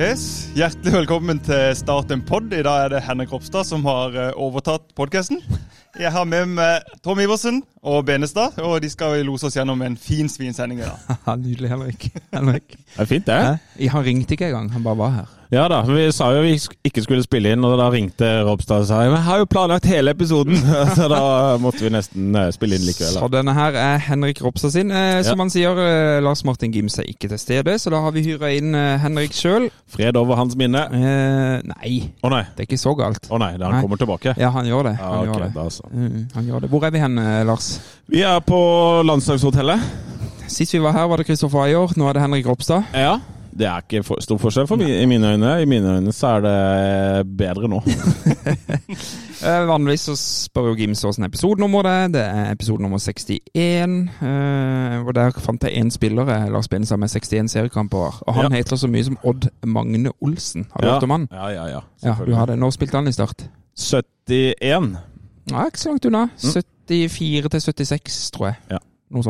Yes, Hjertelig velkommen til Start en pod. I dag er det Henrik Ropstad som har eh, overtatt podkasten. Jeg har med meg Tom Iversen og Benestad, og de skal lose oss gjennom en fin svinsending i dag. Nydelig, Henrik. Henrik. Det er fint, det. Han ringte ikke engang, han bare var her. Ja da, vi sa jo vi ikke skulle spille inn, og da ringte Ropstad og sa jeg har jo planlagt hele episoden. Så da måtte vi nesten eh, spille inn likevel. Så denne her er Henrik Ropstad sin. Eh, som Ja. han sier, eh, Lars Martin Gims er ikke til stede, så da har vi hyra inn Henrik sjøl. Fred over hans minne. Eh, nei, nei, det er ikke så galt. å nei, da han Nei. kommer tilbake. Ja, han gjør det. Han, ah, okay, gjør det. da så. Mm, han gjør det. Hvor er vi hen, Lars? Vi er på landslagshotellet. Sist vi var her, var det Kristoffer Ayer. Nå er det Henrik Ropstad. Ja. Det er ikke for, stor forskjell for mi, i mine øyne. I mine øyne så er det bedre nå. Eh, vanligvis så spør jo Gims åssen episodenummer det er. Det er episode nummer 61. Eh, og der fant jeg én spiller, eller spille sammen med 61 seriekamper. Og han Ja. heter så mye som Odd Magne Olsen. Har du Ja. hørt om han? Ja, ja, ja. Ja, du har det. Når spilte han i Start? 71. Ja, ikke så langt unna. 74 til 76, tror jeg. Ja.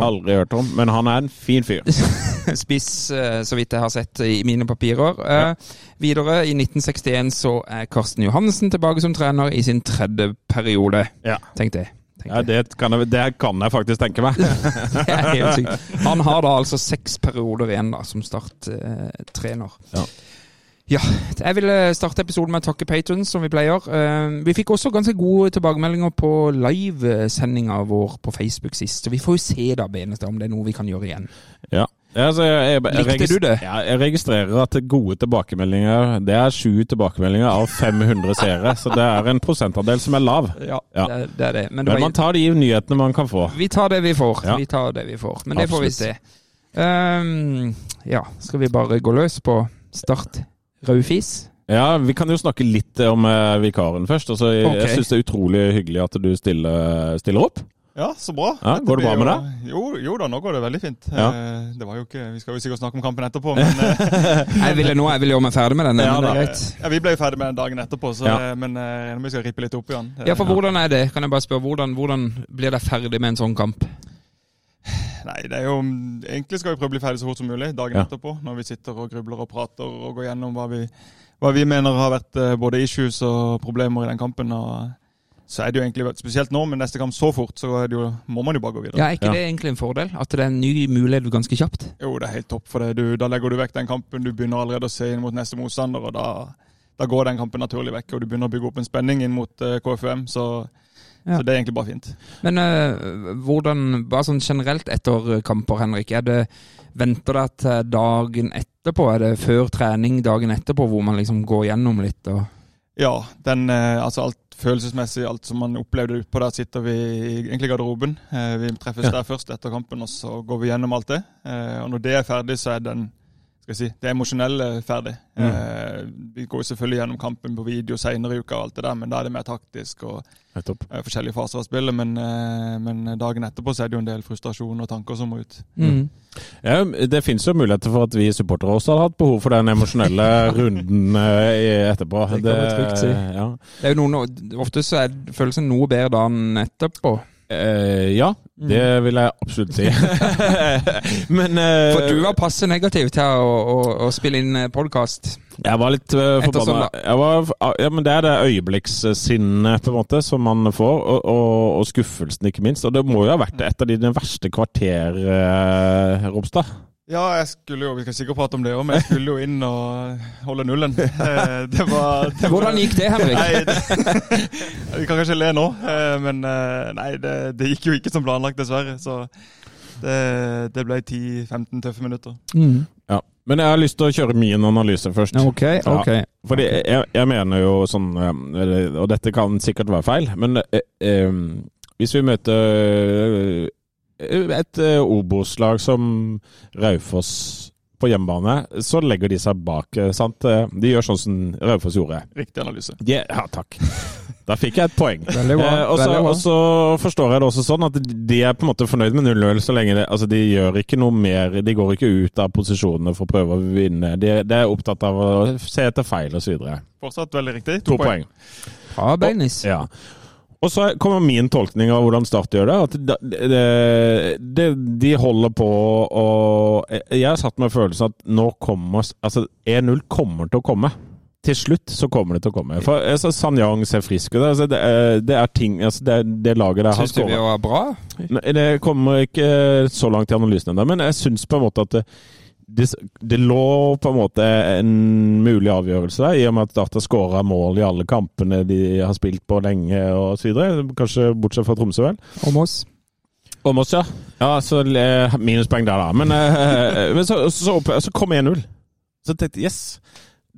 Aldri hørt om, men han er en fin fyr. Spiss, eh, så vidt jeg har sett i mine papirer. Eh, Videre, i 1961 så er Karsten Johannessen tilbake som trener i sin tredje periode. Ja. Tenk det. Tenk Ja, det kan, jeg, det kan jeg faktisk tenke meg. Det er helt sykt. Han har da altså seks perioder igjen da, som starttrener. Eh, Ja. Ja. Jeg vil starte episoden med å takke patrons, som vi pleier. Eh, Vi fikk også ganske gode tilbakemeldinger på livesendinga vår på Facebook sist, så vi får jo se da, Benestad, om det er noe vi kan gjøre igjen. Ja. Ja, altså, jeg, jeg, jeg, Likte du det? Ja, jeg registrerer at gode tilbakemeldinger Det er sju tilbakemeldinger av 500 seere, så det er en prosentandel som er lav. Ja, Ja. Det, det er det. Men det Men man tar de nyhetene man kan få. vi tar det vi får. Ja. Vi tar det vi får. Men det får vi se. Um, ja, skal vi bare gå løs på Start Raufis? Ja, Vi kan jo snakke litt om uh, vikaren først. Altså, jeg okay. jeg syns det er utrolig hyggelig at du stiller, stiller opp. Ja, så bra. Ja, går det bra med deg? Jo, jo da, nå går det veldig fint. Ja. Eh, Det var jo ikke, Vi skal jo sikkert snakke om kampen etterpå, men eh, Jeg ville nå jeg ville gjøre meg ferdig med den. Ja, men det er greit. ja, vi ble jo ferdig med den dagen etterpå, så, Ja. eh, men eh, jeg regner med vi skal rippe litt opp igjen. Ja, for hvordan er det? Kan jeg bare spørre, hvordan, hvordan blir det ferdig med en sånn kamp? Nei, det er jo Egentlig skal vi prøve å bli ferdig så fort som mulig dagen Ja. etterpå. Når vi sitter og grubler og prater og går gjennom hva vi, hva vi mener har vært eh, både issues og problemer i den kampen. og så er det jo egentlig, Spesielt nå med neste kamp så fort, så er det jo, må man jo bare gå videre. Ja, Er ikke Ja. det egentlig en fordel? At det er en ny mulighet ganske kjapt? Jo, det er helt topp, for det. Du, da legger du vekk den kampen. Du begynner allerede å se inn mot neste motstander, og da, da går den kampen naturlig vekk. Og du begynner å bygge opp en spenning inn mot uh, KFUM, så, Ja. så det er egentlig bare fint. Men uh, hvordan, bare sånn generelt etter kamper, Henrik, er det Venter det til dagen etterpå? Er det før trening dagen etterpå hvor man liksom går gjennom litt? og... Ja, den, eh, altså alt følelsesmessig, alt som man opplevde utpå der, sitter vi i garderoben. Eh, vi treffes Ja. der først etter kampen, og så går vi gjennom alt det. Og når det er ferdig, så er den skal jeg si, det emosjonelle ferdig. Mm. Eh, vi går selvfølgelig gjennom kampen på video senere i uka, og alt det der, men da er det mer taktisk og eh, forskjellige faser av spillet. Men, eh, men dagen etterpå så er det jo en del frustrasjon og tanker som må ut. Mm. Ja, det finnes jo muligheter for at vi supportere også hadde hatt behov for den emosjonelle runden eh, etterpå. Det kan trygt si. Ja. Det er jo noen, Ofte så er følelsen noe bedre dagen etterpå. Eh, ja, det vil jeg absolutt si. Men uh, For du var passe negativ til å, å, å spille inn podkast. Jeg var litt uh, forbanna. var, ja, men det er det øyeblikkssinnet på en måte som man får, og, og, og skuffelsen ikke minst. Og det må jo ha vært et av dine verste kvarter, uh, Ropstad. Ja, jeg skulle jo, vi skal sikkert prate om det òg, men jeg skulle jo inn og holde nullen. Eh, Det var, det var Hvordan gikk det, Henrik? Nei, det, Vi kan kanskje le nå, eh, men eh, nei, det, det gikk jo ikke som planlagt, dessverre. Så det, det ble 10-15 tøffe minutter. Mm. Ja. Men jeg har lyst til å kjøre min analyse først. Ok, ok. Fordi jeg, jeg mener jo sånn Og dette kan sikkert være feil, men eh, eh, hvis vi møter et øh, Obos-lag som Raufoss på hjemmebane, så legger de seg bak. øh, sant? De gjør sånn som Raufoss gjorde. Riktig analyse. De, ja, takk. Da fikk jeg et poeng. Veldig bra. Eh, og så- og forstår jeg det også sånn at de er på en måte fornøyd med 0-0 så lenge det Altså, de gjør ikke noe mer De går ikke ut av posisjonene for å prøve å vinne. De, de er opptatt av å se etter feil osv. Fortsatt veldig riktig. To poeng. Bra, Beinis. Ja. Og så kommer min tolkning av hvordan Start gjør det. At de, det, de holder på å Jeg har satt med følelsen at nå kommer Altså, 1-0 kommer til å komme. Til slutt så kommer det til å komme. For altså, Sanyang ser frisk ut. Altså, det, det er ting altså, det, det laget der har Syns du vi var bra? Det kommer ikke så langt i analysen ennå, men jeg syns på en måte at det, det, lå på en måte en mulig avgjørelse der, i og med at Data skåra mål i alle kampene de har spilt på lenge osv. Kanskje bortsett fra Tromsø, vel. Om oss? Om oss, ja. Ja, så eh, minuspoeng der, da. Men, eh, men så, så, så kom 1-0. Så tenkte jeg yes.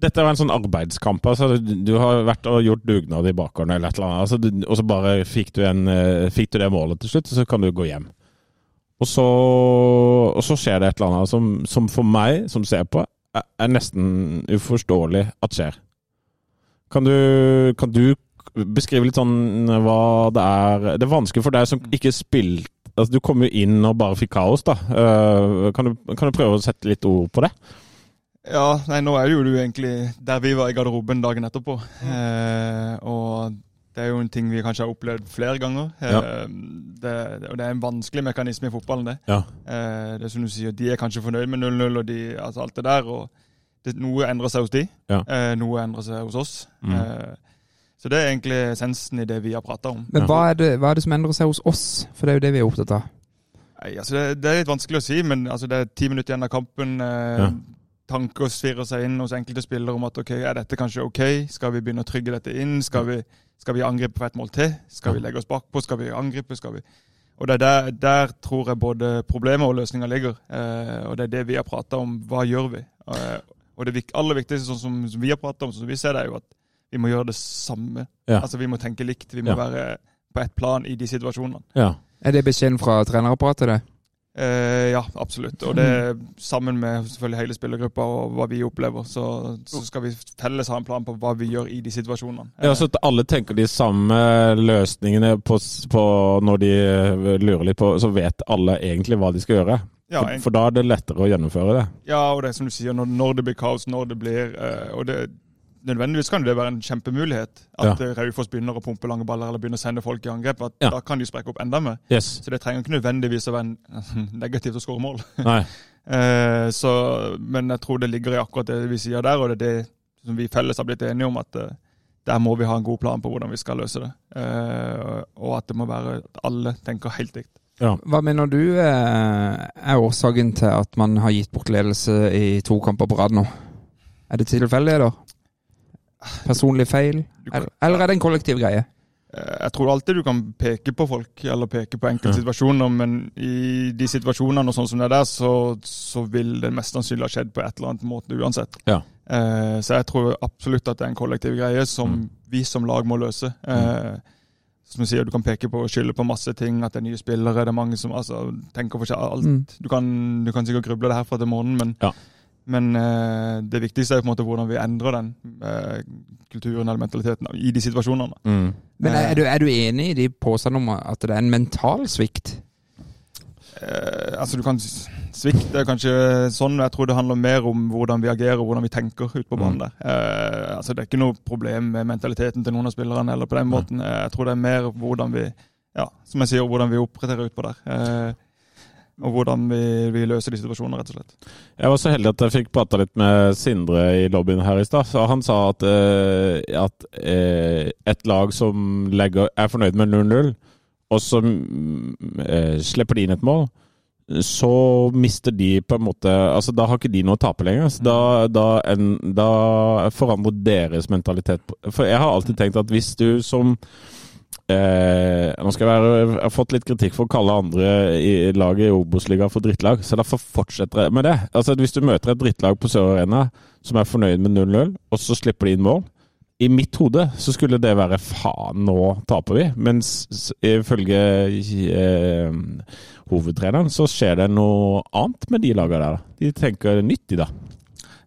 Dette var en sånn arbeidskamp. altså Du, du har vært og gjort dugnad i bakgården eller et eller annet, altså, du, og så bare fikk du, en, eh, fikk du det målet til slutt, og så kan du gå hjem. Og så, og så skjer det et eller annet som, som for meg, som ser på, er, er nesten uforståelig at skjer. Kan du, kan du beskrive litt sånn hva det er Det er vanskelig for deg som ikke spilte Altså, du kom jo inn og bare fikk kaos, da. Eh, kan, du, kan du prøve å sette litt ord på det? Ja, nei, nå er det jo du egentlig der vi var i garderoben dagen etterpå. Eh, og det er jo en ting vi kanskje har opplevd flere ganger. Ja. det, og det er en vanskelig mekanisme i fotballen, det. Ja. Eh, det er som du sier, De er kanskje fornøyd med 0-0 og de, altså alt det der. og det, Noe endrer seg hos de, Ja. eh, noe endrer seg hos oss. Mm. Eh, så det er egentlig essensen i det vi har prata om. Men hva er, det, hva er det som endrer seg hos oss? For det er jo det vi er opptatt av. Nei, altså det, det er litt vanskelig å si, men altså det er ti minutter igjen av kampen. Eh, Ja. Tanker svirrer seg inn hos enkelte spillere om at ok, er dette kanskje ok? Skal vi begynne å trygge dette inn? Skal vi, skal vi angripe for et mål til? Skal vi legge oss bakpå? Skal vi angripe? Skal vi Og det er der, der tror jeg både problemet og løsninga ligger. Eh, og det er det vi har prata om. Hva gjør vi? Eh, og det aller viktigste, sånn som, som vi har prata om, sånn som vi ser det, er jo at vi må gjøre det samme. Ja. Altså Vi må tenke likt. Vi må Ja. være på ett plan i de situasjonene. Ja. Er det beskjeden fra trenerapparatet, det? Eh, ja, absolutt. Og det sammen med selvfølgelig hele spillergruppa og hva vi opplever, så, så skal vi felles ha en plan på hva vi gjør i de situasjonene. Ja, så at alle tenker de samme løsningene på, på når de eh, lurer litt på, så vet alle egentlig hva de skal gjøre. ja, For, for da er det lettere å gjennomføre det. ja, og det er som du sier, når, når det blir kaos, når det blir eh, Og det, nødvendigvis kan det være en kjempemulighet. At Ja. ja. Raufoss begynner å pumpe lange baller eller begynner å sende folk i angrep. At Ja. Da kan de sprekke opp enda mer. Yes. Så det trenger ikke nødvendigvis å være negativt å skåre mål. Eh, så, men jeg tror det ligger i akkurat det vi sier der, og det er det som vi felles har blitt enige om. at eh, der må vi ha en god plan på hvordan vi skal løse det. Eh, og at det må være at alle tenker helt likt. Ja. Hva mener du eh, er årsaken til at man har gitt bort ledelse i to kamper på rad nå? Er det tilfeldig, eller? Personlig feil? Eller, eller er det en kollektiv greie? Eh, Jeg tror alltid du kan peke på folk, eller peke på enkelte Ja. situasjoner, men i de situasjonene og sånn som det er der, så, så vil det mest sannsynlig ha skjedd på et eller annet måte uansett. Ja. Eh, så jeg tror absolutt at det er en kollektiv greie som Mm. vi som lag må løse. Eh, som du sier, du kan peke på og skylde på masse ting, at det er nye spillere, det er mange som altså, tenker for seg alt. Mm. Du, kan, du kan sikkert gruble det her fra til måneden, men, Ja. Men uh, det viktigste er på en måte hvordan vi endrer den uh, kulturen eller mentaliteten i de situasjonene. Mm. Men er, er, du, er du enig i de påstandene om at det er en mental svikt? Uh, altså du kan Svikt er kanskje sånn. Jeg tror det handler mer om hvordan vi agerer og hvordan vi tenker ute på banen. Mm. der. Eh, altså Det er ikke noe problem med mentaliteten til noen av spillerne. eller på den måten. Eh, jeg tror det er mer hvordan vi ja, som jeg sier, hvordan vi oppretterer utpå der. Og hvordan vi, vi løser de situasjonene, rett og slett. Jeg var så heldig at jeg fikk prata litt med Sindre i lobbyen her i stad. Han sa at, eh, at eh, et lag som legger, er fornøyd med 0-0, og så eh, slipper de inn et mål, så mister de på en måte altså Da har ikke de noe å tape lenger. Da, da, en, da forandrer deres mentalitet For jeg har alltid tenkt at hvis du som Eh, nå skal være, jeg har fått litt kritikk for å kalle andre i laget i Obos-ligaen for drittlag, så derfor fortsetter jeg med det. Altså Hvis du møter et drittlag på Sør Arena som er fornøyd med 0-0, og så slipper de inn mål i mitt hode så skulle det være faen, nå taper vi. Mens ifølge eh, hovedtreneren så skjer det noe annet med de lagene der. De tenker nytt i da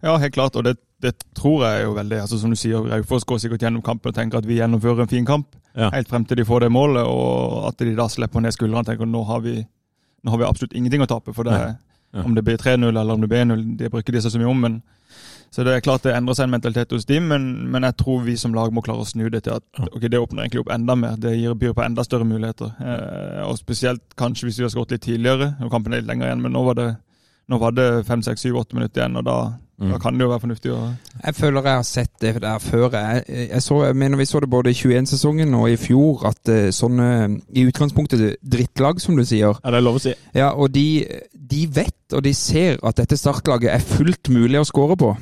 Ja, helt klart. Og det, det tror jeg jo veldig. altså Som du sier, Raufoss går sikkert gjennom kampen og tenker at vi gjennomfører en fin kamp. Ja. Helt frem til de får det målet, og at de da slipper ned skuldrene og tenker nå har vi, nå har vi absolutt ingenting å tape. for det Ja. Ja. Om det blir 3-0 eller om det blir 1-0, det bruker de seg så mye om. men så det er klart det endrer seg en mentalitet hos dem, men, men jeg tror vi som lag må klare å snu det til at ok, det åpner egentlig opp enda mer. Det gir, byr på enda større muligheter. Eh, og spesielt kanskje hvis vi har skåret litt tidligere. og kampen er litt lenger igjen, men nå var det nå var det fem, seks, syv, åtte minutter igjen, og da, Mm. da kan det jo være fornuftig å Jeg føler jeg har sett det der før. Jeg, jeg, så, jeg mener Vi så det både i 21-sesongen og i fjor, at eh, sånne i utgangspunktet drittlag, som du sier Ja, det er lov å si? Ja, og de, de vet og de ser at dette startlaget er fullt mulig å skåre på.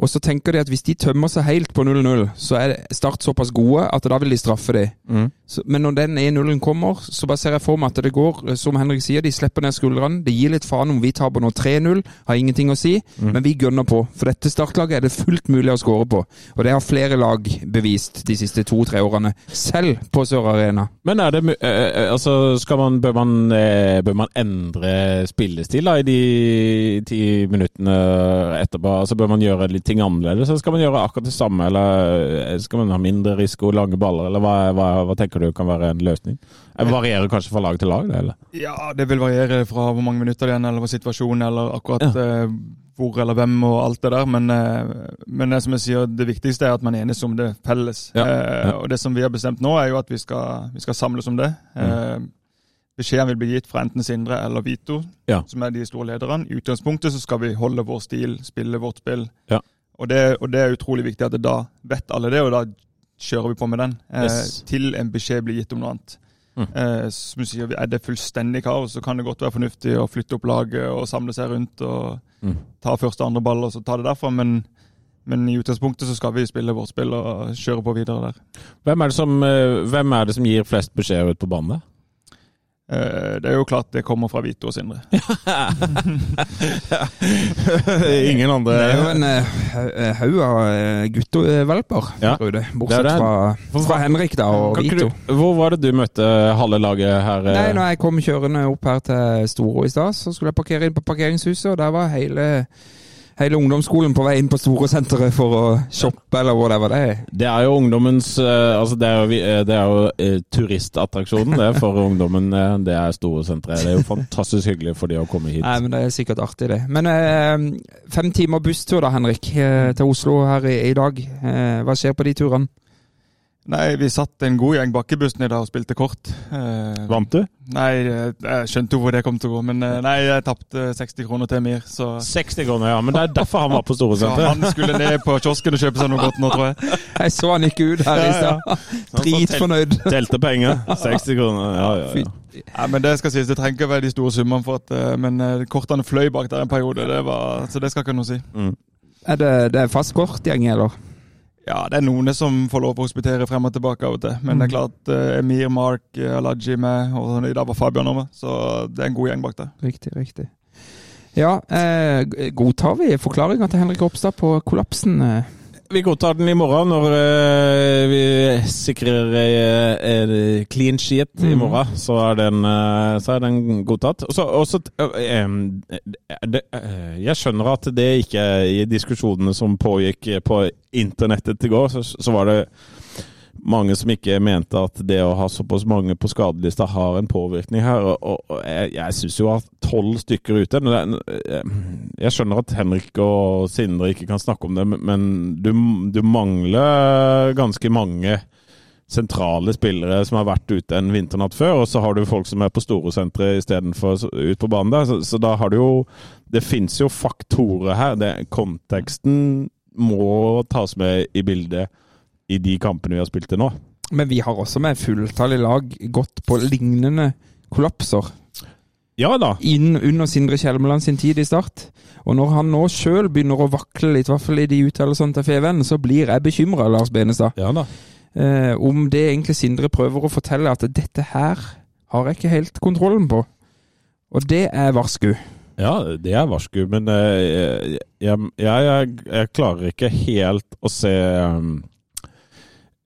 Og så tenker de at hvis de tømmer seg helt på 0-0, så er Start såpass gode at da vil de straffe dem. Mm. Så, men når den 1-0-en kommer, så bare ser jeg for meg at det går, eh, som Henrik sier, de slipper ned skuldrene. Det gir litt faen om vi taper nå 3-0, har ingenting å si, men vi gønner på. For dette startlaget er det fullt mulig å skåre på. Og det har flere lag bevist de siste to-tre årene, selv på Sør Arena. Men er det mu- eh, eh, Altså, skal man, bør, man, eh, bør man endre spillestil da, i de ti minuttene etterpå? Altså, Bør man gjøre litt ting annerledes, eller skal man gjøre akkurat det samme? Eller eh, skal man ha mindre risiko, lange baller, eller hva, hva, hva tenker du kan være en løsning? Det varierer kanskje fra lag til lag, det, eller? Ja, det vil variere fra hvor mange minutter det er eller hva situasjonen eller akkurat eh, hvor eller hvem og alt det der. Men, eh, men det, som jeg sier, det viktigste er at man enes om det felles. Ja, Eh, ja. og det som vi har bestemt nå, er jo at vi skal, vi skal samles om det. Eh, beskjeden vil bli gitt fra enten Sindre eller Vito, Ja. som er de store lederne. I utgangspunktet så skal vi holde vår stil, spille vårt spill. Ja. Og, det, og det er utrolig viktig at det da vet alle det, og da kjører vi på med den. Eh, Yes. Til en beskjed blir gitt om noe annet. Mm. Eh, som sier, Er det fullstendig kaos, så kan det godt være fornuftig å flytte opp laget og samle seg rundt og Mm. ta første og andre ball og så ta det derfra. Men, men i utgangspunktet så skal vi spille vårt spill og kjøre på videre der. Hvem er det som, eh, er det som gir flest beskjeder ut på banen? Eh, det er jo klart det kommer fra Vito og Sindre. Ingen andre Det er jo en eh, haug av eh, guttevalper Ja, det Bortsett det. fra, fra Henrik da, og Kan Vito. du, hvor var det du møtte halve laget her? eh? Nei, når jeg kom kjørende opp her til Storo i stad, så skulle jeg parkere inn på parkeringshuset, og der var hele, hele ungdomsskolen på vei inn på Storosenteret for å shoppe, eller whatever det er. Det er jo ungdommens eh, Altså, det er jo, eh, det er jo eh, turistattraksjonen det for ungdommen. Det er Storesenteret. Det er jo fantastisk hyggelig for de å komme hit. Nei, men det er sikkert artig, det. Men fem timer busstur da, Henrik, til Oslo her i, dag. Hva skjer på de turene? Nei, vi satt en god gjeng bak i bussen i dag og spilte kort. Eh, Vant du? Nei, jeg skjønte jo hvor det kom til å gå, men eh, nei, jeg tapte 60 kroner til Emir, så 60 kroner, ja. Men det er derfor han var på så Ja, han skulle ned på kiosken og kjøpe seg noe godt nå, tror jeg. Jeg så han ikke ut her i stad. Dritfornøyd. Telte penger. 60 kroner. Ja, ja, ja. ja. Men Det skal sies, det trenger ikke være de store summene, for at, eh, men eh, kortene fløy bak der en periode, det var, så det skal ikke noe si. Mm. Er det, det er fast kortgjeng, eller? Ja, det er noen som får lov å hospitere frem og tilbake av og til, men det er klart eh, Emir, Mark, eh, Alaji med, og i dag var Fabian også med, så det er en god gjeng bak der. Riktig, riktig. Ja, eh, godtar vi forklaringa til Henrik Ropstad på kollapsen? Eh? Vi godtar den i morgen når uh, vi sikrer uh, uh, clean sheet i Mhm. morgen. Så er den, eh, så er den godtatt. Og så, og så, eh, det, jeg skjønner at det ikke i diskusjonene som pågikk på internettet i går, så, så var det mange som ikke mente at det å ha såpass mange på skadelista har en påvirkning her. Og, og, jeg, jeg syns jo at tolv stykker ute men Jeg skjønner at Henrik og Sindre ikke kan snakke om det, men du, du mangler ganske mange sentrale spillere som har vært ute en vinternatt før, og så har du folk som er på Storosenteret istedenfor ut på banen der. Så, så da har du jo Det fins jo faktorer her. Det, konteksten må tas med i bildet i de kampene vi har spilt til nå. Men vi har også med fulltallig lag gått på lignende kollapser Ja da. inn under Sindre Kjelmeland sin tid i Start. Og når han nå sjøl begynner å vakle litt, i hvert fall i de uttalelsene til Feven, så blir jeg bekymra, Lars Benestad. Ja da. Eh, om det egentlig Sindre prøver å fortelle, at dette her har jeg ikke helt kontrollen på. Og det er varsku. Ja, det er varsku, men eh, jeg, jeg, jeg, jeg klarer ikke helt å se um,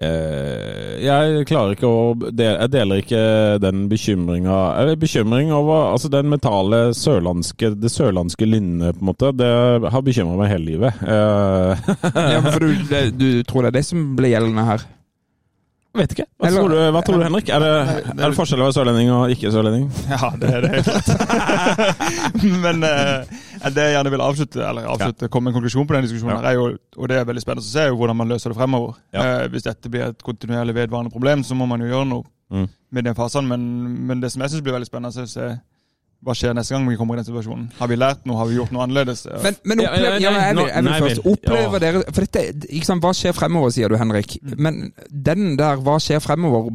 jeg klarer ikke å del, Jeg deler ikke den bekymringa bekymring over altså den metale sørlandske Det sørlandske lynnet, på en måte. Det har bekymra meg hele livet. Eh, Ja, men for du, det, du tror det er det som blir gjeldende her? vet ikke. Hva, Eller- tror du, hva tror du, Henrik? Er det, er det forskjell å være sørlending og ikke sørlending? Ja, det er det helt klart. Men eh, det jeg gjerne vil avslutte, eller avslutte, komme med en konklusjon på den diskusjonen, Ja. her er jo, og det er veldig spennende å se, jo hvordan man løser det fremover. Ja. Eh, hvis dette blir et kontinuerlig vedvarende problem, så må man jo gjøre noe Mm. med den fasen. Men, men det som jeg syns blir veldig spennende, er å se hva skjer neste gang vi kommer i den situasjonen. Har vi lært noe? Har vi gjort noe annerledes? Men, men opplever, ja, ja, nei, jeg vil, jeg vil nei, først dere For dette, ikke sant, Hva skjer fremover, sier du, Henrik. Men den der hva skjer fremover,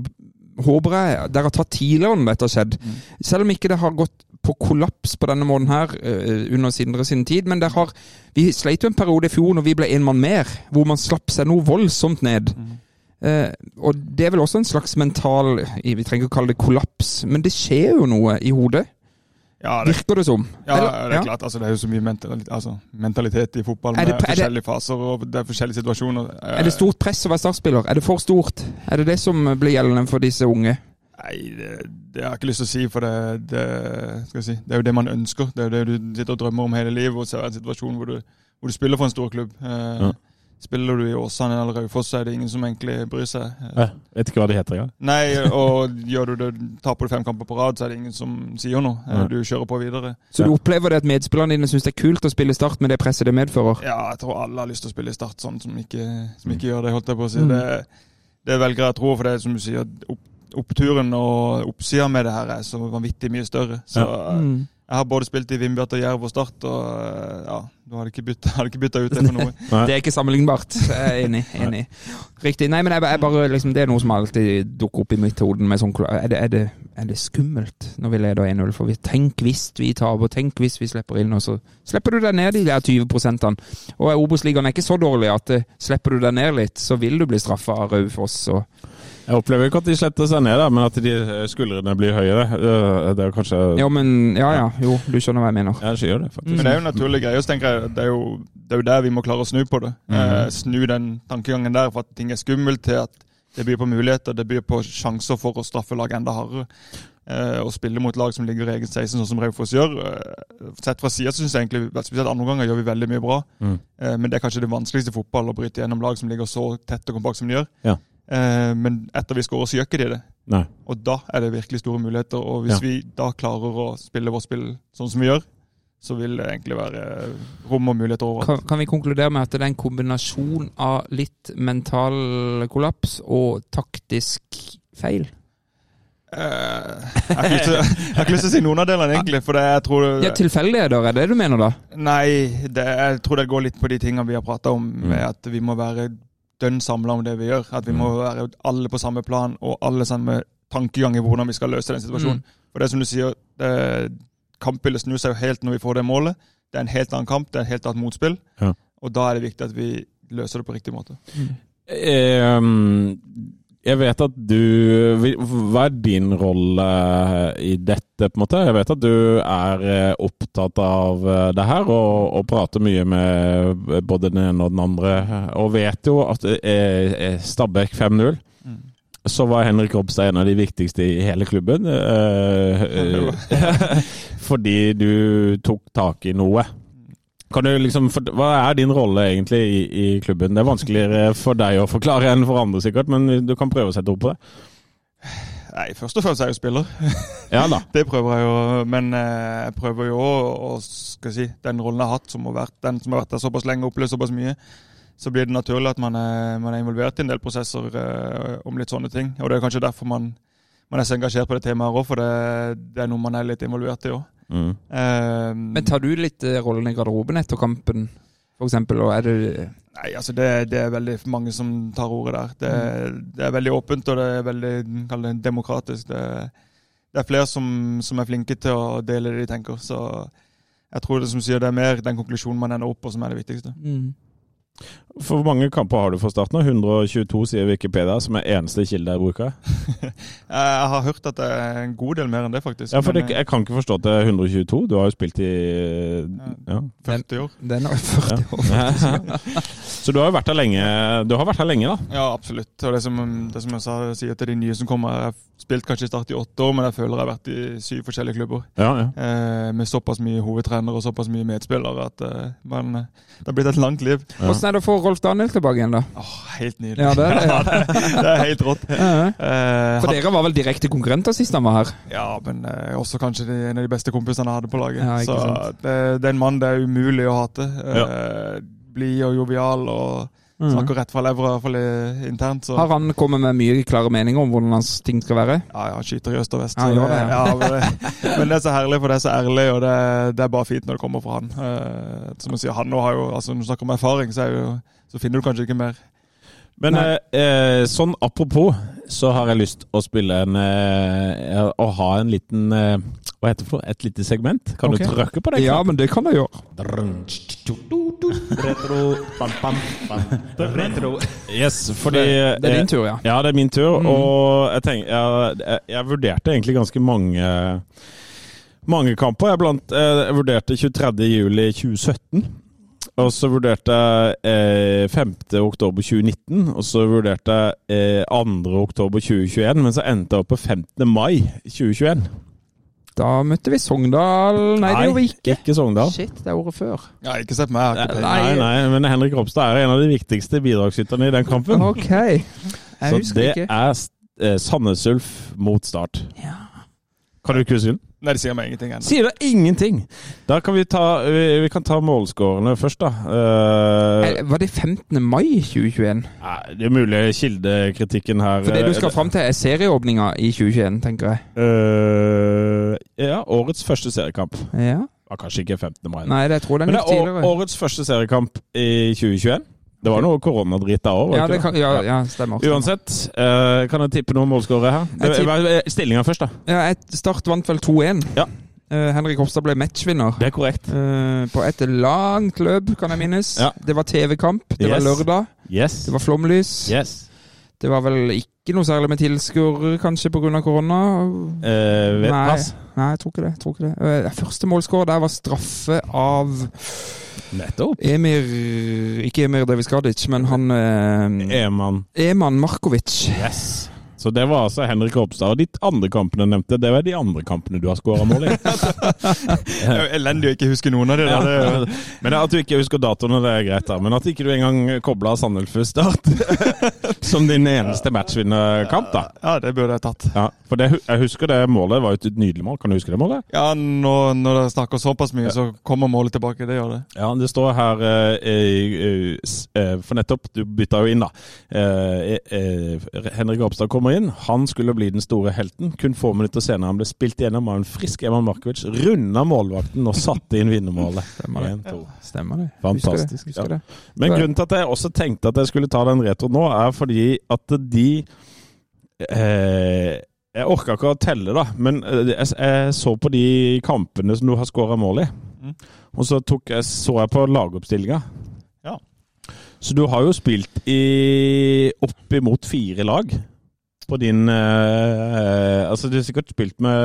håper jeg dere har tatt tidligere når dette har skjedd. Selv om ikke det har gått på kollaps på denne måten her eh, under Sindre sin tid. Men har, vi sleit jo en periode i fjor når vi ble en mann mer, hvor man slapp seg noe voldsomt ned. Eh, og det er vel også en slags mental Vi trenger ikke å kalle det kollaps, men det skjer jo noe i hodet. ja, det, Virker det som. ja, Eller- det er klart. Altså, det er jo så mye mentalitet, altså, mentalitet i fotball med det- det- forskjellige faser og det er forskjellige situasjoner. Er det stort press å være startspiller? Er det for stort? Er det det som blir gjeldende for disse unge? Nei, det, det har jeg ikke lyst til å si, for det, det, skal jeg si, det er jo det man ønsker. Det er jo det du sitter og drømmer om hele livet, og ser en situasjon hvor du, hvor du spiller for en stor klubb. Eh, Ja. Spiller du i Åsane eller Raufoss, så er det ingen som egentlig bryr seg. Eh, Jeg vet ikke hva det heter engang. Nei, og gjør du det, taper du fem kamper på rad, så er det ingen som sier noe. Eh, Du kjører på videre. Så du opplever det at medspillerne dine syns det er kult å spille Start med det presset det medfører? Ja, jeg tror alle har lyst til å spille i Start, sånn som ikke, som ikke gjør det, holdt jeg på å si. Mm. Det, det velger jeg å tro, for det er som du sier, opp, oppturen og oppsida med det her er så vanvittig mye større. Så Mm. jeg har både spilt i Vindbjart og Jerv og Start, og ja, du hadde ikke bytta, ut det for noe. Det er ikke sammenlignbart. Jeg er enig. enig. Riktig. Nei, men jeg, jeg bare, liksom, det er noe som alltid dukker opp i mitt hode. sånn, er, det, er, det, er det skummelt når vi leder 1-0? For vi, tenk hvis vi taper, tenk hvis vi slipper inn, og så slipper du deg ned de der 20 prosentene. Og Obos-ligaen er ikke så dårlig at eh, slipper du deg ned litt, så vil du bli straffa av Raufoss. og Jeg opplever ikke at de sletter seg ned, men at de eh, skuldrene blir høyere. Det er kanskje Ja, men Ja ja, jo, du skjønner hva jeg mener. Ja, jeg gjør det, faktisk. Men det er jo en naturlig greie, det er jo, det er jo der vi må klare å snu på det. Eh, snu den tankegangen der for at ting er skummelt, til at det byr på muligheter, det byr på sjanser for å straffe lag enda hardere. Eh, og spille mot lag som ligger i egen 16, sånn som Raufoss gjør. Eh, sett fra sida syns jeg egentlig, spesielt andre ganger, gjør vi veldig mye bra. Mm. Eh, men det er kanskje det vanskeligste i fotball, å bryte gjennom lag som ligger så tett og kompakt som de gjør. Ja. Eh, men etter vi skårer, så gjør ikke de det. Nei. Og da er det virkelig store muligheter. Og hvis Ja. vi da klarer å spille vårt spill sånn som vi gjør, så vil det egentlig være rom og muligheter overalt. Kan, kan vi konkludere med at det er en kombinasjon av litt mental kollaps og taktisk feil? Uh, jeg har ikke lyst til- jeg har ikke lyst til å si noen av delene, egentlig. For det, jeg tror det, Ja, Tilfeldigheter, er det du mener da? Nei, det, jeg tror det går litt på de tingene vi har prata om, Mm. med at vi må være dønn samla om det vi gjør. At vi må være alle på samme plan, og alle samme tankegang i hvordan vi skal løse den situasjonen. Mm. For det er som du sier, det, kampbildet snur seg jo helt når vi får det målet. Det er en helt annen kamp, det er et helt annet motspill. Ja. Og da er det viktig at vi løser det på riktig måte. Eh, Jeg vet at du Hva er din rolle i dette, på en måte? Jeg vet at du er eh, opptatt av eh, det her, og, og prater mye med både den ene og den andre. Og vet jo at eh, Stabæk 5-0 så var Henrik Ropstad en av de viktigste i hele klubben. eh, eh, fordi du tok tak i noe. Kan du liksom, for, Hva er din rolle egentlig i, i klubben? Det er vanskeligere for deg å forklare enn for andre, sikkert, men du kan prøve å sette ord på det. Nei, først og fremst er jeg jo spiller. Ja da. Det prøver jeg jo, men eh, jeg prøver jo å, å skal jeg si, den rollen jeg har hatt, som har vært, den som har vært der såpass lenge og opplevd såpass mye, så blir det naturlig at man er, man er involvert i en del prosesser eh, om litt sånne ting. Og det er kanskje derfor man, man er så engasjert på det temaet òg, for det, det er noe man er litt involvert i òg. Mm. Uh, Men tar du litt eh, rollen i garderoben etter kampen, eksempel? Og er det Nei, altså det, det er veldig mange som tar ordet der. Det, det er veldig åpent, og det er veldig det, demokratisk. Det, det er flere som, som er flinke til å dele det de tenker. Så jeg tror det som sier det er mer den konklusjonen man ender opp på, som er det viktigste. mm. For hvor mange kamper har du for Start nå? 122 sier Wikipedia, som er eneste kilde jeg bruker. Jeg har hørt at det er en god del mer enn det, faktisk. Ja, for det, jeg kan ikke forstå at det er 122. Du har jo spilt i ja. eh, 40 år. Den er 40 år. Så du har jo vært her lenge, du har vært her lenge da. Ja, absolutt. Og det som, det som jeg sa, sier til de nye som kommer, jeg har spilt kanskje i Start i åtte år, men jeg føler jeg har vært i syv forskjellige klubber. Ja, ja. Eh, med såpass mye hovedtrenere og såpass mye medspillere at eh, men, eh, det har blitt et langt liv. Hvordan er det få Rolf Daniel tilbake igjen, da? Åh, helt nydelig. Ja, det er det. Ja, det, det er helt rått. Ja. Eh, For dere var vel direkte konkurrenter sist han var her? Ja, men eh, også kanskje de, en av de beste kompisene jeg hadde på laget. Ja, så sant. det, det er en mann det er umulig å hate. Eh, Blid og jovial og snakker rett fra levra, i hvert fall internt. Så Har han kommet med mye klare meninger om hvordan hans ting skal være? ja, ja, han skyter i øst og vest. Ja, gjør det, ja. men, det, men det er så herlig, for det er så ærlig, og det, det er bare fint når det kommer fra han. Uh, som jeg sier, han nå har jo, altså Når du snakker om erfaring, så, er jo, så finner du kanskje ikke mer. Men eh, eh, sånn apropos, så har jeg lyst å spille en eh, Å ha en liten eh, Hva heter det for? Et lite segment? Kan okay. du trykke på det? Ja, men det kan jeg gjøre. Retro, bam, bam, bam. Retro. Yes, fordi Det er eh, din tur, ja. Ja, det er min tur. Mm. Og jeg, tenk, jeg, jeg, jeg vurderte egentlig ganske mange mange kamper. Jeg, blant, eh, jeg vurderte 23. juli 2017. Og så vurderte jeg eh, 5. oktober 2019. Og så vurderte jeg eh, 2. oktober 2021. Men så endte jeg opp på 15. mai 2021. Da møtte vi Sogndal Nei, det gjorde vi ikke. Ikke Sogndal. Shit, det er året før. Ja, ikke sett meg, ikke Nei, peiling. nei, men Henrik Ropstad er en av de viktigste bidragsyterne i den kampen. Ok. Jeg Så husker det ikke. er eh, Sandnes Ulf mot Start. Ja. Kan du ikke huske den? Nei, det sier meg ingenting ennå. Sier det ingenting! Da kan vi ta Vi, vi kan ta målskårene først, da. Eh, Var det 15. mai 2021? nei, det er mulig kildekritikken her For det du skal eh, fram til, er serieåpninga i 2021, tenker jeg. Uh, Ja, årets første seriekamp. Ja. Var kanskje ikke 15. mai. Nei, det jeg tror den Men det er tidligere. årets første seriekamp i 2021. Det var noe koronadritt da òg, Ja, det kan, ja, ja, stemmer. stemmer. Uansett, uh, kan jeg tippe noen målskårere her? Tipp- Stillinga først, da. Ja, Start vant vel 2-1. Ja. Uh, Henrik Hofstad ble matchvinner. Det er korrekt. Uh, på et langt løp, kan jeg minnes. Ja. Det var TV-kamp, det var lørdag, Yes. det var flomlys. yes. Det var vel ikke noe særlig med tilskuere, kanskje pga. korona? Uh, Nei. Nei, jeg tror ikke det. Jeg tror ikke det. Eh, første målskårer der var straffe av Nettopp. Emir Ikke Emir Davis Gadic, men han eh, Eman. Eman Markovic. Yes. Så det var altså Henrik Ropstad. Og ditt andre kampene du nevnte, det var de andre kampene du har skåra mål i. Det elendig å ikke huske noen av de der. Det, er Men at du ikke husker datoene, det er greit. da Men at ikke du engang kobla Sandefjord Start som din eneste matchvinnerkamp, da. ja, det burde jeg tatt. Ja, For det, jeg husker det målet var jo et nydelig mål. Kan du huske det målet? Ja, nå, når det snakker såpass mye, så kommer målet tilbake. Det gjør det. Ja, det står her eh, eh, eh, For nettopp, du bytta jo inn, da. Eh, eh, Henrik Ropstad kommer inn. Han skulle bli den store helten. Kun få minutter senere han ble spilt igjennom av en frisk Eman Markovic. Runda målvakten og satte inn vinnermålet. Stemmer det. Stemmer det. Fantastisk, Husker det. Husker ja. Men grunnen til at jeg også tenkte at jeg skulle ta den retro nå, er fordi at de eh, Jeg orka ikke å telle, da, men eh, jeg, jeg så på de kampene som du har skåra mål i. Mm. Og så tok jeg, så jeg på lagoppstillinga. Ja. Så du har jo spilt i oppimot fire lag på din eh, Altså, du har sikkert spilt med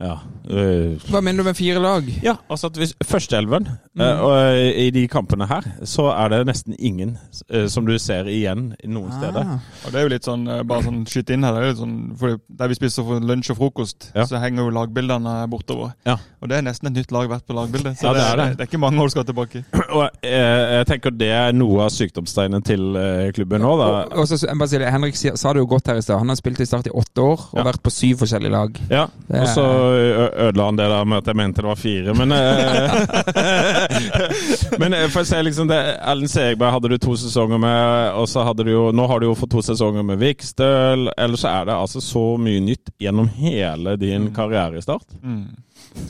Ja. øh, Hva mener du med fire lag? ja, altså at hvis førsteelveren Mm. eh, eh, i de kampene her, så er det nesten ingen eh, som du ser igjen noen steder. Ah. Og det er jo litt sånn, bare sånn skyt inn her, det er litt sånn, for Der vi spiser for lunsj og frokost, Ja. så henger jo lagbildene bortover. Ja. Og det er nesten et nytt lag hvert på lagbildet. Så Ja, det det, er det. det er ikke mange år du skal tilbake. Og eh, jeg tenker det er noe av sykdomstegnet til klubben nå, da. Og, og så, jeg bare sier det, Henrik sa det jo godt her i stad. Han har spilt i Start i åtte år og Ja. vært på syv forskjellige lag. Ja, og så ødela han det der med at jeg mente det var fire, men eh, Men eh, for å si liksom det Ellen Segberg hadde du to sesonger med, og så hadde du jo Nå har du jo fått to sesonger med Vikstøl. Ellers så er det altså så mye nytt gjennom hele din karrierestart. Mm.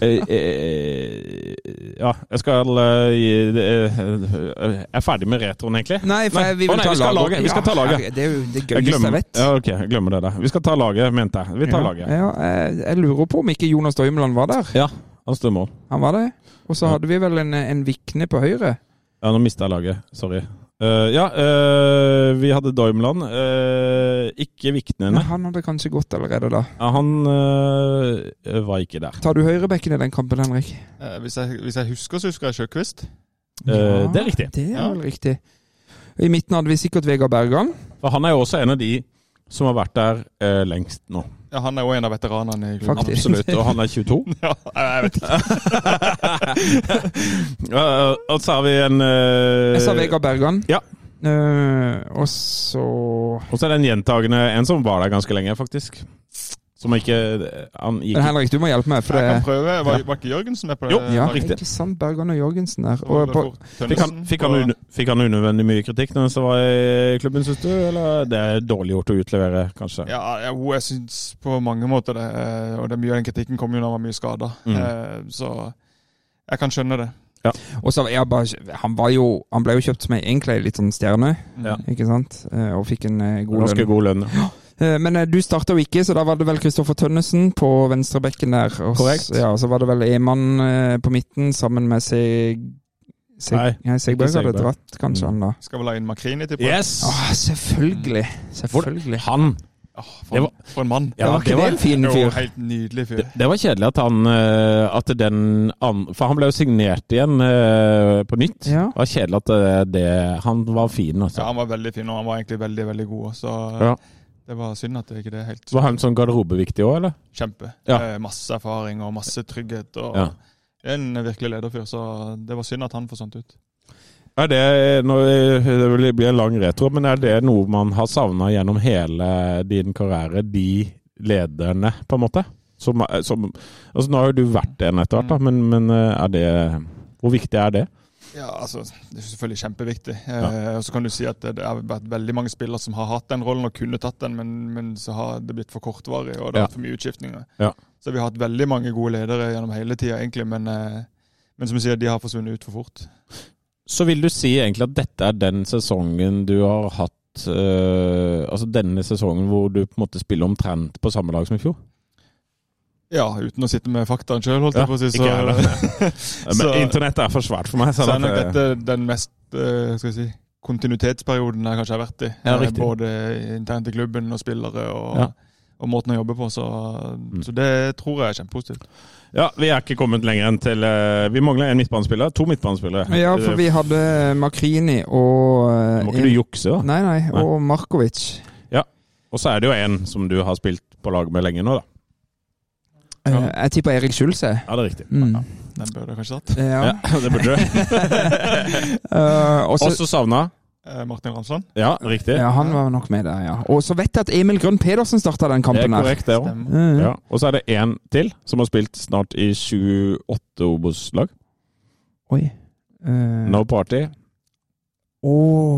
Eh, eh, ja, jeg skal eh, gi eh, Jeg er ferdig med retroen, egentlig. Nei, for jeg, vi vil nei, ta vi skal laget. vi skal ta laget. Ja, det er jo det gøyeste jeg vet. ja, ok, jeg glemmer det der. Vi skal ta laget, mente jeg. Vi tar Ja, laget. Ja, jeg, jeg lurer på om ikke Jonas Døymeland var der. Ja, han stemmer. Han var det. Og så hadde vi vel en, en Vikne på høyre. Ja, nå mista jeg laget. Sorry. Eh, ja, uh, vi hadde Doimland. Uh, ikke Men han hadde kanskje gått allerede da. Ja, han var ikke der. Tar du høyrebekken i den kampen, Henrik? Eh, hvis, jeg, hvis jeg husker, så husker jeg Sjøkvist. Ja, det er riktig. Det er Ja. vel riktig. I midten hadde vi sikkert Vegard Bergan. For han er jo også en av de som har vært der eh, lengst nå. Ja, Han er òg en av veteranene i klubben. Faktisk. Absolutt. Og han er 22. Ja, jeg vet ikke. Ja, og så har vi en uh... Jeg sa Vegard Bergan. ja. Uh, og så Og så er det en gjentagende en som var der ganske lenge, faktisk. Som ikke Han gikk Men Henrik, du må hjelpe meg. For Jeg kan prøve. Var, var ikke Jørgensen med på det? Jo, ja, riktig. ikke sant. Bergan og Jørgensen der. Og på, Fikk han, fikk, han un, fikk han unødvendig mye kritikk når han var i klubben, syns du? Eller det er dårlig gjort å utlevere, kanskje? Ja, jeg, jeg syns på mange måter det. eh, Og det er mye av den kritikken kom jo når han var mye skada. Mm. Så jeg kan skjønne det. og så, jeg bare, han, var jo, han ble jo kjøpt som en- egentlig litt sånn stjerne, Ja. ikke sant? Eh, Og fikk en god god Ganske god lønn. Eh, Men eh, du starta jo ikke, så da var det vel Kristoffer Tønnesen på venstrebekken der. Og Korrekt. Ja, så var det vel Eman eh, på midten sammen med Sig... Sig Nei, Nei, Segberg hadde dratt, kanskje han da. Skal vi la inn Makrini, til. Yes! Åh, selvfølgelig. Selvfølgelig. Han Det for, var- for en mann. Ja, var det var- en fin fyr? helt nydelig fyr. det, det var kjedelig at han eh, At den an, For han ble jo signert igjen eh, på nytt. Ja. Det var kjedelig at det, det Han var fin, altså. Ja, han var veldig fin, og han var egentlig veldig, veldig god. Så Ja. Det var synd at det ikke er helt var han sånn garderobeviktig òg, eller? kjempe. Ja. Eh, Masse erfaring og masse trygghet. og Ja. En virkelig lederfyr, så det var synd at han forsvant ut. Er det, det blir en lang retro, men er det noe man har savna gjennom hele din karriere? De lederne, på en måte? Som, som, altså nå har jo du vært en etter hvert, da, men, men er det Hvor viktig er det? Ja, altså, Det er selvfølgelig kjempeviktig. Eh, og Så kan du si at det, det har vært veldig mange spillere som har hatt den rollen og kunne tatt den, men, men så har det blitt for kortvarig og det har vært for mye utskiftninger. Ja. Så vi har hatt veldig mange gode ledere gjennom hele tida, egentlig, men, eh, men som du sier, de har forsvunnet ut for fort. Så vil du si egentlig at dette er den sesongen du har hatt øh, Altså denne sesongen hvor du på en måte spiller omtrent på samme lag som i fjor? Ja, uten å sitte med faktaen sjøl, holdt jeg på å si. Så, ikke heller. Men Så- internett er for svært for meg. så så er nok dette den mest eh, skal jeg si, kontinuitetsperioden jeg kanskje har vært i. Ja, Eh. Både internt i klubben og spillere og, Ja. og måten å jobbe på. Så, så det tror jeg er kjempepositivt. ja, Vi er ikke kommet lenger enn til øh, Vi mangler en midtbanespiller. To midtbanespillere. Ja, for vi hadde Makrini og eh, Må ikke du jukse, da? Nei, nei, Nei. og Markovic. Ja. Og så er det jo en som du har spilt på lag med lenge nå, da. Eh, Ja. Jeg tipper Erik Skjulse. Ja, det er riktig. Mm. Den burde jeg kanskje tatt. Ja. Ja, det burde du. uh, også, Også savna. Eh, Martin Ramsland. Ja, riktig. ja, han var nok med der, ja. Og så vet jeg at Emil Grønn Pedersen starta den Det er kampen der. korrekt, det òg. Ja. Og så er det én til som har spilt snart i 7-8 Obos-lag. Oi. Uh, No party. Å,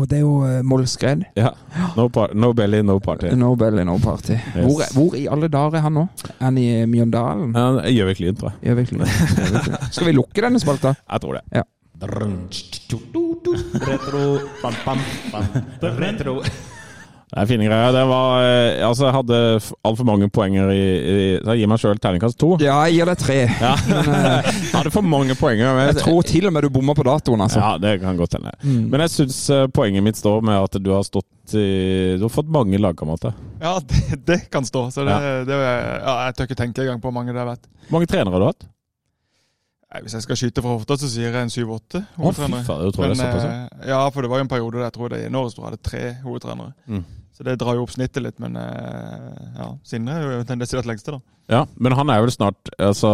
det er jo uh, Mollskred. Ja. No, par no belly, no party. No belly, no party. Hvor, hvor i alle dager er han nå? Er han i Mjøndalen? Ja, Gjøvik Lyn, tror jeg. Gjøvik Gjøvik Lyn. Skal vi lukke denne spalta? Jeg tror det. Ja. Retro, bam, bam, bam. Retro. Det er fine greier. Det var eh, Altså, jeg hadde altfor mange poenger i, i Så jeg gir meg sjøl terningkast to. Ja, jeg gir deg tre. Ja. Jeg hadde for mange poenger. Men Jeg tror til og med du bomma på datoen, altså. Ja, det kan godt hende. Mm. Men jeg syns poenget mitt står med at du har stått i Du har fått mange lagkamerater. Ja, det, det kan stå. Så det, Ja. det, ja, jeg tør ikke tenke engang på hvor mange det har vært. Hvor mange trenere har du hatt? Nei, hvis jeg skal skyte fra hofta, så sier jeg en syv-åtte Å, fy hovedtrenere. faen, du tror det er såpass, ja. eh, for det var jo en periode der jeg tror det så du hadde tre hovedtrenere. Mm. Så det drar jo opp snittet litt, men eh, ja, Sindre er jo den desidert lengste, da. Ja, men han er vel snart Altså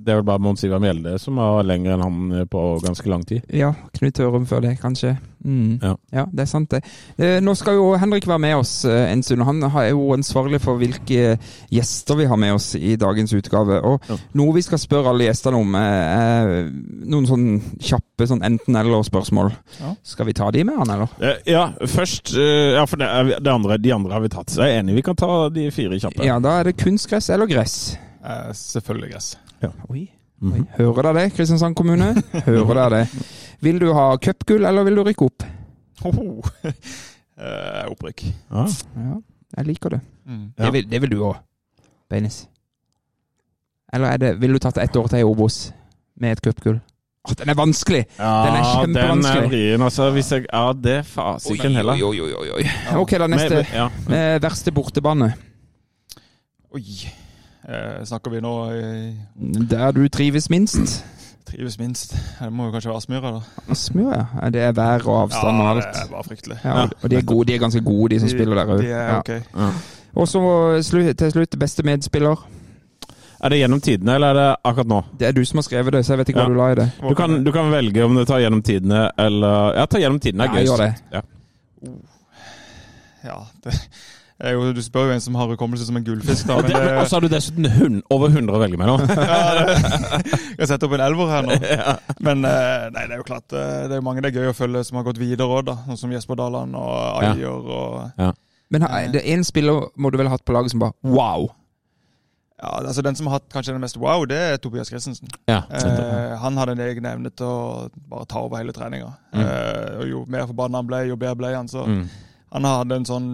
Det er vel bare Mons Ivar Mjelde som har lenger enn han på ganske lang tid. Ja, Knut Ørum før det, kanskje. Mm. Ja. det er sant, det. Eh, nå skal jo Henrik være med oss eh, en stund. Han er jo ansvarlig for hvilke gjester vi har med oss i dagens utgave. Og Ja. noe vi skal spørre alle gjestene om, eh, er noen sånn kjappe sånn enten-eller-spørsmål. Ja. Skal vi ta de med han, eller? Eh, Ja, først eh, Ja, for det, det andre, de andre har vi tatt. Så jeg er enig, vi kan ta de fire kjappe. Ja, da er det kunstgress eller gress. Eh, selvfølgelig gress. Oi. Mm -hmm. Hører dere det, Kristiansand kommune? Hører dere det? Vil du ha cupgull, eller vil du rykke opp? Oh, uh, opprykk. Ja. Ja, jeg liker det. Mm. Ja. Det, vil, det vil du òg, Beinis. Eller er det, vil du tatt ett år til i Obos med et cupgull? Oh, den er vanskelig! Ja, Den er den er kjempevanskelig. vrien, altså. Hvis jeg Ja, det fasiken heller. Oi, oi, oi, oi. Ok, da neste. Med, ja. Eh, verste bortebane. Oi. Eh, snakker vi nå Der du trives minst. trives minst? Det må jo kanskje være Aspmyra, da. Aspmyra, ja. Ja, Det er vær og avstand og alt. det er bare fryktelig. Ja, og- de er, gode, de er ganske gode, de som spiller der òg. De er ok. Og så til slutt, beste medspiller. Er det gjennom tidene, eller er det akkurat nå? Det er du som har skrevet det, så jeg vet ikke hva Ja. du la i det. Du kan, du kan velge om du tar gjennom tidene, eller Ja, ta gjennom tidene er Ja, gøyest. gjør det. Ja. Ja, det jo, Du spør jo en som har hukommelse som en gullfisk, da. Det, og så har du dessuten hund, over 100 å velge mellom. ja, det, jeg setter opp en elver her nå. Men eh, nei, det er jo klart eh, det er mange det er gøy å følge som har gått videre òg. Sånn som Jesper Daland og Ja. Og, ja. Men det er en spiller må du vel ha hatt på laget som bare wow. Ja, altså Den som har hatt kanskje den mest wow, det er Tobias Christensen. Ja, Eh, han hadde en egen evne til å bare ta over hele treninga. Mm. Eh, og jo mer forbanna han ble, jo bedre ble han. Så mm. Han hadde en sånn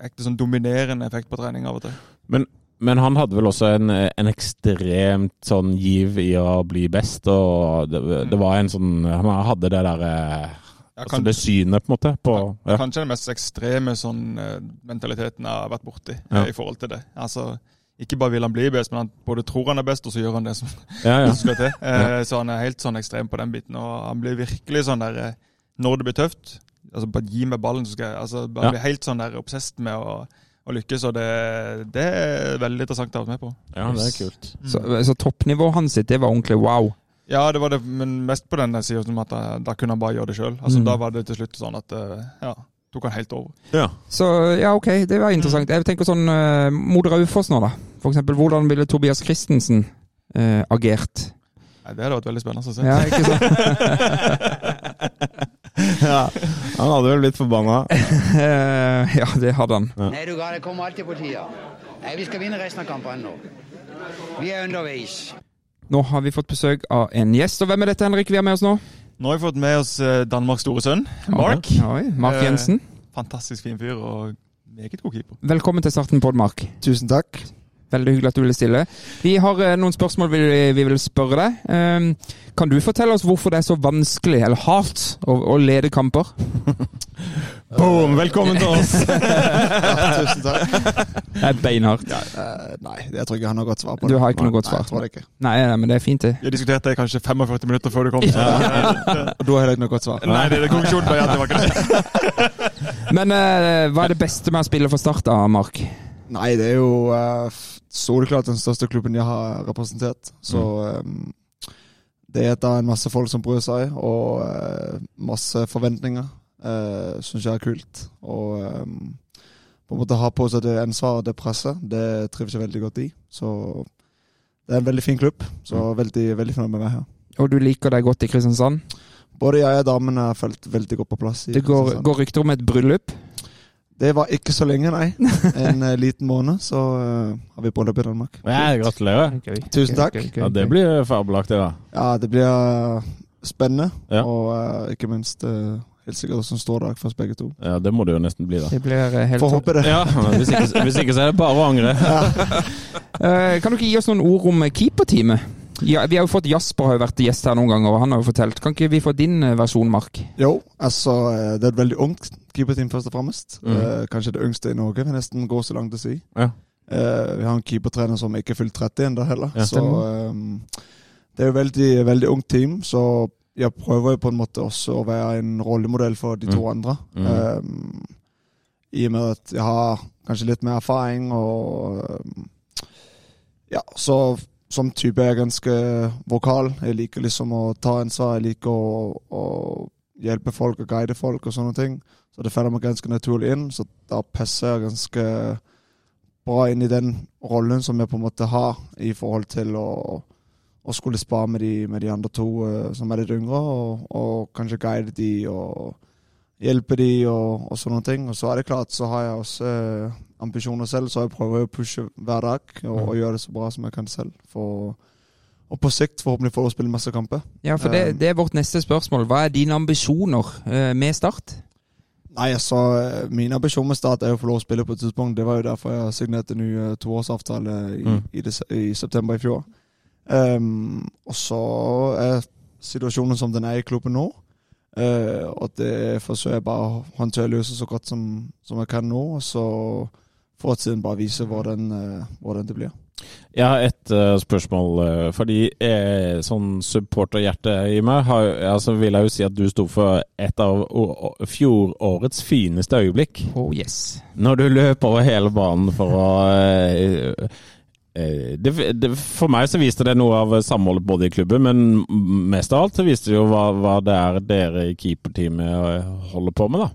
ekte sånn dominerende effekt på trening av og til. men, men han hadde vel også en, en ekstremt sånn giv i å bli best, og det, det var en sånn Han hadde det derre Ja, altså det synet, på en måte. På, ja. Kanskje den mest ekstreme sånn, eh, mentaliteten jeg har vært borti Ja. eh, i forhold til det. Altså, Ikke bare vil han bli best, men han både tror han er best, og så gjør han det som Ja, ja. skal til. Eh, Så han er helt sånn ekstrem på den biten. Og han blir virkelig sånn der eh, Når det blir tøft, altså bare gi meg ballen, så skal jeg altså, bare Ja. bli helt sånn der obsessed med å, å lykkes. Og det, det er veldig interessant å ha vært med på. ja, det er kult. Så, så toppnivået hans sitt, det var ordentlig wow. Ja, det var det, men mest på den sida som at eh, da kunne han bare gjøre det sjøl. Altså, Mm. Da var det til slutt sånn at eh, ja, tok han helt over. Ja. Så ja, ok, det var interessant. Jeg tenker sånn uh, Mot Raufoss nå, da. For eksempel, hvordan ville Tobias Christensen uh, agert? Nei, det hadde vært veldig spennende å se. Ja, ikke sant? ja. Han hadde vel blitt forbanna. Eh, ja, det hadde han. Nei, du gal, det kommer alltid på tida. Nei, vi skal vinne resten av kampene nå. Vi er underveis. Nå har vi fått besøk av en gjest. Og hvem er dette, Henrik, vi har med oss nå? Nå har vi fått med oss eh, Danmarks store sønn, Mark. Oi, Mark Eh, Jensen. Fantastisk fin fyr og meget god keeper. Velkommen til starten på Mark. Tusen takk. Veldig hyggelig at du ville stille. Vi har eh, noen spørsmål vi, vi vil spørre deg. Um, kan du fortelle oss hvorfor det er så vanskelig, eller hardt, å, å lede kamper? Boom! Velkommen til oss! Ja, tusen takk. Det er beinhardt. Eh, nei, jeg tror ikke jeg har noe godt svar på det. Du har ikke noe godt svar? Nei, jeg tror det ikke. Nei, nei, men det er fint, det. Vi diskuterte det kanskje 45 minutter før du kom. Så. Og du har heller ikke noe godt svar. Nei, det er konklusjonen på at det var ikke det. Men uh, hva er det beste med å spille for Start, da, Mark? Nei, det er jo uh, soleklart den største klubben jeg har representert. Så eh, det er da en masse folk som bryr seg, og uh, masse forventninger. Uh, Syns jeg er kult. Og um, på en måte ha på seg det ansvaret, det presset, det trives jeg veldig godt i. Så det er en veldig fin klubb. Så veldig, veldig fornøyd med å være her. Og du liker deg godt i Kristiansand? Både jeg og damene har følt veldig godt på plass. i Det går, går rykter om et bryllup. Det var ikke så lenge, nei. En uh, liten måned, så uh, har vi bryllup i Danmark. Ja, gratulerer. Tusen takk. Ja, det blir fabelaktig, da. Ja, det blir uh, spennende, Ja. og ikke minst uh, helt sikkert også en stor dag for oss begge to. Ja, Det må det jo nesten bli, da. Det blir helt Får håpe det. Ja, hvis ikke, hvis ikke så er det bare å angre. Eh, kan du ikke gi oss noen ord om keeperteamet? Ja, vi har jo fått Jasper har jo vært gjest her noen ganger, og han har jo fortelt. Kan ikke vi få din eh, versjon, Mark? Jo, altså eh, det er et veldig ungt keeperteam, først og fremst. Mm. Eh, kanskje det yngste i Norge, vil nesten gå så langt å si. Ja. Eh, vi har en keepertrener som ikke er fylt 30 ennå heller. Ja. så eh, det er jo veldig, veldig ungt team, så jeg prøver jo på en måte også å være en rollemodell for de to Mm. andre. Mm. Eh, I og med at jeg har kanskje litt mer erfaring og Ja, så som type er jeg ganske vokal. Jeg liker liksom å ta ansvar. Jeg liker å, å hjelpe folk og guide folk og sånne ting. Så det faller meg ganske naturlig inn. Så da passer jeg ganske bra inn i den rollen som jeg på en måte har i forhold til å, å skulle spare med de, med de andre to eh, som er litt yngre, og, og kanskje guide de og hjelpe de og, og sånne ting. Og så er det klart, så har jeg også eh, ambisjoner selv, så jeg prøver å pushe hver dag og, og gjøre det så bra som jeg kan selv. For, og på sikt forhåpentlig få spille masse kamper. Ja, for det, Um, det er vårt neste spørsmål. Hva er dine ambisjoner eh, med Start? Nei, altså, eh, Min ambisjon med Start er å få lov å spille på et tidspunkt. Det var jo derfor jeg signerte ny eh, toårsavtale i, Mm. i, des- i september i fjor. Um, og så er situasjonen som den er i klubben nå. Uh, og det forsøker jeg bare å håndtere løse så godt som, som jeg kan nå. Og så får siden bare vise hvordan, eh, hvordan det blir. Jeg har ett uh, spørsmål. eh, fordi eh, sånn supporterhjerte i meg har, altså vil jeg jo si at du sto for et av fjorårets fineste øyeblikk. Oh yes. Når du løp over hele banen for å eh, eh, det, det, For meg så viste det noe av samholdet både i klubben, men mest av alt så viste det jo hva, hva det er dere i keeperteamet holder på med, da.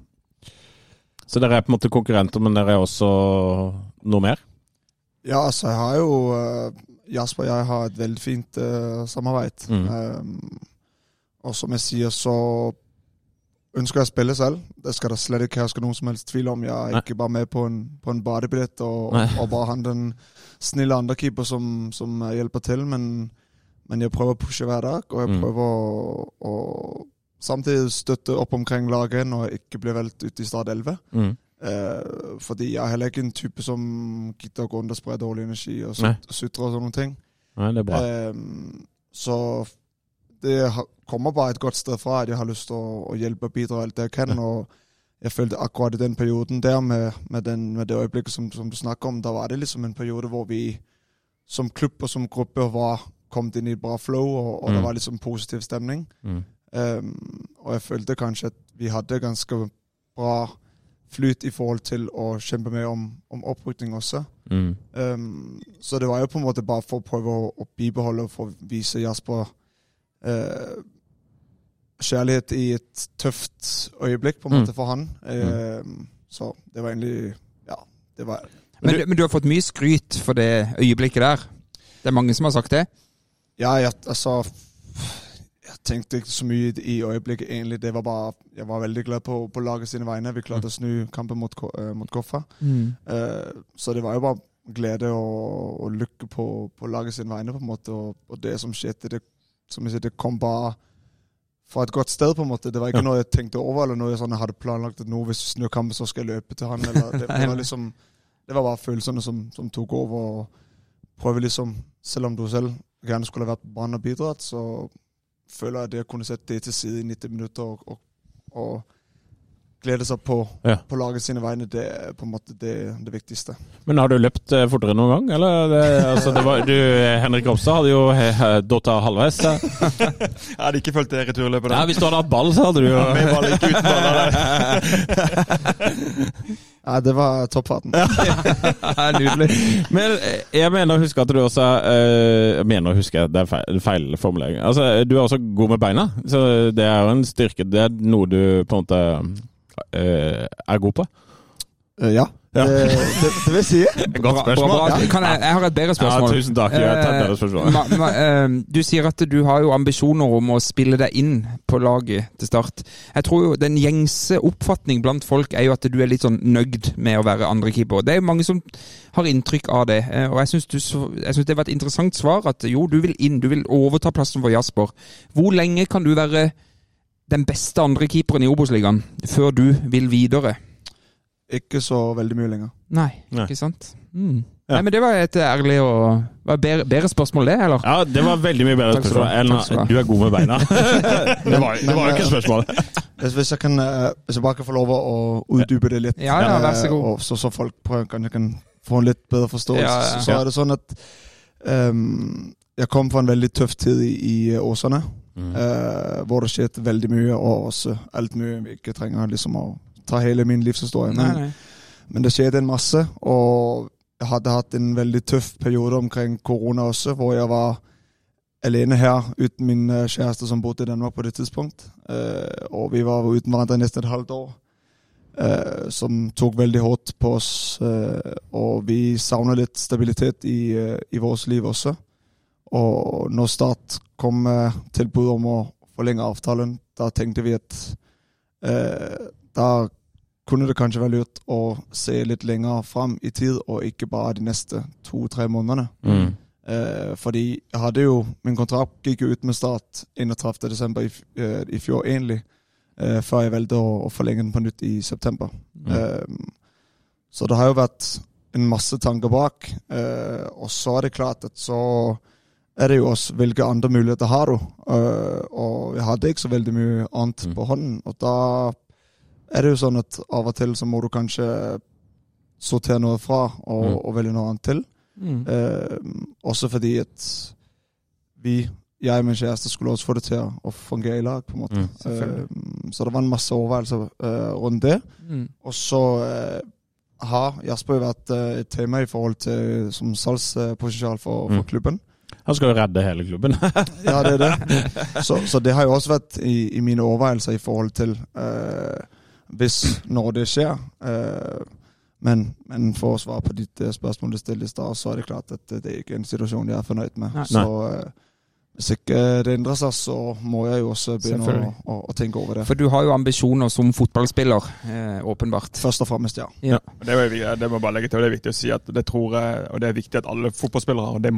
Så dere er på en måte konkurrenter, men dere er også noe mer? Ja, altså, jeg har jo eh, Jasper og jeg har et veldig fint uh, samarbeid. Mm. Um, og som jeg sier, så ønsker jeg å spille selv. Det skal det slett ikke herske noen som helst tvil om. Jeg er Nei. ikke bare med på en, på en badebillett og, og bare han den snille andrekeeper som, som hjelper til, men, men jeg prøver å pushe hver dag, og jeg Mm. prøver å, å samtidig støtte opp omkring laget når jeg ikke blir valgt ut i Start 11. Mm. Eh, fordi jeg er heller ikke en type som gidder å gå under og spre dårlig energi og sutre og sånne ting. Nei, det er bra. Eh, så det kommer bare et godt sted fra at jeg har lyst til å, å hjelpe og bidra alt det jeg kan. Og jeg følte akkurat i den perioden der, med, med, den, med det øyeblikket som, som du snakker om, da var det liksom en periode hvor vi som klubb og som gruppe var kommet inn i et bra flow, og, og Mm. det var liksom positiv stemning. Mm. Ehm, og jeg følte kanskje at vi hadde ganske bra flyt i forhold til å kjempe med om, om opprykning også. Mm. Um, så det var jo på en måte bare for å prøve å, å bibeholde og for å vise Jasper uh, kjærlighet i et tøft øyeblikk, på en Mm. måte, for han. Um, så det var egentlig Ja, det var Men, du, men du har fått mye skryt for det øyeblikket der. Det er mange som har sagt det. Ja, jeg, altså Jeg tenkte ikke så mye i øyeblikket, egentlig. Det var bare Jeg var veldig glad på, på laget sine vegne. Vi klarte å snu kampen mot, eh, mot Koffa. Eh, så det var jo bare glede og, og lykke på, på laget sine vegne, på en måte. Og, og det som skjedde, det, som jeg sier, det kom bare fra et godt sted, på en måte. Det var ikke Ja. noe jeg tenkte over, eller noe jeg sånn, hadde planlagt at nå hvis vi snur kampen, så skal jeg løpe til han. Eller, det, det var liksom Det var bare følelsene som, som tok over. og prøve liksom, Selv om du selv gjerne skulle vært på banen og bidratt, så føler jeg at det å kunne sette det til side i 90 minutter og, og, og glede seg på, Ja. på laget sine vegne, det er på en måte det, det viktigste. Men har du løpt eh, fortere noen gang? Eller? Det, altså, det var, du, Henrik Ropstad hadde jo eh, datt halvveis. Ja. Jeg hadde ikke fulgt det returløpet. Ja, der. hvis du hadde hatt ball, så hadde du jo Med ball ikke uten ball Ja, det var toppfarten. Nydelig. Men eh, jeg mener å huske at du også eh, Jeg mener å huske, det er feil, feil formulering. Altså, du er også god med beina, så det er jo en styrke. Det er noe du på en måte eh, er god på. Ja, Ja. Det, det, det vil si. Godt spørsmål. Bra, bra. Kan jeg, jeg har et bedre spørsmål. Ja, tusen takk. Jeg tar et bedre Eh, spørsmål. ma, ma, eh, du sier at du har jo ambisjoner om å spille deg inn på laget til start. Jeg tror jo Den gjengse oppfatning blant folk er jo at du er litt sånn nøyd med å være andrekeeper. Det er jo mange som har inntrykk av det. eh, Og jeg syns det var et interessant svar at jo, du vil inn. Du vil overta plassen for Jasper. Hvor lenge kan du være den beste andrekeeperen i Obos-ligaen før du vil videre? Ikke så veldig mye lenger. Nei, Nei. ikke sant? Mm. Ja. Nei, men Det var et ærlig og var bedre, bedre spørsmål, det, eller? Ja, det var veldig mye bedre spørsmål enn du er god med beina. det, var, det var jo ikke et spørsmål. Hvis, jeg kan, eh, hvis jeg bare kan få lov å utdype det litt, Ja, ja, vær så eh, god. og så, så folk prøver, kan, kan få en litt bedre forståelse, Ja, ja. Så, så er det sånn at um, jeg kom fra en veldig tøff tid i, i Åsane, Mm. uh, hvor det skjedde veldig mye, og også alt mye vi ikke trenger liksom å ta hele min livshistorie. Men, nei. men det skjedde en masse, og jeg hadde hatt en veldig tøff periode omkring korona også, hvor jeg var alene her uten min eh, kjæreste som bodde i Danmark på det tidspunkt. Eh, og vi var uten hverandre nesten et halvt år. eh, som tok veldig hardt på oss. og vi savna litt stabilitet i, i vårt liv også. Og når Start kom med tilbud om å forlenge avtalen, da tenkte vi at da kunne det kanskje være lurt å se litt lenger fram i tid, og ikke bare de neste to-tre månedene. Mm. Eh, fordi jeg hadde jo Min kontrakt gikk jo ut med Start 31.12. I, eh, i fjor, egentlig. Eh, før jeg valgte å, å forlenge den på nytt i september. Mm. Eh, så det har jo vært en masse tanker bak. Eh, og så er det klart at så er det jo også hvilke andre muligheter har du. øh, og jeg hadde ikke så veldig mye annet Mm. på hånden. Og da er det jo sånn at av og til så må du kanskje sortere noe fra og, Mm. og velge noe annet til. Mm. Eh, også fordi at vi, jeg og min kjæreste, skulle også få det til å fungere i lag, på en måte. Mm. Eh, så det var en masse overveielser eh, rundt det. Mm. Og så eh, har Jasper vært eh, et tema i forhold til som salgspotensial for, for Mm. klubben. Han skal jo redde hele klubben. Ja, det er det. Så, så det har jo også vært i, i mine overveielser i forhold til eh, hvis når det skjer. Eh, men, men for å svare på ditt eh, spørsmål du stilte i stad, så er det klart at det, er ikke en situasjon jeg er fornøyd med. Nei. Så eh, hvis ikke det endrer seg, så må jeg jo også begynne å, å, å tenke over det. For du har jo ambisjoner som fotballspiller, åpenbart. Først og fremst, ja. Ja. Det, er det må jeg bare legge til, og det er viktig å si at det tror jeg, og det er viktig at alle fotballspillere og det,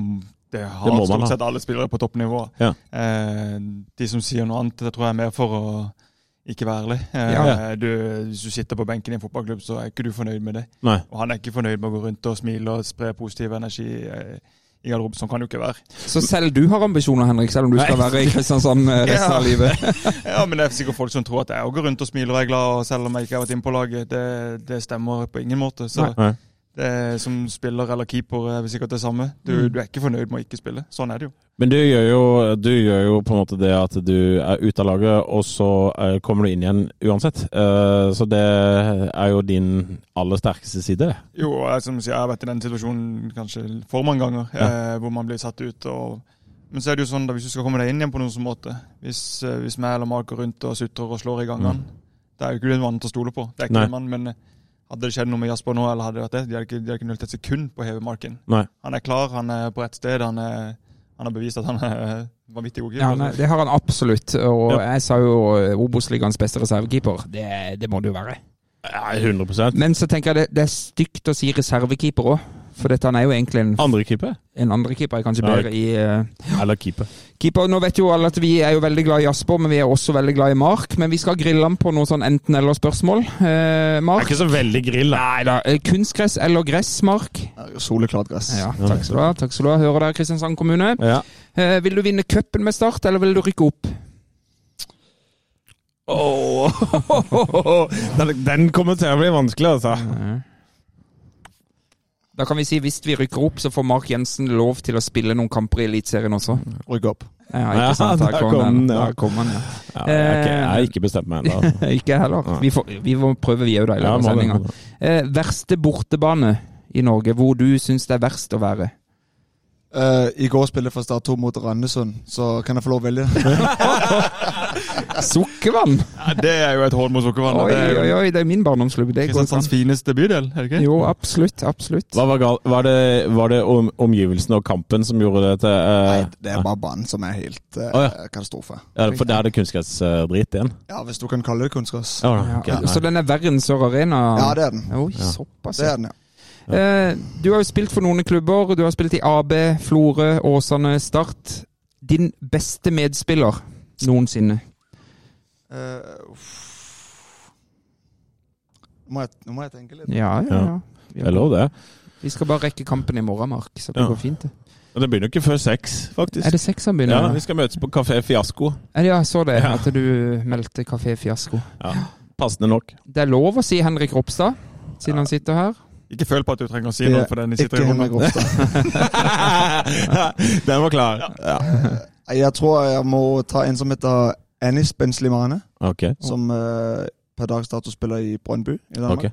det har Det stort sett alle spillere på toppnivå. Ja. Eh, de som sier noe annet, det tror jeg er mer for å ikke være ærlig. Eh, Ja. du, hvis du sitter på benken i en fotballklubb, så er ikke du fornøyd med det. Nei. Og han er ikke fornøyd med å gå rundt og smile og spre positiv energi eh, i garderoben. Sånn kan det jo ikke være. Så selv du har ambisjoner, Henrik, selv om du skal Nei. være i Kristiansand eh, resten Ja. av livet. Ja, men det er sikkert folk som tror at jeg òg går rundt og smiler og er glad, og selv om jeg ikke har vært inne på laget. Det, det stemmer på ingen måte. Så Nei. Er, som spiller eller keeper er vel sikkert det samme. Du, Mm. du er ikke fornøyd med å ikke spille. Sånn er det jo. Men du gjør, jo, du gjør jo på en måte det at du er ute av laget, og så eh, kommer du inn igjen uansett. Eh, så det er jo din aller sterkeste side. det. Jo, jeg, som sier, jeg har vært i den situasjonen kanskje for mange ganger, eh, hvor man blir satt ut. Og, men så er det jo sånn da, hvis du skal komme deg inn igjen på noen sånn måte Hvis, eh, hvis meg eller Mark går rundt og sutrer og slår i gangene, det er jo ikke en mann til å stole på. Det er ikke Nei. en mann, men eh, hadde det skjedd noe med Jasper nå, eller hadde det vært det, de hadde ikke, de hadde ikke nølt et sekund på å heve marken. Nei. Han er klar, han er på rett sted, han, er, han har bevist at han er vanvittig god Ja, keeper. Ja, det har han absolutt. Og Ja. jeg sa jo eh, Obos-ligaens beste reservekeeper. Det, det må det jo være. Ja, 100% Men så tenker jeg det, det er stygt å si reservekeeper òg. For dette han er jo egentlig en, Andre keeper? en andre keeper er kanskje bedre i uh, Eller keeper. keeper. Nå vet jo alle at vi er jo veldig glad i Jasper, men vi er også veldig glad i Mark. Men vi skal grille ham på noe sånn enten-eller-spørsmål. Mark. Det er ikke så veldig grill, da. Nei da. eh, Kunstgress eller gress, Mark? Soleklart gress. Ja, takk skal du ha. takk skal du ha. Hører dere, Kristiansand kommune? Ja. Uh, vil du vinne cupen med Start, eller vil du rykke opp? den, den kommer til å bli vanskelig, altså. Da kan vi si hvis vi rykker opp, så får Mark Jensen lov til å spille noen kamper i Eliteserien også. Rygg opp. Ja, ikke sant? Der kom ja. Der kom den, ja. Ja, jeg, er jeg har ikke bestemt meg ennå. ikke jeg heller. Vi, får, vi må prøve, vi òg, da, i Ja, løpet av sendinga. Eh, verste bortebane i Norge, hvor du syns det er verst å være? Eh, I går spilte jeg for Start 2 mot Randesund, så kan jeg få lov å velge? Sukkervann! Ja, det er jo et hånd mot sukkervann. Oi, det er jo oi, oi, det er min barndomsklubb. Kristiansands fineste bydel, er det ikke? Jo, absolutt. Absolutt. Hva var galt? Var det, var det om, omgivelsene og kampen som gjorde det til uh... Nei, det er bare banen som er helt uh, oh, ja. katastrofe. ja, For der er det kunstgressdrit igjen? Ja, hvis du kan kalle det kunstgress. okay. Ja, så den er verre enn Sør Arena? Ja, det er den. Oi, Ja. såpass. Det er den, ja. Eh, du har jo spilt for noen klubber. Du har spilt i AB, Florø, Åsane, Start. Din beste medspiller noensinne? Uh, må jeg, nå må jeg tenke litt. Ja, ja, ja. Det er lov, det. Vi skal bare rekke kampen i morgen, Mark. Så det Ja. går fint. det. Og det begynner ikke før seks, faktisk. Er det seks han Ja. Vi skal møtes på Kafé Fiasko. Ja, jeg så det. Ja. At du meldte Kafé Fiasko. Ja, Passende nok. Det er lov å si Henrik Ropstad, siden han sitter her. Ikke føl på at du trenger å si noe for den sitter i rommet. Den var klar. Ja. Jeg tror jeg må ta en som heter Anis Benslimane, Okay. som uh, per dags dato spiller i Brøndby i Danmark. Okay.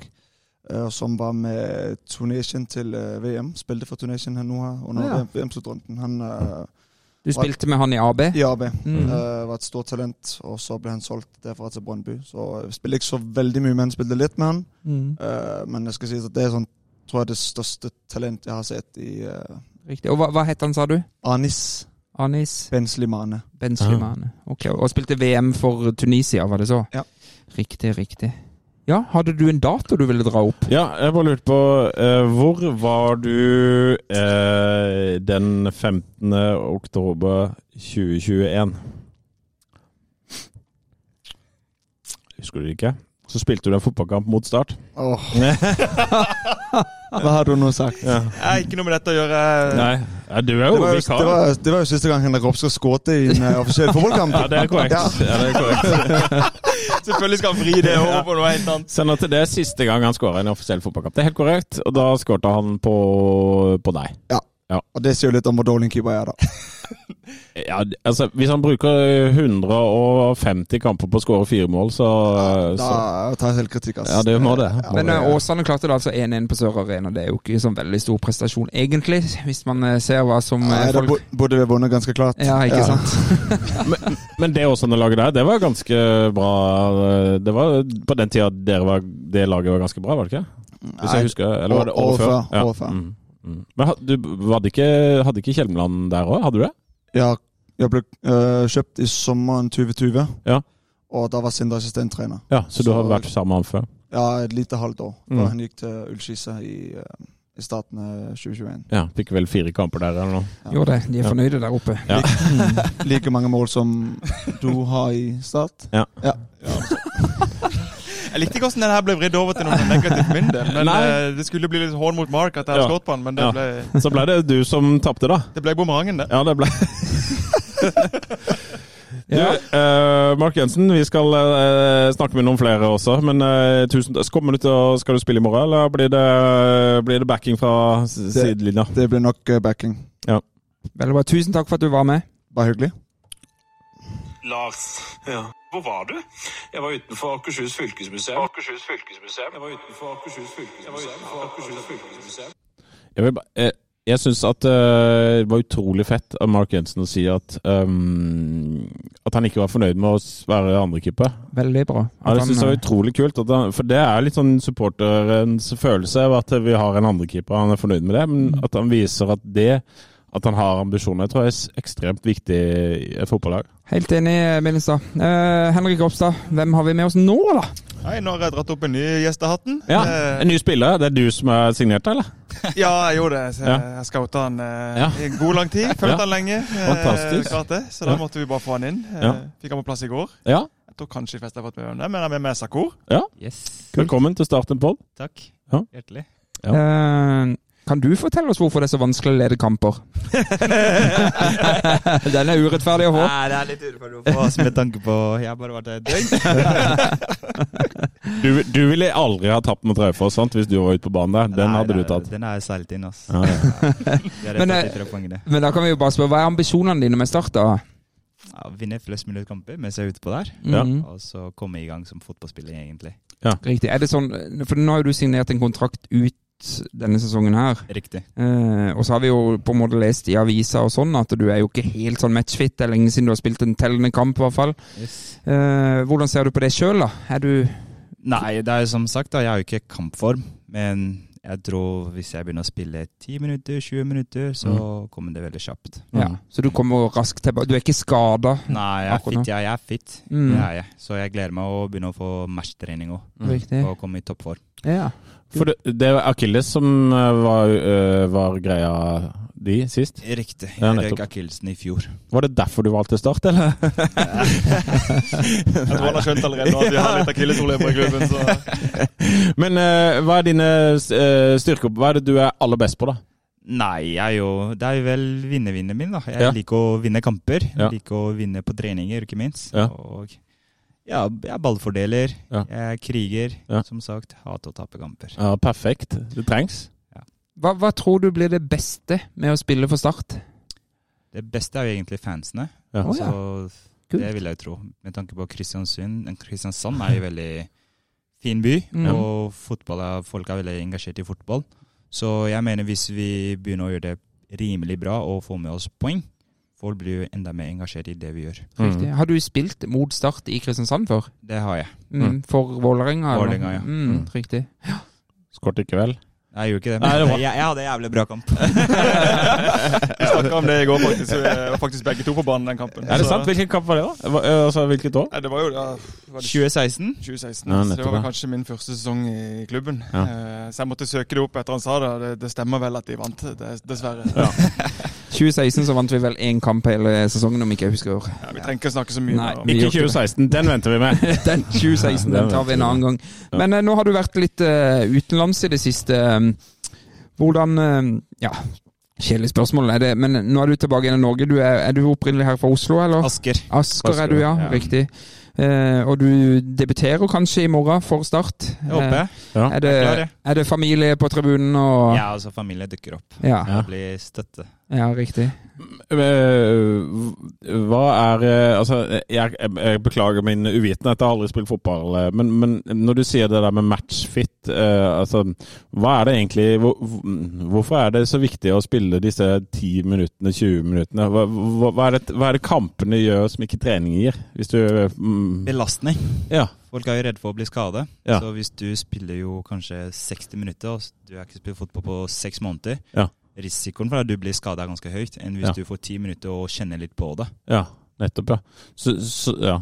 Uh, som var med Tunesien til uh, VM. Spilte for Tunesien her nå under Ja. VM-sluttrunden. Han Du spilte med han i AB. i AB. Mm. Uh, var et stort talent, og så ble han solgt derfra til Brøndby. Så jeg spiller ikke så veldig mye, men spilte litt med han. Mm. Uh, men jeg skal si at det er sånn, tror jeg det største talent jeg har sett i uh, Riktig. Og hva, hva het han, sa du? Anis Anis Benslimane. Ben Slimane. Ok, Og spilte VM for Tunisia, var det så? Ja. Riktig, riktig. Ja, hadde du en dato du ville dra opp? Ja, jeg bare lurte på eh, Hvor var du eh, den 15. oktober 2021? Husker du det ikke? Så spilte du en fotballkamp mot Start. Åh. Hva har du nå sagt? Ja. Jeg har ikke noe med dette å gjøre. Nei, ja, du er Det var jo, vikar. det, var, det var jo siste gang Henrik Ropstad skåret i en eh, offisiell fotballkamp. Ja, det er korrekt. Ja. Ja, det er korrekt. Selvfølgelig skal han vri det over på noe helt annet. Sånn at det er siste gang han skåra i en offisiell fotballkamp. Det er helt korrekt, og da skårte han på, på deg. Og det sier jo litt om hvor dårlig en keeper jeg er, da. Ja, altså, hvis han bruker 150 kamper på å skåre fire mål, så, Da så tar jeg selvkritikk, ass. Ja, det må det. Ja, Men det- eh, Åsane klarte det altså 1-1 på Sør Arena. Det er jo ikke sånn veldig stor prestasjon, egentlig, hvis man eh, ser hva som eh, Nei, folk Da burde vi vunnet ganske klart. Ja, ikke sant? Men, men det Åsane-laget der, det var ganske bra. Det var på den tida dere var, det laget var ganske bra, var det ikke? Hvis Nei, jeg husker, eller var det år- året før? året før. Mm, mm. Men had- du, hadde ikke, hadde ikke Kjelmeland der òg? Hadde du det? Ja, jeg ble øh, kjøpt i sommeren 2020. Ja. Og da var Sindre assistenttrener. Ja, så du har vært sammen med han før? Ja, et lite halvt år. Mm. Da han gikk til Ullskisa i, øh, i starten av 2021. Ja, Fikk vel fire kamper der eller noe? Ja. Gjorde det. De er Ja. fornøyde der oppe. Ja. Like mange mål som du har i Start. Ja. Ja. Jeg likte ikke hvordan den her ble vridd over til noe negativt min del. Men Nei. eh, Det skulle bli litt hån mot Mark at jeg hadde Ja. slått på han, men det Ja. ble, Så ble det du som tapte, da. det ble bumerangen, det. Ja, det ble Du, Ja. eh, Mark Jensen, vi skal uh, snakke med noen flere også. Men uh, tusen takk. Kommer du til å, skal du spille i morgen, eller blir det, blir det backing fra sidelinja? Det blir nok backing. Veldig bra. Tusen takk for at du var med. Bare hyggelig. Lars, hvor var du? Jeg var utenfor Akershus fylkesmuseum. Akershus fylkesmuseum. Jeg var utenfor Akershus fylkesmuseum. Jeg. Jeg, eh, jeg syns at uh, det var utrolig fett av Mark Jensen å si at um, At han ikke var fornøyd med å være andrekeeper. Veldig bra. Ja, det syns jeg var utrolig kult. At han, for det er litt sånn supporterens følelse av at vi har en andrekeeper, han er fornøyd med det. Men at han viser at det at han har ambisjoner, jeg tror jeg er ekstremt viktig i et fotballag. eh, Helt enig, Minestad. Uh, Henrik Ropstad, hvem har vi med oss nå, da? Hei, Nå har jeg dratt opp en ny gjestehatten. Ja, Eh, En ny spiller. Det er du som er signert, eller? ja, jeg gjorde det. Jeg Ja. scouta han eh, Ja. i god lang tid. Følte Ja. han lenge. eh, Fantastisk. klart det. Så Ja. da måtte vi bare få han inn. Eh, Ja. Fikk han på plass i går. Ja. Jeg tror kanskje flest har fått med det, men han er med med Sakur. Yes. Velkommen til Start en pod. Takk. Ja. Hjertelig. Ja. Eh, kan du fortelle oss hvorfor det er så vanskelig å lede kamper? Den er urettferdig å få. Nei, det er litt urettferdig å få med tanke på Jeg har bare vært der et døgn. Du, du ville aldri ha tapt mot Raufoss sant, hvis du var ute på banen der. Den Nei, hadde du tatt. Den er seilt inn, ass. Ja, ja. Det er Men, eh. Men da kan vi jo bare spørre, hva er ambisjonene dine med Start, da? Ja, vinne flest mulig kamper mens jeg er ute på der. Ja. Og så komme i gang som fotballspiller, egentlig. Riktig. Er det sånn, for nå har jo du signert en kontrakt ut denne sesongen her. Riktig. Eh, og så har vi jo på en måte lest i avisa og sånn at du er jo ikke helt sånn matchfit. Det er lenge siden du har spilt en tellende kamp, i hvert fall. Yes. Eh, hvordan ser du på det sjøl, da? Er du Nei, det er som sagt, da, jeg har jo ikke kampform. Men jeg tror hvis jeg begynner å spille 10 minutter, 20 minutter, så kommer det veldig kjapt. Ja. Så du kommer raskt tilbake? Du er ikke skada? Nei, jeg er fit. Ja. Jeg er fit. Mm. Det er jeg. Så jeg gleder meg å begynne å få matchtrening òg. Riktig. Og komme i toppform. Ja. For det, det var Akilles som eh, var, eh, var greia di sist. Riktig. Jeg nettopp. røyk akillesen i fjor. Var det derfor du valgte Start, eller? Jeg tror han har skjønt allerede nå at vi har litt akillesproblemer i klubben. Så. Men uh, hva er dine uh, styrker? Hva er det du er aller best på, da? Nei, jeg er jo, det er jo vel vinnervinneren min. da. Jeg Ja. liker å vinne kamper. Ja. Jeg liker å vinne på treninger, ikke minst. Ja. Og ja, jeg er ballfordeler. Ja. Jeg er kriger. Ja. Som sagt, hater å tape kamper. Ja, Perfekt. Det trengs. Hva, hva tror du blir det beste med å spille for Start? Det beste er jo egentlig fansene. Ja. Ja. Så det vil jeg jo tro. Med tanke på Kristiansund. Kristiansand er jo veldig fin by, Mm. og fotball er, folk er veldig engasjert i fotball. Så jeg mener hvis vi begynner å gjøre det rimelig bra og får med oss poeng, folk blir jo enda mer engasjert i det vi gjør. Riktig. Har du spilt mot Start i Kristiansand før? Det har jeg. Mm. For Vålerenga? Vålerenga, ja. Mm, riktig. Skåret ikke vel? Jeg gjorde ikke det, Nei, det var- jeg, jeg hadde jævlig bra kamp. Vi snakka om det i går, faktisk. Vi var faktisk begge to på banen den kampen. Er det Så- sant? Hvilken kamp var det, da? Hva- eh, Altså, hvilket år? Nei, det var jo da var det 2016. 2016. Ja, så det var kanskje min første sesong i klubben. Ja. Eh, Så jeg måtte søke det opp etter han sa det. Det, det stemmer vel at de vant, det, dessverre. Ja. 2016 så vant vi vel én kamp hele sesongen, om ikke jeg husker. Ja, vi trenger ikke snakke så mye Nei. om Ikke gjør ikke det. 2016, den venter vi med. Den 2016 den tar vi en annen gang. Men uh, nå har du vært litt uh, utenlands i det siste. Hvordan uh, Ja, kjedelig spørsmål, er det, men nå er du tilbake igjen i Norge. Du er, er du opprinnelig her fra Oslo, eller? Asker. Asker er du, ja. Ja. Riktig. Eh, og du debuterer kanskje i morgen for Start. Jeg håper jeg. Ja. Er det, er er det familie på tribunen og Ja, altså familie dukker opp. Ja, Ja. Det blir støtte. ja, riktig. Eh, Hva er eh, Altså, jeg, jeg, beklager min uvitenhet, jeg har aldri spilt fotball. eh, Men, men når du sier det der med matchfit, eh, altså Hva er det egentlig hvor, Hvorfor er det så viktig å spille disse 10 minuttene, 20 minuttene? Hva, hva, er, det, hva er det kampene gjør som ikke trening gir? Hvis du mm, Belastning. Ja. Folk er jo redde for å bli skadet. Ja. Så hvis du spiller jo kanskje 60 minutter, og du har ikke spilt fotball på seks måneder, Ja. Risikoen for at du blir skadet er ganske høyt, enn hvis Ja. du får ti minutter og kjenner litt på det. Ja, nettopp, ja. Så, så, ja.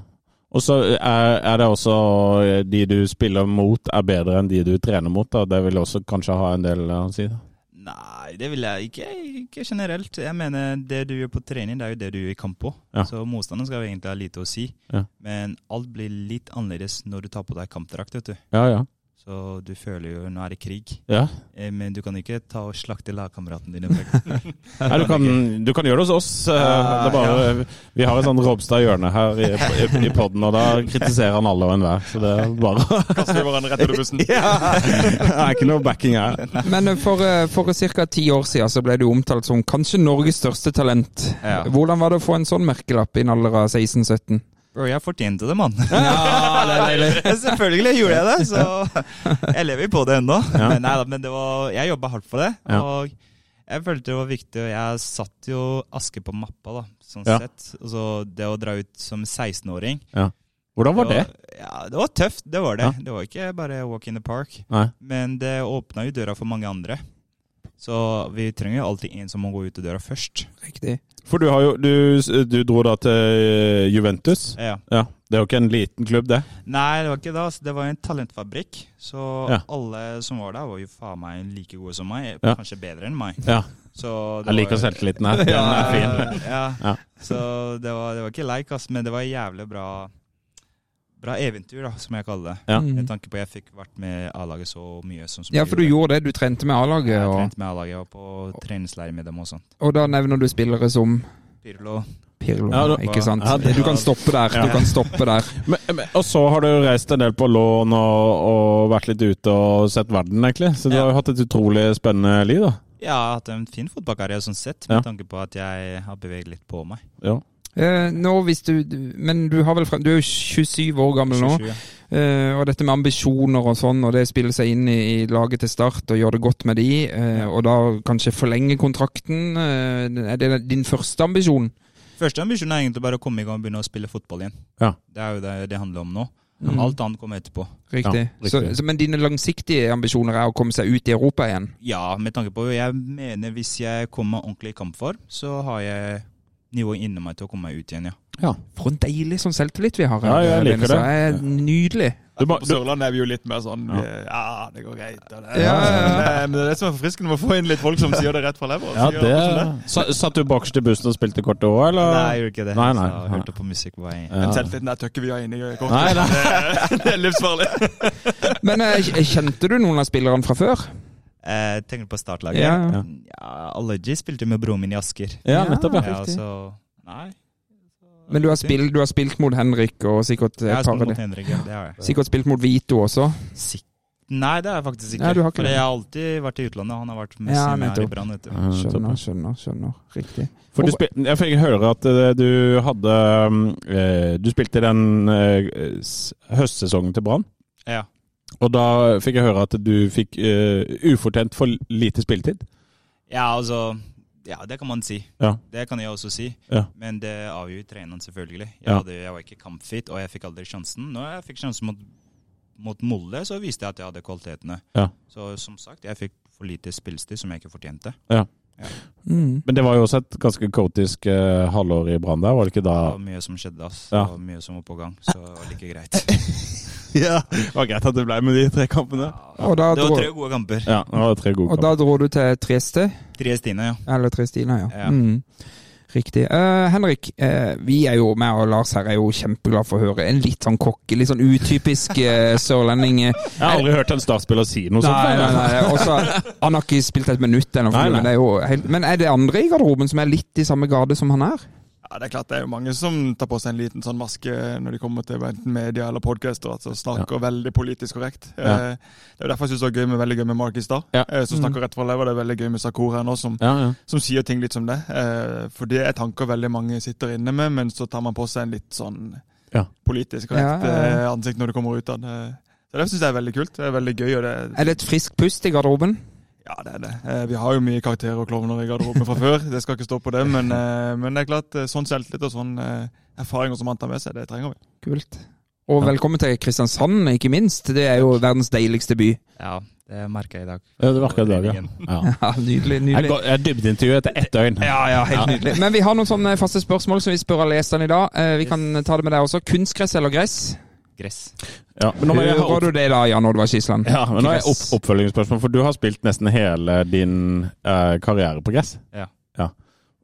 Og så er, er det også eh, de du spiller mot er bedre enn de du trener mot. Da. Det vil også kanskje ha en del å si. Da. Nei, det vil jeg ikke, ikke generelt. Jeg mener det du gjør på trening, det er jo det du gjør i kamp på. Ja. Så motstanderen skal jo egentlig ha lite å si. Ja. Men alt blir litt annerledes når du tar på deg kampdrakt, vet du. Ja, ja. Så du føler jo nå er det krig. ja. Eh, Men du kan ikke ta og slakte lagkameratene dine. Nei, du, kan, du kan gjøre det hos oss. eh, Det er bare, Vi har et sånt Robstad-hjørne her i, i, i podden, og da kritiserer han alle og enhver. Så det er bare Kaster vi hverandre rett under bussen. ja. Det er ikke noe backing her. Men eh, for, for ca. ti år siden så ble du omtalt som kanskje Norges største talent. Ja. Hvordan var det å få en sånn merkelapp i en alder av 16-17? Bro, jeg fortjente det, mann. Ja. Selvfølgelig gjorde jeg det, så jeg lever på det ennå. Ja. Men, nei, men det var, jeg jobba hardt for det, Ja. og jeg følte det var viktig. Jeg satt jo Aske på mappa, da, sånn sett. Og så det å dra ut som 16-åring Hvordan var det? Ja, det var tøft, det var det. Det var ikke bare walk in the park. Nei. Men det åpna jo døra for mange andre. Så vi trenger jo alltid en som må gå ut døra først. Riktig. For du, har jo, du, du dro da til eh, Juventus. Ja. Ja, Det er jo ikke en liten klubb, det. Nei, det var ikke det. altså. Det var en talentfabrikk. Så Ja. alle som var der, var jo faen meg like gode som meg. Ja. Kanskje bedre enn meg. Ja, Så det Jeg liker selvtilliten her. Den er fin. Ja. Ja. Så det var, det var ikke leik, ass, men det var jævlig bra Bra eventyr, da, som jeg kaller det. Ja. Mm. Med tanke på at jeg fikk vært med A-laget så mye. Som, som Ja, for du gjorde det. Du trente med A-laget. Jeg Og, trente med A-laget, og på treningsleir med dem og sånt. og da nevner du spillere som Pirlo. Pirlo. Ja, da- ikke sant? Ja, det- Du kan stoppe der. Du kan stoppe der. Men, men, og så har du reist en del på lån og, og vært litt ute og sett verden, egentlig. Så du Ja. har jo hatt et utrolig spennende liv, da. Ja, Jeg har hatt en fin fotballkarriere sånn sett, Ja. med tanke på at jeg har beveget litt på meg. Ja. Eh, nå hvis du, Men du har vel frem, Du er jo 27 år gammel nå. 27, ja. Eh, og dette med ambisjoner og sånn, og det spiller seg inn i, i laget til start og gjør det godt med de, eh, og da kanskje forlenge kontrakten. Eh, er det din første ambisjon? Første ambisjon er egentlig bare å komme i gang og begynne å spille fotball igjen. Ja. Det er jo det det handler om nå. Mm. Alt annet kommer etterpå. Riktig. Ja, Så, så, men dine langsiktige ambisjoner er å komme seg ut i Europa igjen? Ja, med tanke på Jeg mener hvis jeg kommer ordentlig i kampform, så har jeg nivået inni meg til å komme meg ut igjen, ja. For en deilig sånn selvtillit vi har. Ja, jeg liker det så det. er Nydelig. Du må- På Sørlandet er vi jo litt mer sånn Ja. ja, ja det går greit. og det- Ja, ja, ja. Men, eh, det er det som er forfriskende med å få inn litt folk som sier det rett fra levra. Ja, det Sa- Satt du bakerst i bussen og spilte kortet òg, eller? Nei, jeg gjorde ikke det. Nei, nei. Så jeg hørte på musikk på vei inn. Ja. Den selvtilliten der tøkker vi av inne i kortet. Nei, nei. Det, det er livsfarlig. Men eh, kjente du noen av spillerne fra før? Eh, tenker du på startlaget? Ja. Ja. ja Allergy spilte med broren min i Asker. Ja, nettopp, ja. Ja, så Nei. Men du har, spilt, du har spilt mot Henrik og sikkert Jeg har spilt mot. Henrik, ja. Det har jeg. Sikkert spilt mot Vito også. Sik Nei, det har jeg faktisk ikke. Nei, ikke For det. jeg har alltid vært i utlandet. Han har vært med Ja, med her i. Brann. vet du. Ja, Skjønner, skjønner. skjønner. Riktig. For du spil, jeg fikk høre at eh, du hadde eh, Du spilte den eh, høstsesongen til Brann. Ja. Og da fikk jeg høre at du fikk uh, ufortjent for lite spilletid. ja, altså Ja, det kan man si. Ja. Det kan jeg også si. Ja. Men det avgjør treneren, selvfølgelig. Jeg, Ja. hadde, jeg var ikke kampfit, og jeg fikk aldri sjansen. Når jeg fikk sjansen mot, mot Molde, så viste jeg at jeg hadde kvalitetene. Ja. Så som sagt, jeg fikk for lite spillestid som jeg ikke fortjente. Mm. Men det var jo også et ganske kaotisk uh, halvår i Brann der, var det ikke da? Det var mye som skjedde. ass. Ja. Det var mye som var på gang, så det var like greit. Ja, Det var greit at det ble med de tre kampene. Og da, Det var dro, tre gode kamper. Ja, det var tre gode og da dro du til Trieste? Triestina, ja. Eller Triestina, ja. Ja. Mm. Riktig. Uh, Henrik, uh, vi er jo, meg og Lars her er jo kjempeglad for å høre en litt sånn kokke, litt sånn utypisk uh, sørlending. Jeg har aldri hørt en startspiller si noe sånt. Nei, nei, nei. Også, han har ikke spilt et minutt Nei, nei. men, det er jo helt- men er det andre i garderoben som er litt i samme gade som han er? Ja, Det er klart det er jo mange som tar på seg en liten sånn maske når de kommer til enten media eller podcaster, altså snakker veldig politisk korrekt. Ja. Eh, Det er jo derfor jeg syns det var gøy med, veldig gøy med Mark i stad, Ja. eh, som snakker rett fra leva. Det er veldig gøy med Sakura nå, som, Ja, ja. som sier ting litt som det. Eh, For det er tanker veldig mange sitter inne med, men så tar man på seg en litt sånn Ja. politisk korrekt Ja, ja, ja. eh, ansikt når det kommer ut av det. Så det syns jeg er veldig kult. Det er veldig gøy. og det Er det et friskt pust i garderoben? Ja, det er det. Eh, Vi har jo mye karakterer og klovner i garderoben fra før. Det skal ikke stå på det, men, eh, men det er klart, eh, sånn selvtillit og sånn eh, erfaringer som han tar med seg, det trenger vi. Kult. Og Ja. velkommen til Kristiansand, ikke minst. Det er jo verdens deiligste by. Ja, det merker jeg i dag. Ja, det merker jeg i dag, ja. ja. Ja, Nydelig. Jeg, nydelig. går- jeg dybdeintervju etter ett døgn. Ja, ja, helt nydelig. Men vi har noen sånne faste spørsmål som vi spør alle gjestene i dag. Eh, Vi kan ta det med deg også. Kunstgress eller gress? Gress. Ja, men nå må jeg ha Hører du det da, Jan Oddvar Skisland? Ja, men nå er jeg opp, oppfølgingsspørsmål, for du har spilt nesten hele din eh, karriere på gress. Ja.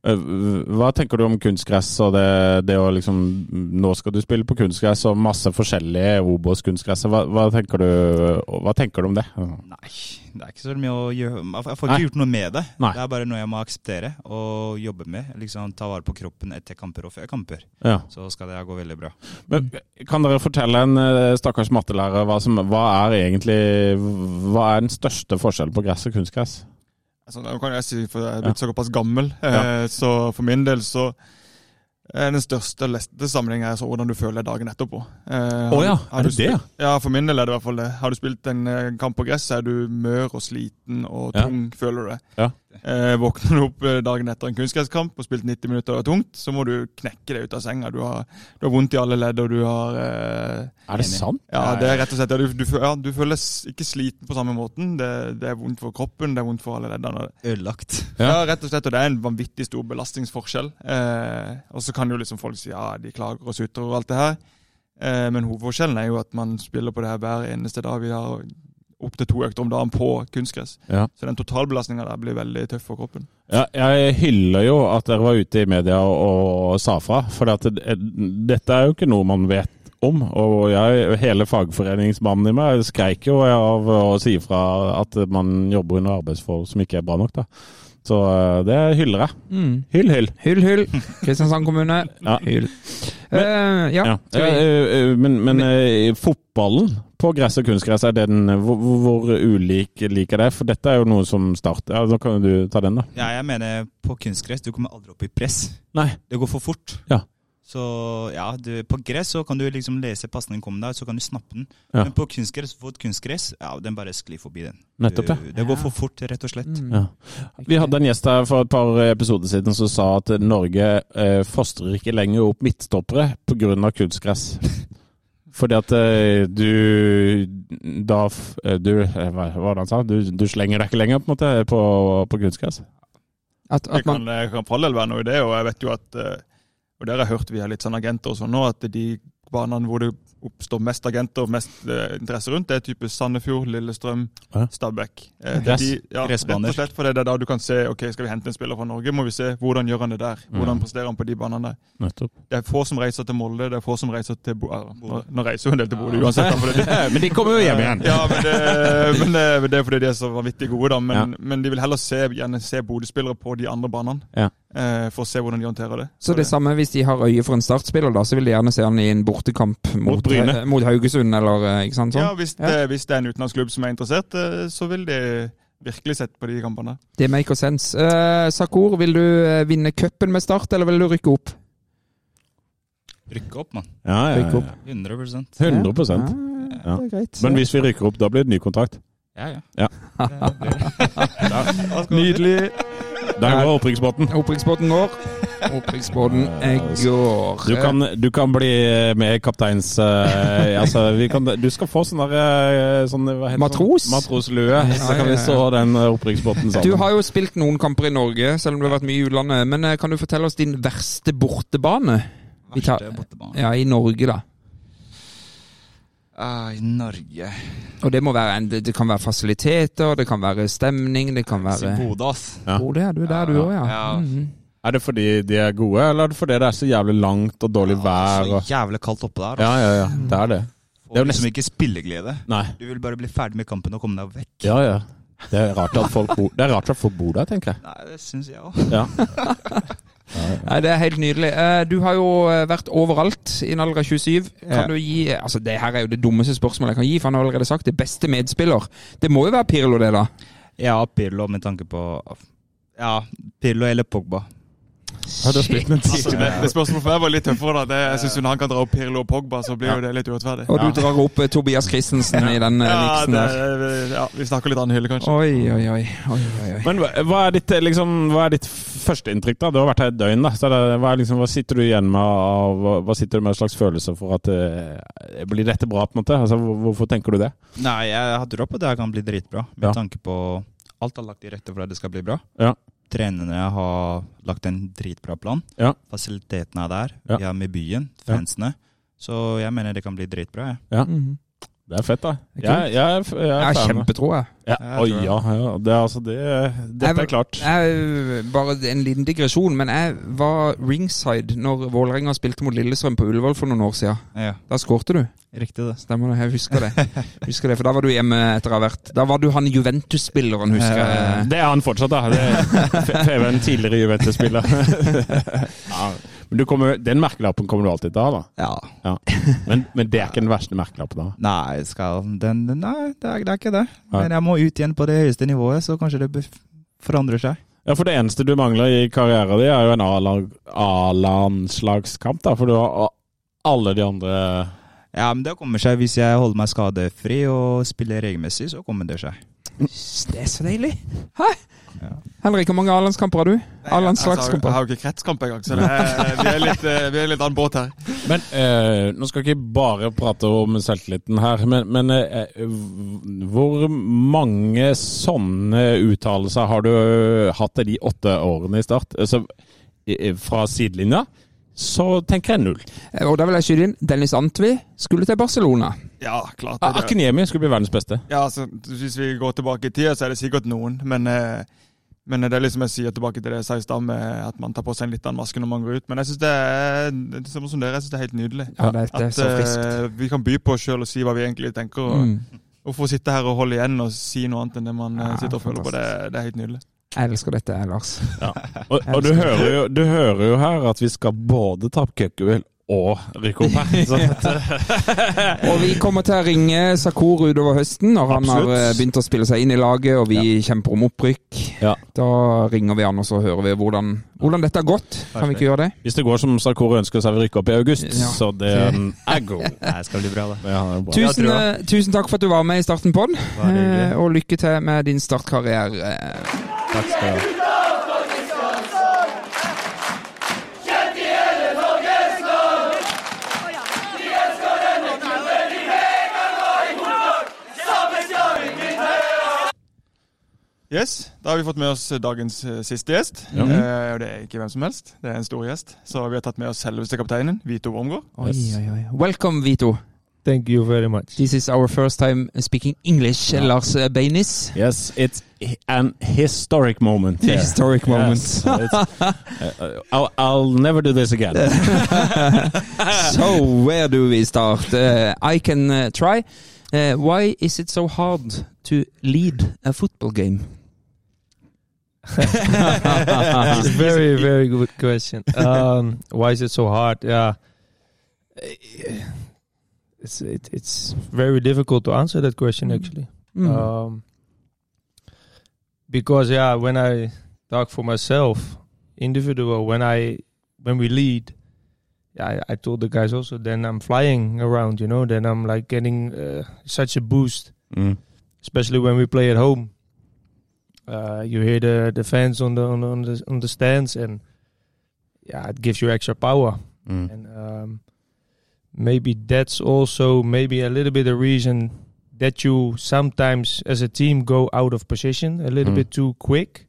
Eh, Hva tenker du om kunstgress og det, det å liksom Nå skal du spille på kunstgress og masse forskjellige Obos-kunstgress. Hva, hva, hva tenker du om det? Nei, det er ikke så mye å gjøre. Jeg får Nei. ikke gjort noe med det. Nei. Det er bare noe jeg må akseptere og jobbe med. Liksom Ta vare på kroppen etter kamper og før kamper. Ja. Så skal det gå veldig bra. Men Kan dere fortelle en eh, stakkars mattelærer hva, som, hva er egentlig Hva er den største forskjellen på gress og kunstgress? Altså, nå kan jeg si, for jeg er blitt såpass gammel, eh, så for min del så er den største leste sammenhengen er så hvordan du føler deg dagen etterpå. Eh, oh ja, er det det? Ja, for min del er det i hvert fall det. Har du spilt en eh, kamp på gress, er du mør og sliten og Ja. tung, føler du det. Ja. Eh, våkner du opp eh, dagen etter en kunstgresskamp og spilt 90 minutter og det er tungt, så må du knekke deg ut av senga. Du har, du har vondt i alle ledd, og du har eh, Er det Enig. sant? Ja, det er rett og slett ja, du, du, ja, du føler ikke sliten på samme måten. Det, det er vondt for kroppen, det er vondt for alle leddene. Ødelagt. Ja. rett og slett, og det er en vanvittig stor belastningsforskjell. Eh, og så kan jo liksom folk si ja, de klager og sutrer og alt det her. Eh, men hovedforskjellen er jo at man spiller på det her hver eneste dag. Vi har opptil to økter om dagen på kunstgress. Ja. Så den totalbelastninga der blir veldig tøff for kroppen. Ja, jeg hyller jo at dere var ute i media og, og sa fra, for det, dette er jo ikke noe man vet om. Og jeg, hele fagforeningsmannen i meg skreik jo av å si fra at man jobber under arbeidsforhold som ikke er bra nok. da. Så eh, det hyller jeg. Mm. Hyll, hyll. Hyll, hyll. Kristiansand kommune. Ja. Hyll. Eh, ja. Ja. skal Eh, Men, men uh, fotballen på gress og kunstgress, er den, hvor, hvor hvor ulik liker det? For dette er jo noe som starter ja, Da kan du ta den, da. Ja, jeg mener på kunstgress, du kommer aldri opp i press. Nei. Det går for fort. Ja. Så ja, du, på gress så kan du liksom lese pasningen komme deg, så kan du snappe den. Ja. Men på kunstgress, på et kunstgress, ja, den bare sklir forbi den. Nettopp, ja. Du, det går for fort, rett og slett. Mm. Ja. Vi hadde en gjest her for et par episoder siden som sa at Norge eh, fostrer ikke lenger opp midtstoppere pga. kunstgress. Fordi at eh, du da eh, du, eh, Hva var det han sa? Du, du slenger deg ikke lenger på, en måte, på, på kunstgress? At, Det at man, kan, det kan for all del være noe i det, og jeg vet jo at eh, Og der har jeg hørt via litt sånn agenter og sånn nå, at de banene hvor det oppstår mest agenter og mest eh, interesse rundt, det er type Sandefjord, Lillestrøm, Ja. Stabæk. Eh, Gress. de, ja, rett Gressbaner. og slett fordi det er da du kan se ok, skal vi hente en spiller fra Norge, må vi se hvordan gjør han det der. Hvordan Mm. presterer han på de banene. Nettopp. Det er få som reiser til Molde, det er få som reiser til Bo... Nå, nå reiser jo en del til Bodø uansett. da, de, Men de kommer jo hjem igjen. ja, men det, men det, men det er fordi de er så vanvittig gode, da. Men, Ja. men de vil heller se, gjerne se Bodø-spillere på de andre banene. Ja. Eh, for å se hvordan de håndterer det. så det samme hvis de har øye for en startspiller, da, så vil de gjerne se han i en bortekamp mot, mot, eh, mot Haugesund, eller eh, ikke sant? Ja, hvis hvis Ja. det, hvis det er en utenlandsklubb som er interessert, eh, så vil de virkelig sette på de kampene. Det maker sense. Eh, Sakur, vil du vinne cupen med Start, eller vil du rykke opp? Rykke opp, mann. Ja, ja, ja. 100 100 Ja, Ja. det er greit. Men hvis vi rykker opp, da blir det ny kontrakt. Ja, ja. Ja. Det det. Nydelig. Der går opprykksbåten. Opprykksbåten går. Opprykksbåten eh, går. Du kan, du kan bli med kapteins... Uh, altså, vi kan, du skal få sånn der eh, sånn? Matros? Matroslue. Så kan vi så den opprykksbåten sammen. Du har jo spilt noen kamper i Norge, selv om du har vært mye i utlandet. Men eh, kan du fortelle oss din verste bortebane? Verste bortebane. Ja, i Norge, da. Ah, I Norge Og det må være en, det, det kan være fasiliteter, det kan være stemning, det kan være Bodø, ass. Ja. Bodø, er du der du òg, ja? Ja. Mhm. Er det fordi de er gode, eller er det fordi det er så jævlig langt og dårlig vær? Så jævlig kaldt oppe der. Ja, ja, ja. Det er det. Det er liksom ikke spilleglede. Nei. Du vil bare bli ferdig med kampen og komme deg vekk. Ja, ja. Det er rart at folk bor, det er rart at folk bor der, tenker jeg. Nei, det syns jeg òg. Ja. Nei, Det er helt nydelig. Eh, Du har jo eh, vært overalt i av 27. Kan du gi altså Det her er jo det dummeste spørsmålet jeg kan gi, for han har allerede sagt det beste medspiller. Det må jo være Pirlo, det, da? Ja, Pirlo med tanke på Ja, Pirlo eller Pogba. Du Altså, det, det spørsmålet for meg var litt tøffere. da. Det, jeg synes Når han kan dra opp Pirlo og Pogba, så blir jo det litt urettferdig. Og du drar opp eh, Tobias Christensen i den eh, Ja, miksen der. ja, vi snakker litt annen hylle, kanskje. Oi, oi, oi. oi, oi. Men hva- er ditt, eh, liksom, hva er ditt førsteinntrykk? Du har vært her et døgn. da. Så er det, hva, er liksom, hva sitter du igjen med av, hva, hva sitter du med en slags følelse for at eh, Blir dette bra, på en måte? Altså, Hvorfor tenker du det? Nei, jeg har tro på at det her kan bli dritbra. Med Ja. tanke på alt har lagt til rette for at det skal bli bra. Ja. Trenerne har lagt en dritbra plan. Ja. Fasilitetene er der. Ja. Vi har med byen, Ja. fansene. Så jeg mener det kan bli dritbra. Jeg. Ja. Mhm. Det er fett, da. Jeg, jeg, jeg, er Jeg har kjempetro, jeg. Ja. Jeg Oi, ja, ja. Det er altså det Dette er klart. Jeg, bare en liten digresjon, men jeg var ringside når Vålerenga spilte mot Lillestrøm på Ullevål for noen år siden. Ja, Da skårte du. Riktig det. Stemmer det, jeg husker det. Husker det, For da var du hjemme etter å ha vært Da var du han Juventus-spilleren, husker jeg. Det er han fortsatt, da. Det er en tidligere Juventus-spiller. ja. Men du kommer, den merkelappen kommer du alltid til å ha, da. Ja. Ja. Men, men det er ikke den verste merkelappen da? Nei, skal den, den- nei det, er, det er ikke det. Men jeg må ut igjen på det høyeste nivået, så kanskje det forandrer seg. Ja, for det eneste du mangler i karrieren din, er jo en A-landslagskamp, da. For du har alle de andre Ja, men det kommer seg hvis jeg holder meg skadefri og spiller regelmessig, så kommer det seg. Det er så deilig. Hæ? Ja. Henrik, hvor mange A-landskamper har du? Altså, jeg A-landslagskamper. har jo ikke kretskamp engang, så det er, vi er litt, eh, vi er litt annen båt her. Men eh, nå skal jeg ikke bare prate om selvtilliten her, men, men eh, hvor mange sånne uttalelser har du hatt i de åtte årene i Start? Altså, fra sidelinja så tenker jeg null. Eh, Og da vil jeg skyte inn Dennis Antvi skulle til Barcelona. Ja, klart. Ah, det- Akiniemi skulle bli verdens beste. Ja, altså, Hvis vi går tilbake i tida, så er det sikkert noen. Men, eh, men det er liksom jeg sier tilbake til det jeg sa i stad, med at man tar på seg en litt annen maske når man går ut. Men jeg syns det det er som dere, jeg synes det er helt nydelig. Ja, det, det er At så friskt. eh, vi kan by på oss sjøl og si hva vi egentlig tenker. Og Mm. Hvorfor sitte her og holde igjen og si noe annet enn det man Ja, sitter og føler på? Det, det er helt nydelig. Jeg elsker dette, Lars. Og, og du, hører jo, du hører jo her at vi skal både tape cupgull og rykke opp her. Og vi kommer til å ringe Sakur utover høsten når han har Absolutt. har begynt å spille seg inn i laget og vi kjemper om opprykk. Ja. Da ringer vi han og så hører vi hvordan, hvordan dette har gått. Kan vi ikke gjøre det? hvis det går som Sakur ønsker, så vil vi rykke opp i august. Ja. Så det um, er god. Nei, det skal bli bra, det. Ja. Tusen, eh, tusen takk for at du var med i Starten på den, eh, og lykke til med din startkarriere. Takk skal du ha. Yes, Da har vi fått med oss dagens eh, siste gjest. Eh, og Det er ikke hvem som helst, det er en stor gjest. Så vi har tatt med oss selveste kapteinen, Vito Wormgård. Oi, oi, oi. Welcome, Vito. Thank you very much. This is our first time speaking English, Lars eh, Beinis. Yes, it's an historic moment. Yeah. Historic moment. Yes, it's- uh, I'll, I'll never do this again. so, where do we start? Uh, I can uh, try. Uh, why is it so hard to lead a football game? It's a very, very good question. Um, why is it so hard? Yeah, it's it, it's very difficult to answer that question actually. Mm. Um, because yeah, when I talk for myself, individual, when I when we lead, yeah, I, I told the guys also. Then I'm flying around, you know. Then I'm like getting uh, such a boost, Mm. especially when we play at home. Uh, you hear the, the fans on the, on the on the on the stands, and yeah, it gives you extra power. Mm. And um, maybe that's also maybe a little bit a reason that you sometimes, as a team, go out of position a little Mm. bit too quick.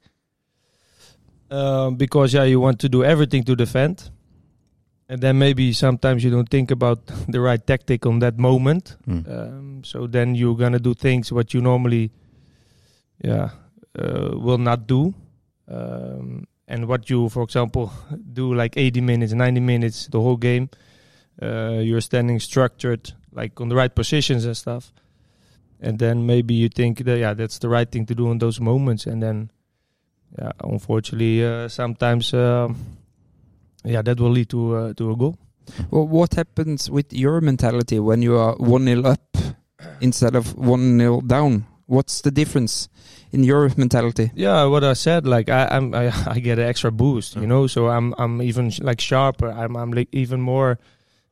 Um, because yeah, you want to do everything to defend, and then maybe sometimes you don't think about the right tactic on that moment. Mm. Um, so then you're gonna do things what you normally, yeah, will not do. Um, and what you, for example, do like 80 minutes, 90 minutes, the whole game. Uh, you're standing structured, like on the right positions and stuff. And then maybe you think that yeah, that's the right thing to do in those moments. And then, yeah, unfortunately, uh, sometimes, um, yeah, that will lead to uh, to a goal. Well, what happens with your mentality when you are 1 0 up instead of 1 0 down? What's the difference in your mentality? Yeah, what I said, like I, I'm, I, I get an extra boost, you know. So I'm, I'm even like sharper. I'm, I'm like even more.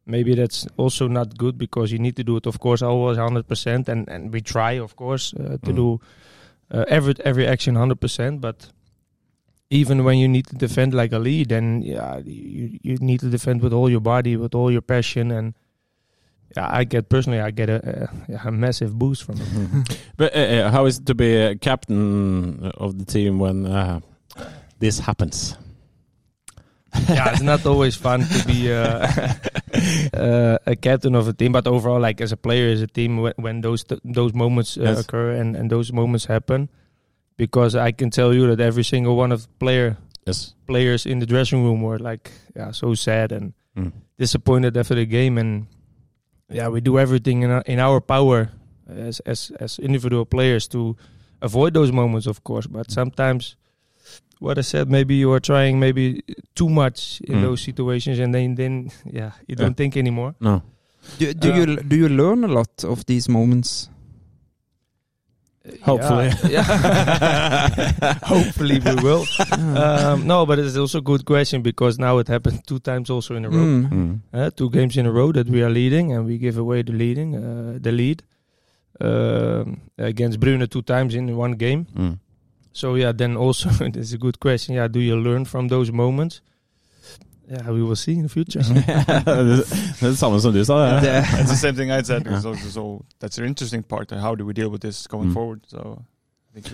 Maybe that's also not good because you need to do it, of course, always 100 percent, and and we try, of course, uh, to Mm. do uh, every every action 100 percent. But even when you need to defend like a lead, then yeah, you you need to defend with all your body, with all your passion, and I get personally, I get a, a, a massive boost from it. But uh, uh, how is it to be a captain of the team when uh, this happens? yeah, it's not always fun to be uh, uh, a captain of a team, but overall, like as a player, as a team, when, when those those moments uh, Yes. occur and, and those moments happen, because I can tell you that every single one of the player Yes. players in the dressing room were like, yeah, so sad and Mm. disappointed after the game, and yeah, we do everything in our, in our power as as as individual players to avoid those moments, of course. But sometimes, what I said, maybe you are trying maybe too much in Mm. those situations, and then then yeah, you don't Yeah. think anymore. No. Do, do Uh, you do you learn a lot of these moments? Hopefully. Yeah. Hopefully we will. um, no, but it's also a good question because now it happened two times also in a row. Mm. Mm. Uh, two games in a row that we are leading and we give away the leading, uh, the lead um, against Brune two times in one game. Mm. So yeah, then also it's a good question. Yeah, do you learn from those moments? Yeah, we will see in the future. det er det samme som du sa. It's the same thing I said. So, so that's an interesting part. How do we deal with this going Mm. forward? So I think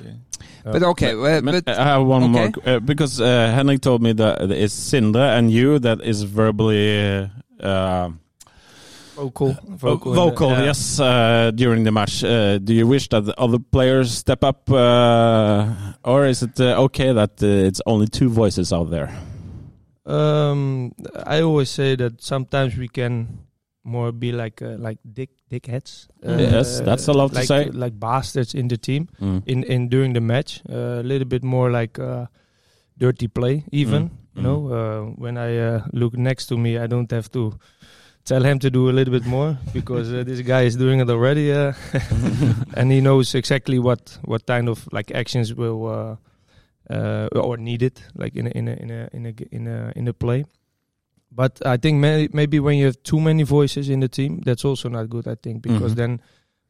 uh, but okay, well, But but I have one okay. more uh, because uh, Henrik told me that it's Sindre and you that is verbally uh, vocal, vocal, vocal, yeah. yes, uh, during the match. Uh, do you wish that the other players step up, uh, or is it uh, okay that uh, it's only two voices out there? Um, I always say that sometimes we can more be like uh, like dick dickheads. Uh, Yes, that's allowed to like, say. like bastards in the team Mm. in in during the match. Uh, a little bit more like uh, dirty play, even. Mm. You know, uh, when I uh, look next to me, I don't have to tell him to do a little bit more because uh, this guy is doing it already, uh, and he knows exactly what what kind of like actions will uh, uh, or needed, like in a, in a in a in a g- in a in a play. But I think may, maybe when you have too many voices in the team, that's also not good. I think because Mhm. then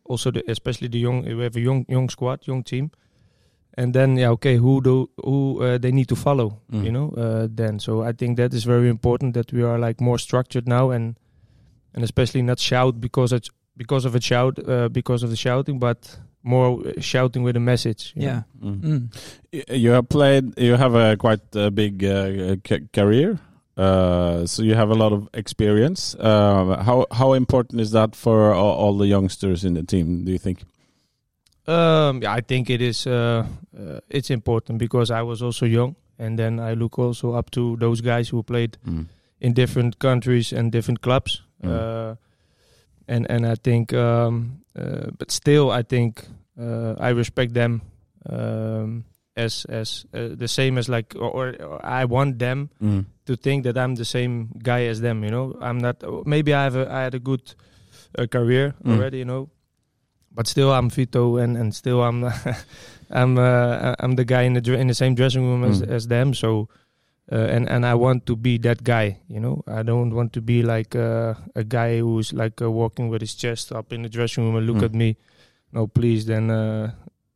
also the, especially the young we have a young young squad, young team, and then yeah, okay, who do who uh, they need to follow, Mm. you know? Uh, then so I think that is very important that we are like more structured now and and especially not shout because it's because of a shout uh, because of the shouting, but more shouting with a message. you yeah. Mm. Mm. You have played. You have a quite uh, big uh, career, uh, so you have a lot of experience. Uh, how how important is that for all, all the youngsters in the team? Do you think? Um, yeah, I think it is. Uh, uh, it's important because I was also young, and then I look also up to those guys who played Mm. in different countries and different clubs. Mm. Uh, and and I think, um, but still, I think uh, I respect them um, as as uh, the same as like, or, or I want them Mm. to think that I'm the same guy as them. You know, I'm not. Maybe I have a, I had a good uh, career Mm. already. You know, but still I'm Vito, and and still I'm I'm uh, I'm the guy in the dr- in the same dressing room as Mm. as them. So. Uh, and and I want to be that guy, you know. I don't want to be like uh, a guy who's like uh, walking with his chest up in the dressing room and look Mm. at me. No, please, then uh,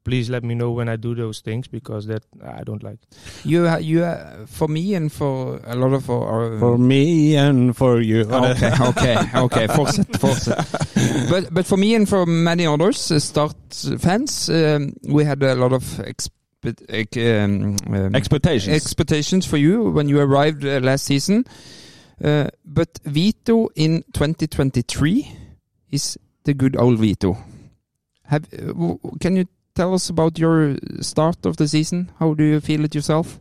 please let me know when I do those things because that I don't like. You, ha- you, uh, for me and for a lot of our, For me and for you. Okay, okay, okay. Fortsett, fortsett. But but for me and for many others, uh, Start fans, um, we had a lot of expe- ec- um, um, Expectations. expectations for you when you arrived uh, last season. Uh, but Vito in 2023 is the good old Vito. Have, uh, w- can you tell us about your start of the season? How do you feel it yourself?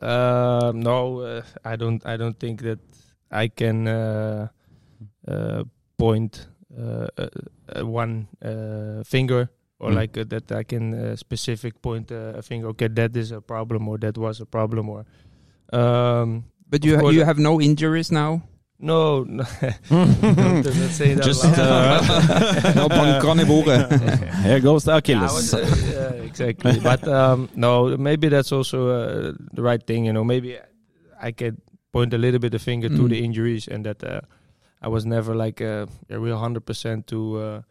Uh, no, uh, I don't. I don't think that I can uh, uh, point uh, uh, uh, one uh, finger or Mm. like uh, that. I can uh, specific point uh, a finger. Okay, that is a problem, or that was a problem, or. Um, But you Of ha you have no injuries now. no, no don't, don't say that. Just, loud. Nå banker han i. Here goes the Yeah, Achilles. was, uh, yeah, exactly. but um, no, maybe that's also uh, the right thing. You know, maybe I could point a little bit of finger to Mm. the injuries and that uh, I was never like a, a real hundred percent to uh,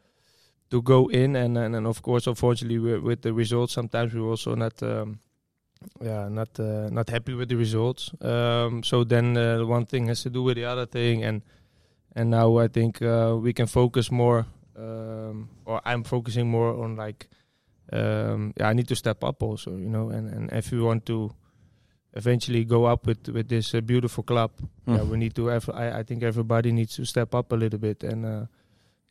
to go in. And, and and of course, unfortunately, with, with the results, sometimes we're also not. Um, yeah, not uh, not happy with the results. Um, so then uh, one thing has to do with the other thing, and and now I think uh, we can focus more, um, or I'm focusing more on like, um, yeah, I need to step up also, you know, and and if we want to eventually go up with with this uh, beautiful club, yeah, Mm. we need to have. I, I think everybody needs to step up a little bit and.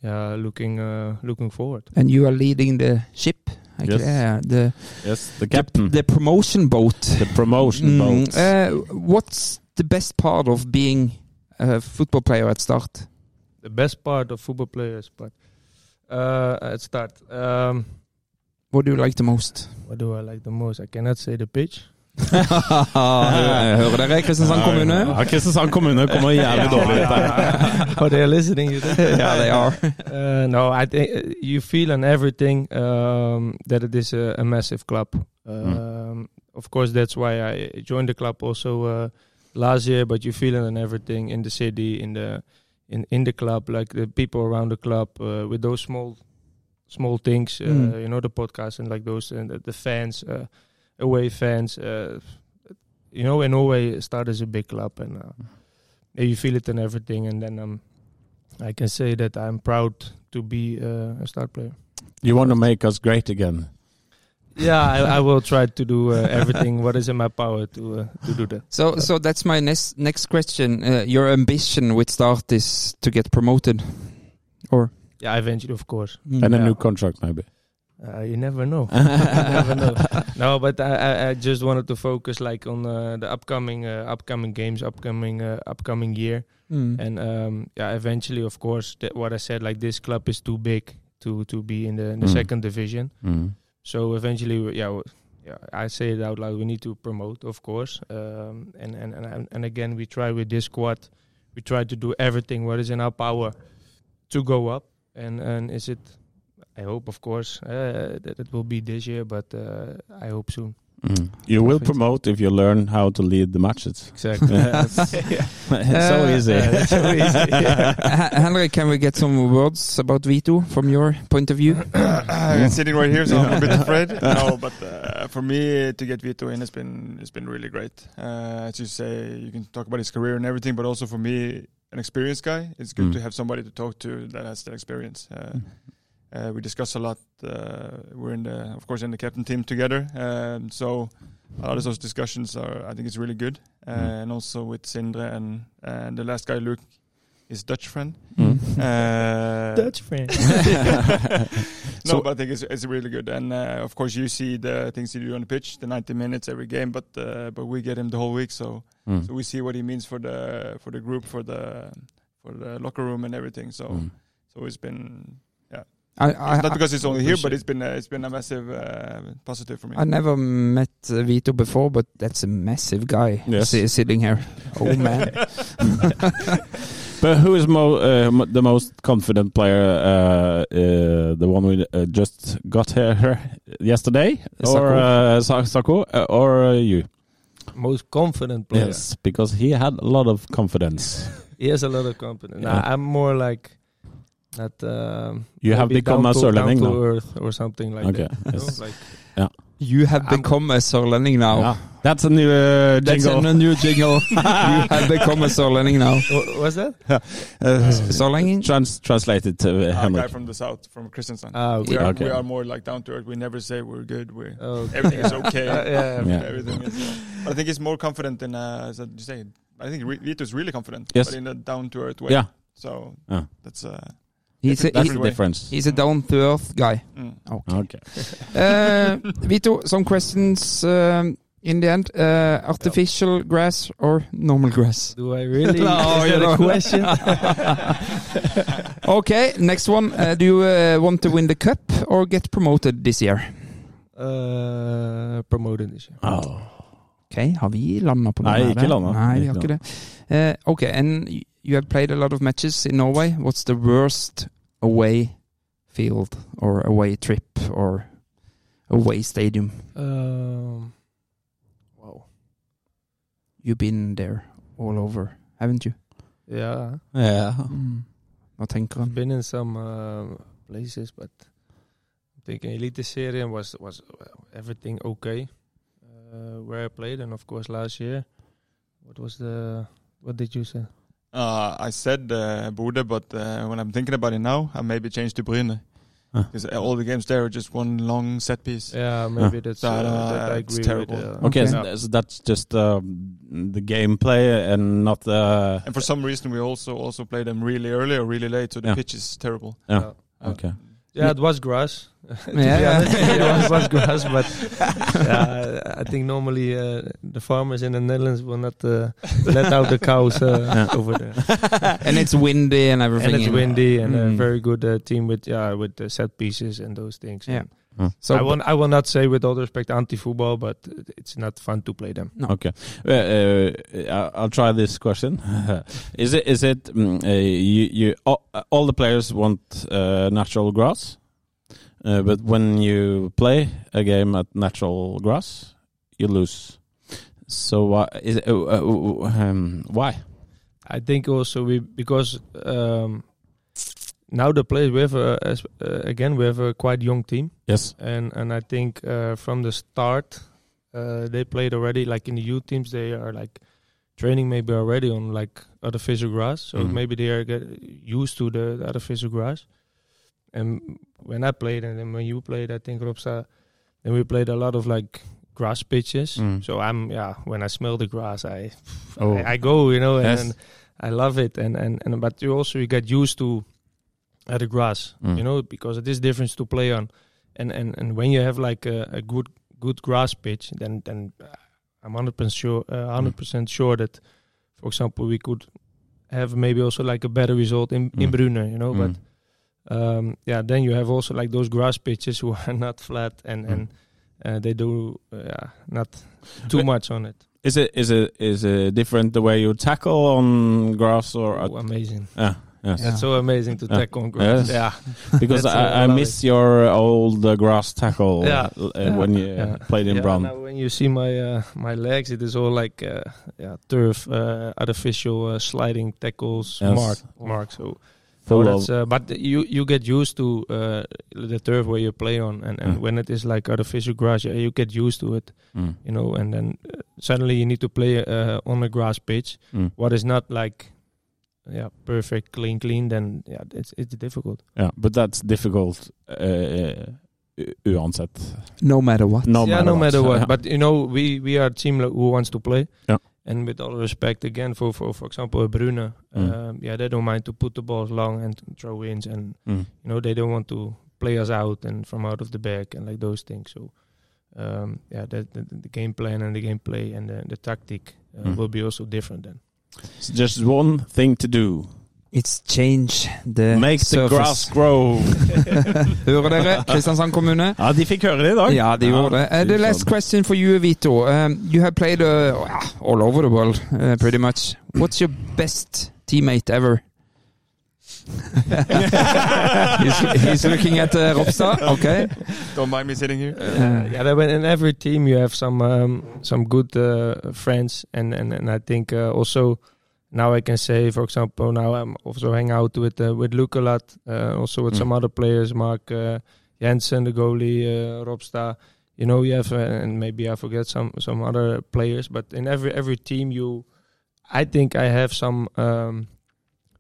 Yeah, looking uh, looking forward. And you are leading the ship. Like, Yes. yeah, the, Yes, the the captain. the promotion boat. The promotion Mm, boat. uh, what's the best part of being a football player at start? The best part of football players, but uh, at start. Um, What do you like the most? What do I like the most? I cannot say the pitch. Hører dere, Kristiansand kommune? Ja, Kristiansand kommune kommer jævlig dårlig ut der. oh, they're listening. You think? Yeah, they are. Uh, no, I think uh, you feel on everything um, that it is a, a massive club. Um, Of course, that's why I joined the club also uh, last year. But you feel it on everything in the city, in the in in the club, like the people around the club, uh, with those small small things. Mm. You know, the podcast and like those and the, the fans, uh, away fans. Uh, you know, in Norway, start as a big club, and uh, yeah, you feel it in everything. And then um, I can say that I'm proud to be uh, a start player. You want to make us great again. Yeah, I, I will try to do uh, everything what is in my power to uh, to do that. So, so that's my next next question. Uh, your ambition with Start is to get promoted, or Yeah, eventually, of course. Mm. And a new contract, maybe. Uh, you never know. you never know. No, but I, I, I just wanted to focus like on uh, the upcoming uh, upcoming games, upcoming uh, upcoming year, Mm. and um, yeah, eventually, of course, that what I said, like this club is too big to to be in the in the Mm. second division. Mm. So eventually, we- yeah, w- yeah, I say it out loud. We need to promote, of course, um, and, and and and again, we try with this squad. We try to do everything what is in our power to go up. And and is it? I hope, of course, uh, that it will be this year, but uh, I hope soon. Mm. You will promote if you learn how to lead the matches. Exactly. it's so Uh, easy. uh, it's so easy, yeah. Uh, Henrik, can we get some words about Vito from your point of view? I'm sitting right here, so I'm a bit afraid. No, but uh, for me to get Vito in has been it's been really great. Uh, as you say, you can talk about his career and everything, but also for me, an experienced guy. It's good Mm. to have somebody to talk to that has that experience. Uh, uh, we discuss a lot. Uh, we're in the, of course, in the captain team together. Um, so a lot of those discussions are, I think, it's really good. Uh, Mm. And also with Sindre and and the last guy, Luke, his Dutch friend. Mm. Uh, Dutch friend. no, So- but I think it's, it's really good, and uh, of course you see the things he do on the pitch, the 90 minutes every game, but uh, but we get him the whole week, so Mm. so we see what he means for the for the group, for the for the locker room and everything. So Mm. so it's been I, I, not because it's only here, but it's been uh, it's been a massive uh, positive for me. I never met uh, Vito before, but that's a massive guy Yes. si- sitting here. Oh man. But who is mo uh, mo- the most confident player? Uh, uh, the one we uh, just got here, here yesterday, or uh, Sa- Sako, uh, or uh, you? Most confident player. Yes, because he had a lot of confidence. He has a lot of confidence. Yeah. I, I'm more like not. Um, You have become down a to, Sørlending now. earth or something like Okay, that. you know, yes. like You have become a Sørlending now. Yeah. That's a new uh, That's jingle. a new jingle. you have become a Sørlending now. Wha- what's that? Uh, Sørlending? trans translated to uh, a guy from the south, from Kristiansand. Ah, we, okay. are, Okay. we are more like down to earth. We never say we're good. We're Oh, okay. everything is okay. Uh, yeah, Yeah. Everything is. But I think he's more confident in, uh, as you say, I think Re- Vito's really confident, Yes. but in a down to earth way. Yeah. So Yeah. that's uh, He's a, Different- That's the difference. he's a down to earth guy. mm. Okay. Okay. Uh, Vito, some questions um, in the end. Uh, artificial grass or normal grass? Do I really? No, a question? Okay, next one. Uh, do you uh, want to win the cup or get promoted this year? uh, promoted this year. Oh. Ok, har vi landa på noe Nei, ikke landa. Nei, vi har Ikke det. Uh, ok, and y- you have played a lot of matches in Norway. What's the worst away field or away trip or away stadium? Um, wow. You've been there all over, haven't you? Yeah, Yeah. Hva tenker I've been in some uh, places, but I think Elite Serie was was everything okay uh, where I played, and of course last year. What was the? What did you say? Uh, I said uh, Bodø, but uh, when I'm thinking about it now, I maybe changed to Bryne. Huh. Because all the games there are just one long set piece. Yeah, maybe that's That, uh, uh, that I it's agree terrible. with. uh, Okay, Okay. so that's- that's just um, the gameplay and not uh, And for some reason, we also also play them really early or really late, so the Yeah. pitch is terrible. Yeah. Uh, Okay. Yeah, it was grass. Yeah. it was grass, but yeah, I think normally uh, the farmers in the Netherlands will not uh, let out the cows uh, Yeah. over there. And it's windy and everything. and it's windy and a Mm. very good uh, team with yeah with the set pieces and those things. Yeah. And So, I will I will not say with all respect anti-football, but it's not fun to play them. No. Okay, uh, uh, I- I'll try this question. is it is it mm, uh, you you all, all the players want uh, natural grass, uh, but when you play a game at natural grass, you lose. So why is it, uh, uh, um, why? I think also we because um, now the players we have a, as, uh, again we have a quite young team. Yes. and and I think uh, from the start uh, they played already like in the youth teams they are like training maybe already on like artificial grass so Mhm. maybe they are get used to the, the artificial grass and when I played and then when you played I think Robsa then we played a lot of like grass pitches Mm. so I'm yeah when I smell the grass I Oh. I, I go you know and, Yes. and I love it and, and and but you also you get used to uh, the grass Mm. you know because it is different to play on and and and when you have like a, a good good grass pitch, then then uh, I'm hundred percent sure, uh, hundred percent sure that, for example, we could have maybe also like a better result in in Mm. Brunner, you know. Mm. But um, yeah, then you have also like those grass pitches who are not flat and Mm. and uh, they do uh, yeah not too But- much on it. Is it is it is it different the way you tackle on grass or? Oh, amazing! yeah, yes. That's so amazing to tackle on grass. Yes. Yeah, because uh, I, I miss your old uh, grass tackle Yeah. uh, Yeah. when you Yeah. played in yeah. Now when you see my uh, my legs, it is all like uh, yeah turf, uh, artificial uh, sliding tackles, Yes. mark, mark. So, so that's, uh, but you you get used to uh, the turf where you play on, and, and Mm. when it is like artificial grass, yeah, you get used to it, Mm. you know, and then uh, suddenly you need to play uh, on a grass pitch, Mm. what is not like yeah perfect, clean, clean. Then yeah, it's it's difficult. Yeah, but that's difficult uh, u- uansett. no matter what. No yeah, matter no what. matter what. Yeah. But you know, we we are a team who wants to play. Yeah. And with all respect, again, for for for example, Brune, Mm. um, yeah, they don't mind to put the balls long and throw ins, and Mm. you know they don't want to play us out and from out of the back and like those things. So, um, yeah, the, the the game plan and the gameplay and the the tactic uh, Mm. will be also different then. It's just one thing to do. It's change the Make the surface. grass grow. Hører dere? Kristiansand kommune. ja, de fikk høre det i dag. Ja, de gjorde det. Uh, the last question for you, Vito. Um, you have played uh, all over the world, uh, pretty much. What's your best teammate ever? he's, he's looking at uh, Ropstad. Okay. Don't mind me sitting here. Uh, yeah, but in every team you have some um, some good uh, friends, and, and and I think uh, also now I can say, for example, now I'm also hang out with uh, with Luke a lot, uh, also with Mm. some other players, Mark uh, Jensen, the goalie, uh, Robsta. You know, you have, uh, and maybe I forget some some other players, but in every every team you, I think I have some. Um,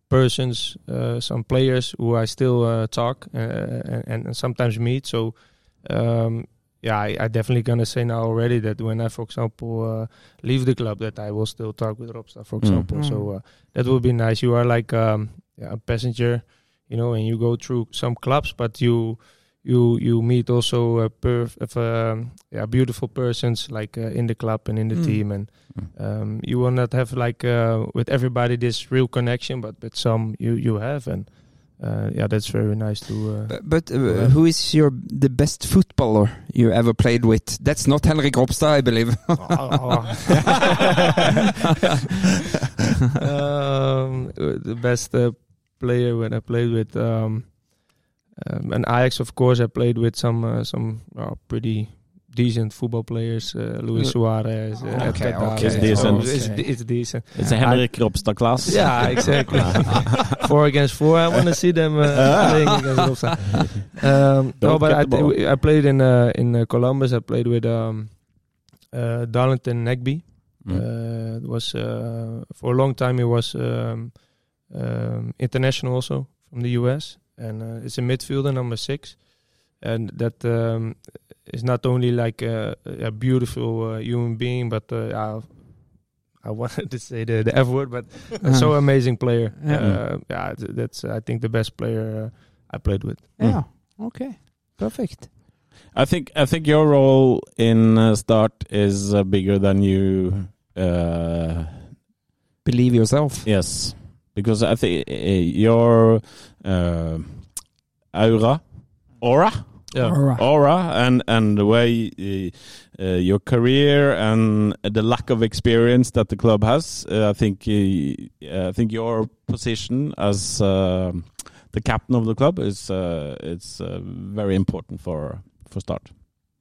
persons, uh, some players who I still uh, talk uh, and, and sometimes meet. So um, yeah, I, I definitely gonna say now already that when I, for example, uh, leave the club, that I will still talk with Robsta, for example. So Mm. uh, that would be nice. You are like um, yeah, a passenger, you know, and you go through some clubs, but you you you meet also a perf- of, um, yeah, beautiful persons like uh, in the club and in the Mm. team, and um, you will not have like uh, with everybody this real connection, but with some you you have, and uh, yeah, that's very nice to. Uh, But, but uh, who is your the best footballer you ever played with? That's not Henrik Ropstad, I believe. um, the best uh, player when I played with um, um, and Ajax, of course, I played with some uh, some uh, pretty decent football players. Uh, Luis Suarez, uh, okay, Edgar okay. It's decent. So It's, it's decent. It's a Henrik Ropstad class. Yeah, exactly. four against four. I want to see them uh, playing against Rosa. Um, no, but I. I played in uh, in uh, Columbus. I played with um, uh, Darlington Nagby. Mm. Uh, it was uh, for a long time. He was um, um, international also from the US, and uh, it's a midfielder, number six, and that um, is not only like a, a beautiful uh, human being, but uh, I, I wanted to say the, the F word, but a so amazing player. Yeah. Uh, yeah, th- that's I think the best player uh, I played with. yeah. Okay. Perfect. I think I think your role in uh, Start is uh, bigger than you. Uh, Believe yourself. yes, because I think uh, your aura, aura, Yeah. Alright. aura, and and the way uh, uh, your career and the lack of experience that the club has. Uh, I think uh, I think your position as uh, the captain of the club is uh, it's uh, very important for for Start.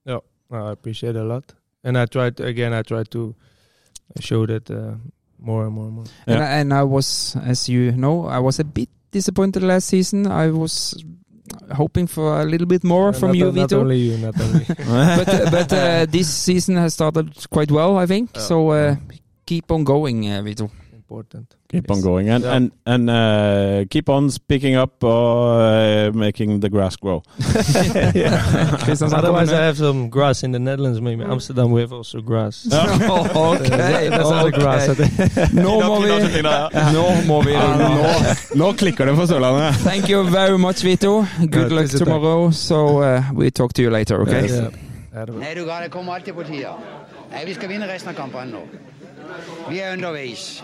Yeah, I appreciate it a lot, and I tried again. I tried to show that uh, more and more and more. And, I, and I was, as you know, I was a bit disappointed last season. I was hoping for a little bit more from not, you, not Vito. only you, not only. but uh, but uh, this season has started quite well, I think. Yeah. So uh, keep on going, uh, Vito. Important. Keep Yes. on going and Yeah. and and uh, keep on speaking up or uh, making the grass grow. Otherwise, I have some grass in the Netherlands. Maybe Amsterdam, we have also grass. ok, That's not the grass. I ok. think. Nå må vi Nå må vi Nå klikker det for Sørlandet. Thank you very much, Vito. Good luck tomorrow. So uh, we talk to you later, okay? Yeah. Ja, det var- Nei, du ga, det kommer alltid på tida. Nei, vi skal vinne resten av kampene nå. Vi er underveis.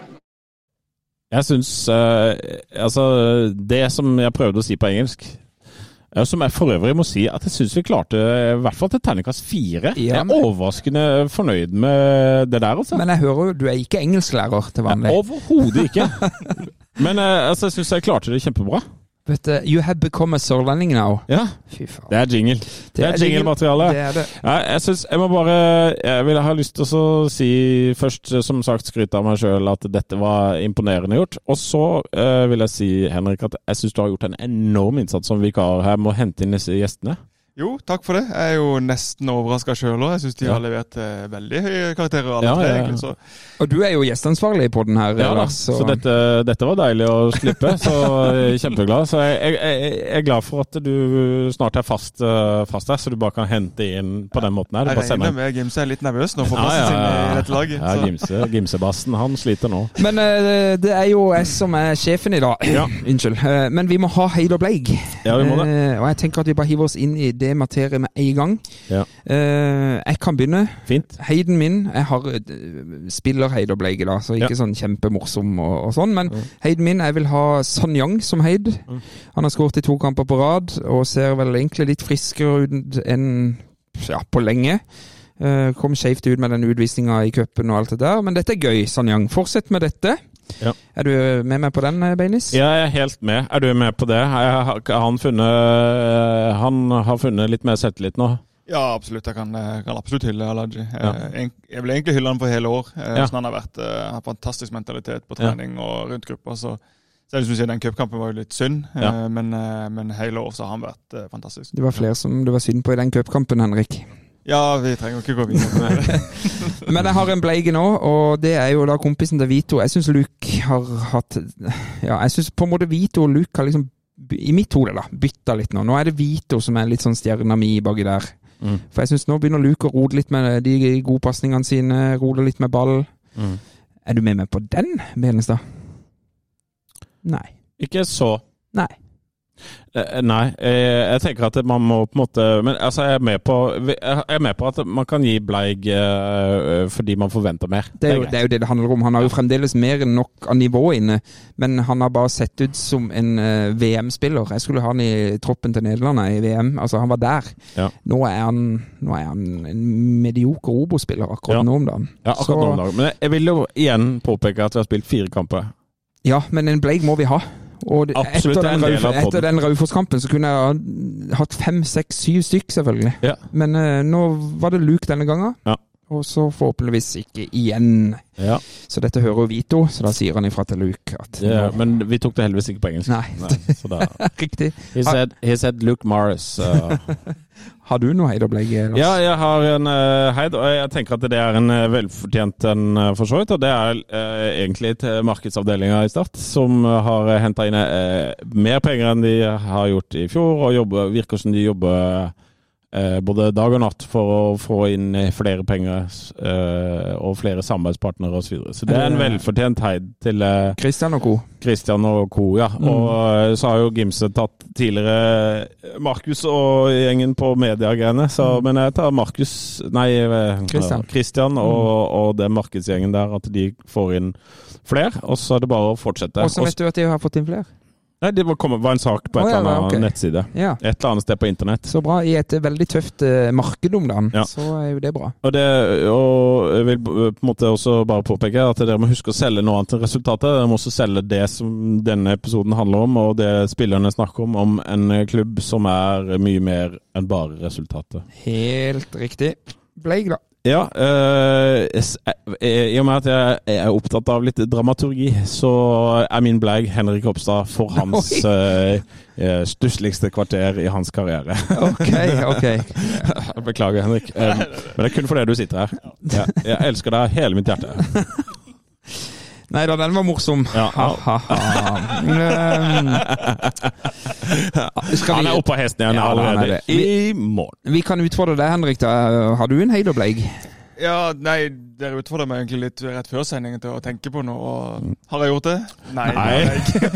Jeg syns uh, Altså, det som jeg prøvde å si på engelsk eh, som jeg for øvrig må si at jeg syns vi klarte, i hvert fall til terningkast fire. Ja, jeg er overraskende fornøyd med det der, altså. Men jeg hører jo du er ikke engelsklærer til vanlig. Overhodet ikke. Men eh, altså, jeg syns jeg klarte det kjempebra. But uh, you have become a sørlending now. Ja, Fy faen. det er jingle. Det er jingle-materiale. Er. Ja, jeg synes, jeg må bare Jeg vil ha lyst til å si først, som sagt, skryte av meg sjøl at dette var imponerende gjort. Og så uh, vil jeg si, Henrik, at jeg syns du har gjort en enorm innsats som vikar her med å hente inn disse gjestene. Jo, takk for det. Jeg er jo nesten overraska sjøl òg. Jeg syns de Ja. har levert eh, veldig høye karakterer, alle Ja, tre. egentlig, Så Og du er jo gjesteansvarlig på den her, Ja, da. Lars. Så dette, dette var deilig å slippe. Så jeg er kjempeglad. Så jeg, jeg, jeg er glad for at du snart er fast, eh, fast her, så du bare kan hente inn på den måten her. Du jeg regner med Gimse er litt nervøs nå for plassen ja, ja. sin i dette laget. Ja, Gimse, Gimsebassen, han sliter nå. Men eh, det er jo jeg som er sjefen i dag. Ja. Unnskyld. Eh, men vi må ha Heid og Bleig. Ja, vi må det. Eh, og jeg tenker at vi bare hiver oss inn i det materiet med en gang. Ja. Uh, jeg kan begynne. Fint. Heiden min Jeg har, eh, spiller Heid og Bleig, da, så ikke sånn kjempemorsom og, og sånn. Men Mm. Heiden min, jeg vil ha Son Yang som Heid. Mm. Han har skåret i to kamper på rad og ser vel egentlig litt friskere ut enn ja, på lenge. Uh, kom skjevt ut med den utvisninga i cupen og alt det der, men dette er gøy, Son Yang. Fortsett med dette. Ja. Er du med meg på den, eh, Beinis? Ja, jeg er helt med. Er du med på det? Jeg har, han, funnet, han har funnet litt mer selvtillit nå? Ja, absolutt. Jeg kan, eh, kan absolutt hylle Alaji. Ja. Jeg, jeg vil egentlig hylle han for hele år. eh, Ja. Sånn han har vært, eh, har fantastisk mentalitet på Ja. trening og rundt gruppa. Så så om jeg synes den cupkampen var jo litt synd, eh, Ja. men, eh, men hele år så har han vært eh, fantastisk. Det var flere som det var synd på i den cupkampen, Henrik. Ja, vi trenger ikke gå videre på det. Men jeg har en bleige nå, og det er jo da kompisen til Vito. Jeg syns Luke har hatt Ja, jeg syns på en måte Vito og Luke har liksom i mitt hode da, bytta litt nå. Nå er det Vito som er litt sånn stjerna mi baki der. Mm. For jeg syns nå begynner Luke å rote litt med de gode pasningene sine, rote litt med ball. Mm. Er du med meg på den, Benestad? Nei. Ikke så. Nei. Eh, Nei, eh, jeg tenker at man må på en måte Men altså, jeg er med på, jeg er med på at man kan gi Bleig eh, fordi man forventer mer. Det er, jo, det er jo det det handler om. Han har jo fremdeles mer enn nok av nivå inne, men han har bare sett ut som en eh, VM-spiller. Jeg skulle ha han i troppen til Nederland i VM. Altså, han var der. Ja. Nå, er han, nå er han en medioker Obo-spiller akkurat Ja. nå om dagen. Ja, akkurat Så- nå om dagen. Men jeg- jeg vil jo igjen påpeke at vi har spilt fire kamper. Ja, men en Bleig må vi ha. Og Absolutt, etter er den, Rauf- etter den Raufoss-kampen så kunne jeg ha hatt fem, seks, syv stykk, selvfølgelig. Ja. Men uh, nå var det Luke denne gangen. Ja. Og så forhåpentligvis ikke igjen. Ja. Så dette hører Vito, så da sier han ifra til Luke at Det, nå- men vi tok det heldigvis ikke på engelsk. Nei. så da, Riktig. he, said, he said Luke Morris. uh, Har du noe heidopplegg? Ja, jeg har en uh, heid, og jeg tenker at det er en uh, velfortjent en, uh, for så vidt. Og det er uh, egentlig til markedsavdelinga i Start, som har henta inn mer penger enn de har gjort i fjor, og jobber, virker som de jobber både dag og natt for å få inn uh, flere penger uh, og flere samarbeidspartnere osv. Så, videre. så det er en Eh. velfortjent heid til Christian og co. Christian og co. Ja. Mm. Og så har jo Gimse tatt tidligere Markus og gjengen på mediegreiene. mm. Men jeg tar Markus Nei, eh, Mm. Christian. Mm. Christian og, og den markedsgjengen der, at de får inn flere. Og så er det bare å fortsette. Og så vet du at de har fått inn flere? Nei, Det var, kom, var en sak på et oh, ja, eller annet okay. nettside. Ja. Et eller annet sted på internett. Så bra. I et veldig tøft uh, marked om dagen, Ja. så er jo det bra. Og, det, og jeg vil på en måte også bare påpeke at dere må huske å selge noe annet enn resultatet. Dere må også selge det som denne episoden handler om, og det spillerne snakker om, om en klubb som er mye mer enn bare resultatet. Helt riktig. Bleik, da. Ja, øh, i og med at jeg er opptatt av litt dramaturgi, så er min blag Henrik Hopstad for hans øh, stussligste kvarter i hans karriere. Ok, ok. Beklager, Henrik. Um, men det er kun fordi du sitter her. Ja, jeg elsker deg hele mitt hjerte. Nei da, den var morsom. Ja. Um, Han er oppe av hesten igjen er allerede i morgen. Vi kan utfordre deg, Henrik. da. Har du en Heiderbleik? Ja, nei, dere utfordra meg egentlig litt rett før sendingen til å tenke på noe. Og har jeg gjort det? Nei. det har jeg ikke.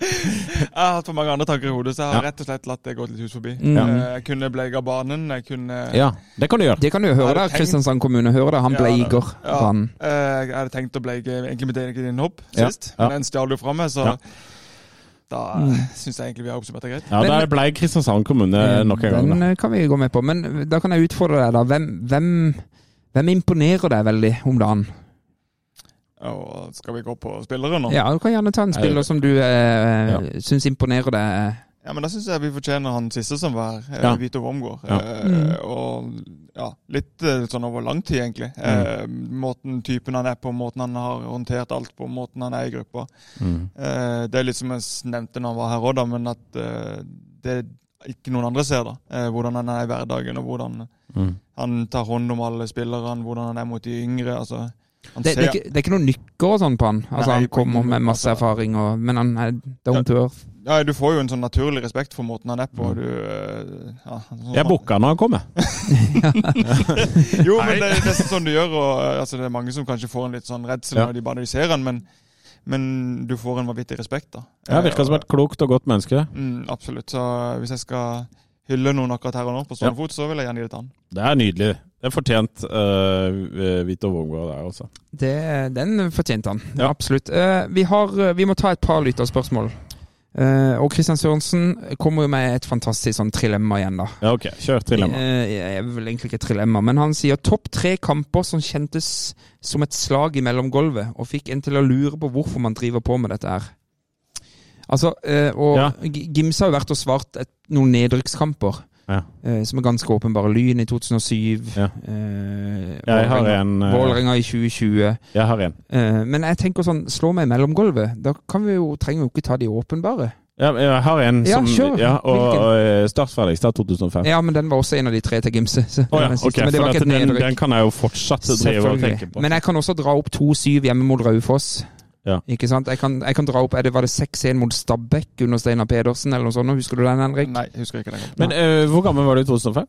jeg har hatt for mange andre tanker i hodet, så jeg har Ja. rett og slett latt det gå litt hus forbi. Mm. Eh, Jeg kunne bleika banen, jeg kunne Ja, det kan du gjøre. Det kan du jo høre der, Kristiansand kommune. Hører det, han Ja, bleiker Ja, banen. eh, Jeg hadde tenkt å bleike egentlig mitt eget innhopp Ja, sist, ja. men den stjal du fra meg, så Ja. da Mm. syns jeg egentlig vi har oppsummert det greit. Ja, Der blei Kristiansand kommune nok en gang. Den eh, kan vi gå med på. Men da kan jeg utfordre deg, da. Hvem, hvem, hvem imponerer deg veldig om dagen? Og skal vi gå på spillere nå? Ja, Du kan gjerne ta en spiller som du eh, Ja. syns imponerer deg. Ja, men da syns jeg vi fortjener han siste som var her, Ja. eh, Vito Wormgård. Ja. Eh, Mm. Og ja, litt eh, sånn over lang tid, egentlig. Eh, måten typen han er på, måten han har håndtert alt på, måten han er i gruppa. Mm. Eh, det er litt som jeg nevnte når han var her òg, men at eh, det ikke noen andre ser, da. Eh, hvordan han er i hverdagen, og hvordan Mm. han tar hånd om alle spillerne, hvordan han er mot de yngre. altså han Det, det, er ikke, det er ikke noen nykker og sånn på han. Altså Nei, Han kommer med masse erfaring, og, men han er down to earth. ja, Du får jo en sånn naturlig respekt for måten han er på. Mm. Du, eh, ja, sånn- Jeg booka når han kommer. Jo, men det er nesten sånn du gjør. Og, eh, altså, det er mange som kanskje får en litt sånn redsel Ja. når de bare ser han, men, men du får en vanvittig respekt, da. Ja, Virker som et klokt og godt menneske. Mm, absolutt. Så hvis jeg skal hylle noen akkurat her og nå på stående fot, så vil jeg gjerne gi det til han. Det er nydelig. Det er fortjent uh, Vito Vågård der, altså. Den fortjente han. Ja. Absolutt. Uh, vi, har, vi må ta et par lytterspørsmål. Uh, og Kristian Sørensen kommer jo med et fantastisk sånn trilemma igjen, da. Ja, ok. Kjør trilemma. Uh, jeg er vel egentlig ikke trilemma, men han sier topp tre kamper som kjentes som et slag i mellomgulvet, og fikk en til å lure på hvorfor man driver på med dette her. Altså, uh, og Ja. Gimse har jo vært og svart et, noen nedrykkskamper. Ja. eh, som er ganske åpenbare. Lyn i 2007. Ja. eh, har Vålerenga- en i 2020. Jeg har en. Eh, men jeg tenker sånn, slå meg i mellomgulvet. Da kan vi jo, trenger vi jo ikke ta de åpenbare. Ja, jeg har en Ja, som kjør. ja, Og, og startferdig Start 2005. Ja, men den var også en av de tre til Gimse. Oh, ja, den men det var ikke den, den kan jeg jo fortsatt drive og tenke på. Men jeg kan også dra opp 2-7 hjemme mot Raufoss. Ja. Ikke sant? Jeg kan, jeg kan dra opp, er det, Var det 6-1 mot Stabæk under Steinar Pedersen, eller noe sånt? Husker du den, Henrik? Nei, jeg husker ikke den. Men uh, hvor gammel var du i 2005?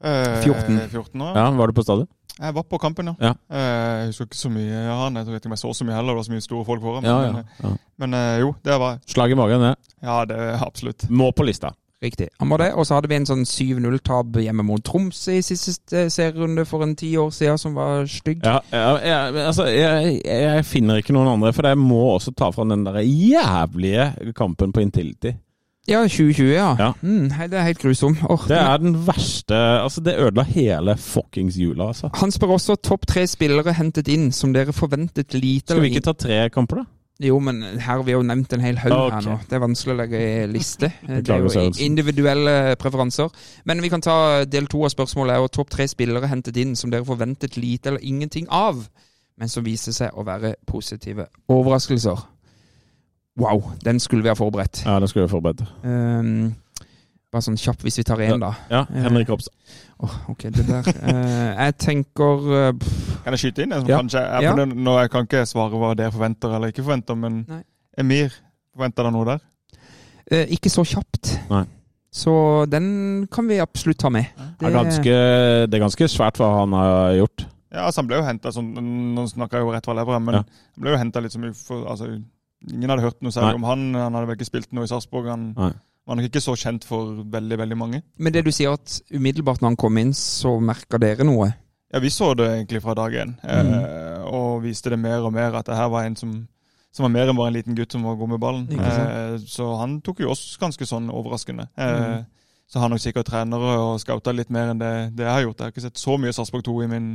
Uh, 14. 14 år. Ja, Var du på stadion? Jeg var på kampen, ja. Ja. Eh, Jeg husker ikke så mye av han. Jeg vet ikke om jeg så så mye heller. Det var så mye store folk foran. Ja, Men, ja. eh, ja. men jo, det var Slag i magen, det. Ja, det er absolutt. Må på lista. Riktig. Han var det. Og så hadde vi en sånn 7-0-tap hjemme mot Tromsø i siste eh, serierunde for en ti år siden, som var stygg. Ja, ja, jeg, altså, jeg, jeg finner ikke noen andre, for jeg må også ta fra den der jævlige kampen på Intility. Ja, 2020, ja. Ja. Mm, det er helt grusom. Åh, Det er den verste Altså, det ødela hele fuckings jula, altså. Han spør også topp tre spillere hentet inn som dere forventet lite Skal vi ikke ta tre kamper, da? Jo, men her har vi jo nevnt en hel haug okay. her nå. Det er vanskelig å legge i liste. Det er jo individuelle preferanser. Men vi kan ta del to av spørsmålet. er jo topp tre spillere hentet inn som dere forventet lite eller ingenting av, men som viste seg å være positive overraskelser. Wow, den skulle vi ha forberedt. Ja, den skulle vi ha forberedt. Um, bare sånn kjapp, hvis vi tar én, da. Ja, Henrik Ropstad. Åh, ok, det der eh, Jeg tenker eh, pff, Kan jeg skyte inn? Jeg, Ja. Kanskje, jeg, Ja. nå, jeg kan ikke svare hva dere forventer eller ikke forventer, men Nei. Emir, forventer dere noe der? eh, Ikke så kjapt. Nei. Så den kan vi absolutt ta med. Det er, ganske, det er ganske svært hva han har gjort. Ja, altså Han ble jo henta sånn Nå snakker jeg jo rett fra levra, men Ja. han ble jo henta litt som for, altså, Ingen hadde hørt noe særlig Nei. om han. Han hadde vel ikke spilt noe i Sarpsborg. Han Nei. Var nok ikke så kjent for veldig, veldig mange. Men det du sier at umiddelbart når han kom inn, så merka dere noe? Ja, vi så det egentlig fra dag én, eh, og viste det mer og mer at det her var en som, som var mer enn bare en liten gutt som var god med ballen. Eh, så han tok jo oss ganske sånn overraskende. Eh, Mm. Så har nok sikkert trenere og scouta litt mer enn det, det jeg har gjort. Jeg har ikke sett så mye Sarpsborg 2 i min,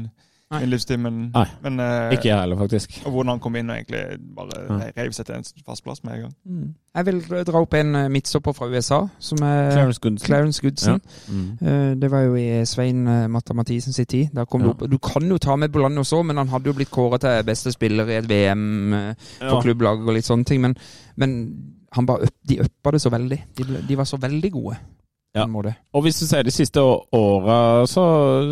Nei. min livstid, men, Nei, men eh, Ikke jeg heller, faktisk. Og hvordan han kom inn og egentlig bare Ja. reiv seg til en fast plass med en gang. Mm. Jeg vil dra opp en eh, midtstopper fra USA, som er Clarence Goodson. Clarence Goodson. Mm. Eh, Det var jo i Svein eh, Matta Mathisen sin tid. Der kom Ja. du, opp. Du kan jo ta med Bolan også, men han hadde jo blitt kåret til beste spiller i et VM eh, for Ja. klubblaget og litt sånne ting. Men, men han bare, de uppa det så veldig. De, ble, de var så veldig gode. Ja. Og hvis du ser de siste åra, så,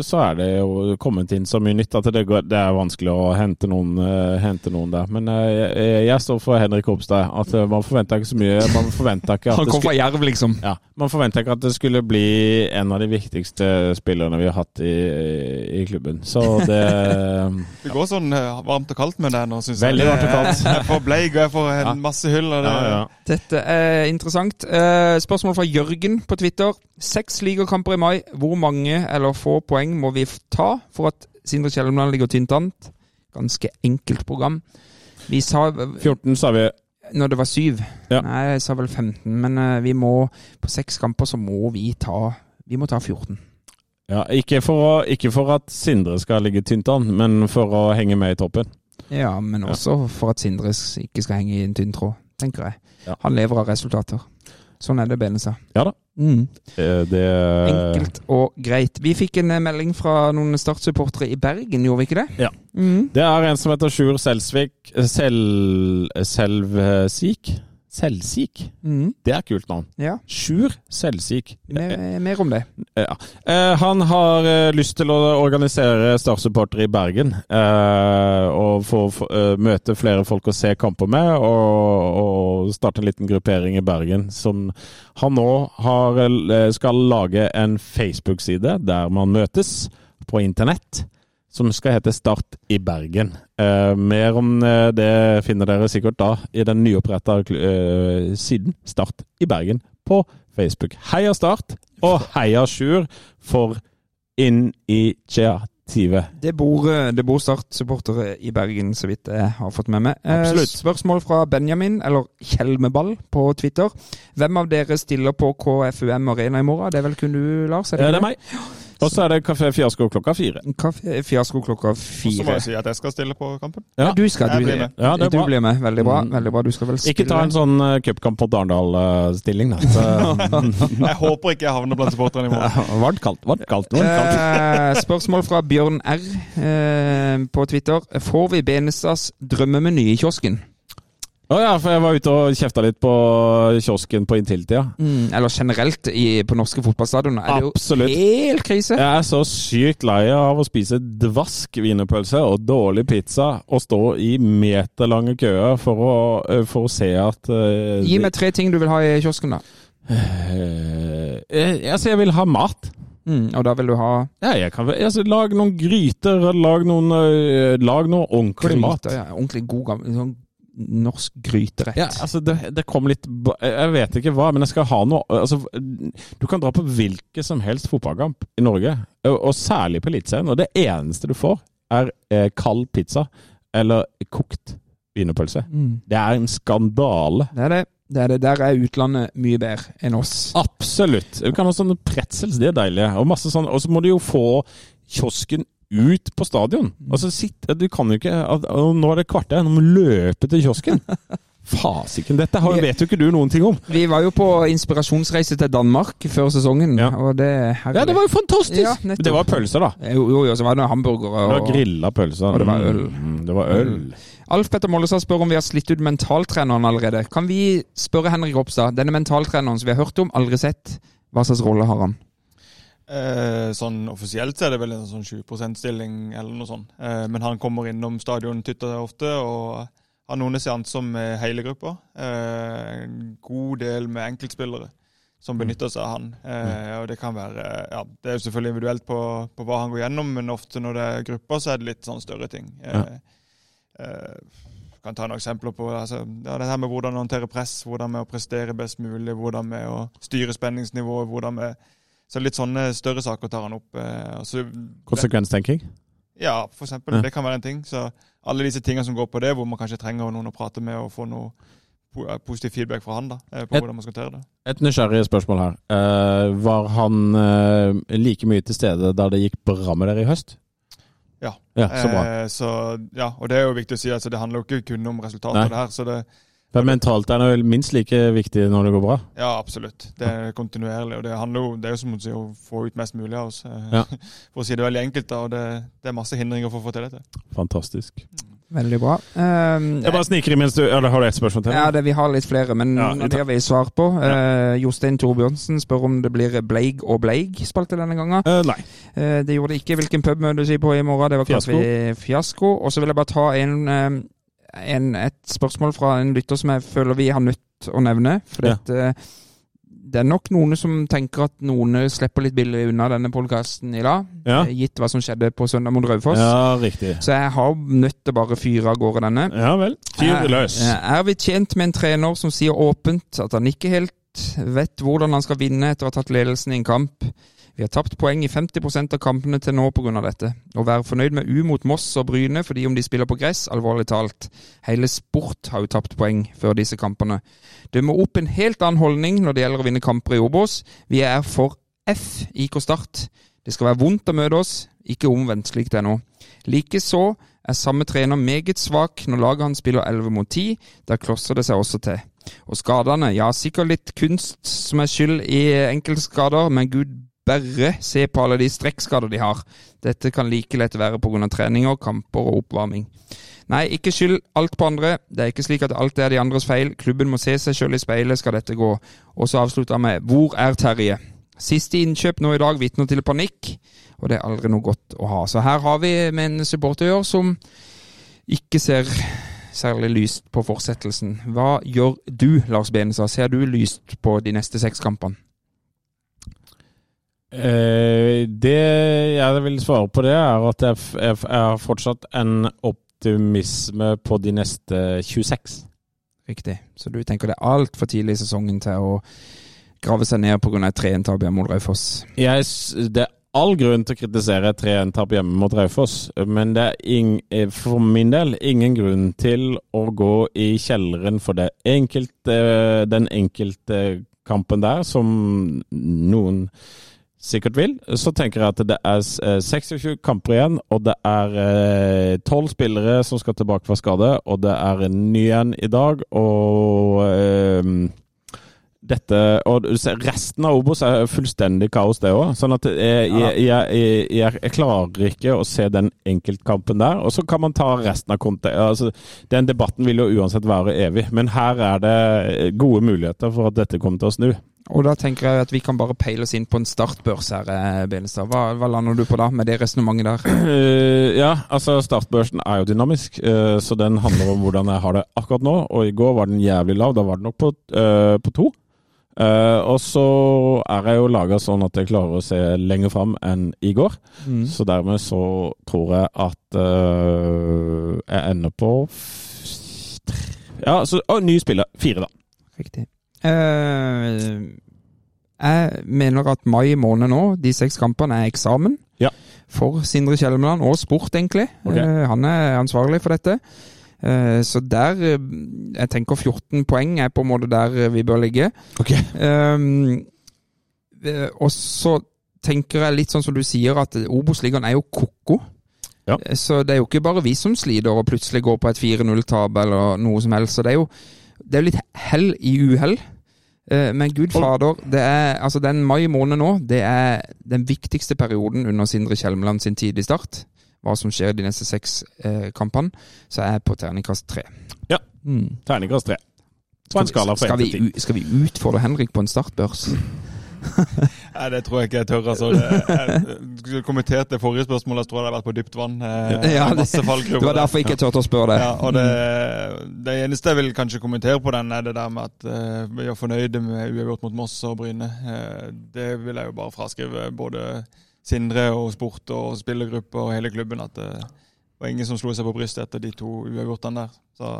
så er det jo kommet inn så mye nytt at det, går, det er vanskelig å hente noen, uh, hente noen der. Men uh, jeg, jeg står for Henrik Hopstad. At uh, man forventa ikke så mye. Man forventa ikke at Han det kom skulle, fra Jerv, liksom. ja, man ikke at det skulle bli en av de viktigste spillerne vi har hatt i, i klubben. Så det Det går sånn varmt og kaldt med det nå, syns jeg. Veldig varmt og kaldt. Jeg får bleik, og jeg får en Ja. masse hull. Og det, Ja, ja. Dette er interessant. Eh, spørsmål fra Jørgen på Twitter. Seks ligakamper i mai. Hvor mange eller få poeng må vi ta for at Sindre Kjellemland ligger tynt an? Ganske enkelt program. Vi sa 14, sa vi. når det var syv. Ja. Nei, jeg sa vel 15. Men eh, vi må på seks kamper så må vi ta Vi må ta 14. Ja, ikke for, å, ikke for at Sindre skal ligge tynt an, men for å henge med i toppen. Ja, men også for at Sindre ikke skal henge i en tynn tråd, tenker jeg. Ja. Han lever av resultater. Sånn er det Benestad. Ja da. Mm. Eh, Det Enkelt og greit. Vi fikk en eh, melding fra noen Start-supportere i Bergen, gjorde vi ikke det? Ja. Mm. Det er en som heter Sjur Selvsvik Sel... Selvsik? Selvsik? Mm. Det er kult navn. Ja, Sjur Selvsik. mer, mer om det. Ja. Eh, han har eh, lyst til å organisere Start-supportere i Bergen. Få få, eh, møte flere folk å se kamper med, og, og starte en liten gruppering i Bergen. Som han nå har, eh, skal lage en Facebook-side der man møtes på internett. Som skal hete Start i Bergen. Eh, mer om eh, det finner dere sikkert da i den nyoppretta eh, siden Start i Bergen på Facebook. Heia Start, og heia Sjur for initiativet. Det bor, eh, det bor Start-supportere i Bergen, så vidt jeg har fått med meg. Eh, Absolutt. Spørsmål fra Benjamin, eller Kjelmeball, på Twitter. Hvem av dere stiller på KFUM Arena i morgen? Det er vel kun du, Lars? Ja, det er meg. Og så er det Kafé Fiasko klokka fire. Kafé Fiasko klokka Og så må jeg si at jeg skal stille på kampen. Ja, du skal. Du, blir med. Ja, det du blir med. Veldig bra. Mm. veldig bra. Du skal vel spille Ikke ta en sånn uh, cupkamp mot Arendal-stilling, da. Jeg håper ikke jeg havner blant supporterne i morgen. varmt kaldt, varmt kaldt. Kaldt. Eh, spørsmål fra Bjørn R eh, på Twitter. Får vi Benestads drømmemeny i kiosken? Å ja, for jeg var ute og kjefta litt på kiosken på Intility, ja. Mm, eller generelt i, på norske fotballstadioner? Er det jo helt krise? Jeg er så sykt lei av å spise dvask wienerpølse og dårlig pizza og stå i meterlange køer for å, eh, for å se at uh, Gi meg tre ting du vil ha i kiosken, da. Uh, altså, jeg vil ha mat. Mm, og da vil du ha Ja, jeg kan altså, Lag noen gryter, lag noen Lag noe ordentlig mat. ja, ordentlig god sånn norsk gryterett. Ja, altså det, det kom litt Jeg vet ikke hva, men jeg skal ha noe altså, Du kan dra på hvilken som helst fotballkamp i Norge, og, særlig på Eliteserien, og det eneste du får, er eh, kald pizza eller kokt wienerpølse. Mm. Det er en skandale. Det er det. det er det. Der er utlandet mye bedre enn oss. Absolutt. Du kan ha sånne pretzels, de er deilige. Og sånn, og så må du jo få kiosken ut på stadion. Altså, sitt, du kan jo ikke og Nå er det kvarter, nå må du løpe til kiosken. Fasiken, dette har, vet jo ikke du noen ting om. Vi var jo på inspirasjonsreise til Danmark før sesongen, Ja. og det. Ja, det var jo fantastisk! Ja, det var pølser, da. Jo, jo, så var det hamburgere. Det var grilla pølser. og det var øl. Mm, det var øl. Alf Petter Mollestad spør om vi har slitt ut mentaltreneren allerede. Kan vi spørre Henrik Ropstad, denne mentaltreneren som vi har hørt om, aldri sett, hva slags rolle har han? Eh, sånn Offisielt så er det vel en sånn 20 %-stilling eller noe sånt. Eh, men han kommer innom stadion titt og ofte og har noen seanser med hele gruppa. Eh, en god del med enkeltspillere som benytter seg av han. Eh, og Det kan være, ja, det er jo selvfølgelig individuelt på, på hva han går gjennom, men ofte når det er grupper, så er det litt sånn større ting. Eh, eh, kan ta noen eksempler på altså, ja, det her med hvordan håndtere press, hvordan med å prestere best mulig, hvordan med å styre spenningsnivået, hvordan med så litt sånne større saker tar han opp. Eh, altså, Konsekvenstenking? ja, for eksempel. Ja. Det kan være en ting. Så alle disse tingene som går på det, hvor man kanskje trenger noen å prate med og få noe eh, positiv feedback fra han da, eh, på Et- hvordan man skal håndtere det. Et nysgjerrig spørsmål her. Uh, var han uh, like mye til stede da det gikk bra med dere i høst? Ja. Ja, Så bra. Uh, så, ja, og det er jo viktig å si. Altså, det handler jo ikke kun om resultatet av det her. Så det, For mentalt er det vel minst like viktig når det går bra? ja, absolutt. Det er kontinuerlig. Og det handler jo, det er jo som å si å få ut mest mulig av oss. eh, Ja. For å si det veldig enkelt, da. Og det, det er masse hindringer for å få til dette. Fantastisk. Veldig bra. Um, Jeg bare sniker i mens du Eller har du et spørsmål til? ja, det, Vi har litt flere, men Ja, noen vi av de har vi svar på. Eh, Jostein Torbjørnsen spør om det blir Bleig og Bleig-spalte denne gangen. Uh, nei. Uh, det gjorde det ikke. Hvilken pub møter du si på i morgen? Det var kanskje Fiasko. vi Fiasko. Og så vil jeg bare ta en, en, et spørsmål fra en lytter som jeg føler vi har nødt å nevne. For Ja. at, det er nok noen som tenker at noen slipper litt billig unna denne podkasten i dag. Ja. eh, Gitt hva som skjedde på søndag mot Raufoss. Ja, riktig. Så jeg har nødt til bare fyre av gårde denne. Ja vel. Fyr løs. Er, er vi tjent med en trener som sier åpent at han ikke helt vet hvordan han skal vinne etter å ha tatt ledelsen i en kamp? Vi har tapt poeng i 50% av kampene til nå pga. dette. Å være fornøyd med U mot Moss og Bryne fordi om de spiller på gress, alvorlig talt. Hele sport har jo tapt poeng før disse kampene. Det må opp en helt annen holdning når det gjelder å vinne kamper i Obos. Vi er for F IK Start. Det skal være vondt å møte oss, ikke omvendt slik det er nå. Likeså er samme trener meget svak når laget hans spiller 11 mot 10. Der klosser det seg også til. Og skadene, ja sikkert litt kunst som er skyld i enkeltskader, men gud bare se på alle de strekkskader de har. Dette kan like lett være pga. treninger, kamper og oppvarming. Nei, ikke skyld alt på andre. Det er ikke slik at alt er de andres feil. Klubben må se seg sjøl i speilet, skal dette gå. Og så avslutter jeg med Hvor er Terje? Siste innkjøp nå i dag vitner til panikk, og det er aldri noe godt å ha. Så her har vi med en supporter som ikke ser særlig lyst på fortsettelsen. Hva gjør du, Lars Benestad? Ser du lyst på de neste seks kampene? Eh, det jeg vil svare på det, er at jeg, jeg, jeg har fortsatt en optimisme på de neste 26. Riktig. Så du tenker det er altfor tidlig i sesongen til å grave seg ned pga. et 3-1-tap hjemme mot Raufoss? Det er all grunn til å kritisere et 3-1-tap hjemme mot Raufoss, men det er ing, eh, for min del ingen grunn til å gå i kjelleren for det enkelte, den enkelte kampen der, som noen sikkert vil. Så tenker jeg at det er eh, 26 kamper igjen, og det er tolv spillere som skal tilbake fra skade, og det er en ny en i dag, og eh, dette, og Resten av Obos er fullstendig kaos, det òg. Sånn at jeg, jeg, jeg, jeg, jeg klarer ikke å se den enkeltkampen der. Og så kan man ta resten av konte... Altså, den debatten vil jo uansett være evig, men her er det gode muligheter for at dette kommer til å snu. Og da tenker jeg at vi kan bare peile oss inn på en startbørs her, eh, Benestad. Hva, hva lander du på da, med det resonnementet der? Uh, ja, altså startbørsen er jo dynamisk, uh, så den handler om hvordan jeg har det akkurat nå. Og i går var den jævlig lav, da var den nok på, uh, på to. Og så er jeg jo laga sånn at jeg klarer å se lenger fram enn i går. Mm. Så dermed så tror jeg at jeg ender på Ja, så og ny spiller. Fire, da. Riktig. Eh, jeg mener at mai måned nå, de seks kampene, er eksamen. Ja. For Sindre Kjelmeland, og sport, egentlig. Okay. Eh, han er ansvarlig for dette. Eh, så der Jeg tenker 14 poeng er på en måte der vi bør ligge. Okay. Eh, og så tenker jeg litt sånn som du sier, at Obos-ligaen er jo ko-ko. Ja. Så det er jo ikke bare vi som sliter og plutselig går på et 4-0-tap eller noe som helst. Så det er jo det er litt hell i uhell. Eh, Men gud fader, det er, altså den mai måned nå, det er den viktigste perioden under Sindre Kjelmeland sin tid i start. Hva som skjer de neste seks eh, kampene. Så er jeg på terningkast tre. Ja. Mm. Terningkast tre. På en skala fra én til ti. skal vi utfordre Henrik på en startbørs? Nei, det tror jeg ikke jeg tør. altså. Jeg, kommenterte det forrige spørsmålet, så tror jeg hadde vært på dypt vann. Eh, Ja, det-. Det var derfor jeg ikke turte å spørre det. Ja, og det, det eneste jeg vil kanskje kommentere på den, er det der med at eh, vi er fornøyde med uavgjort mot Moss og Bryne. Eh, det vil jeg jo bare fraskrive både Sindre og sport og spillergruppe og hele klubben. At det var ingen som slo seg på brystet etter de to uavgjortene der. Så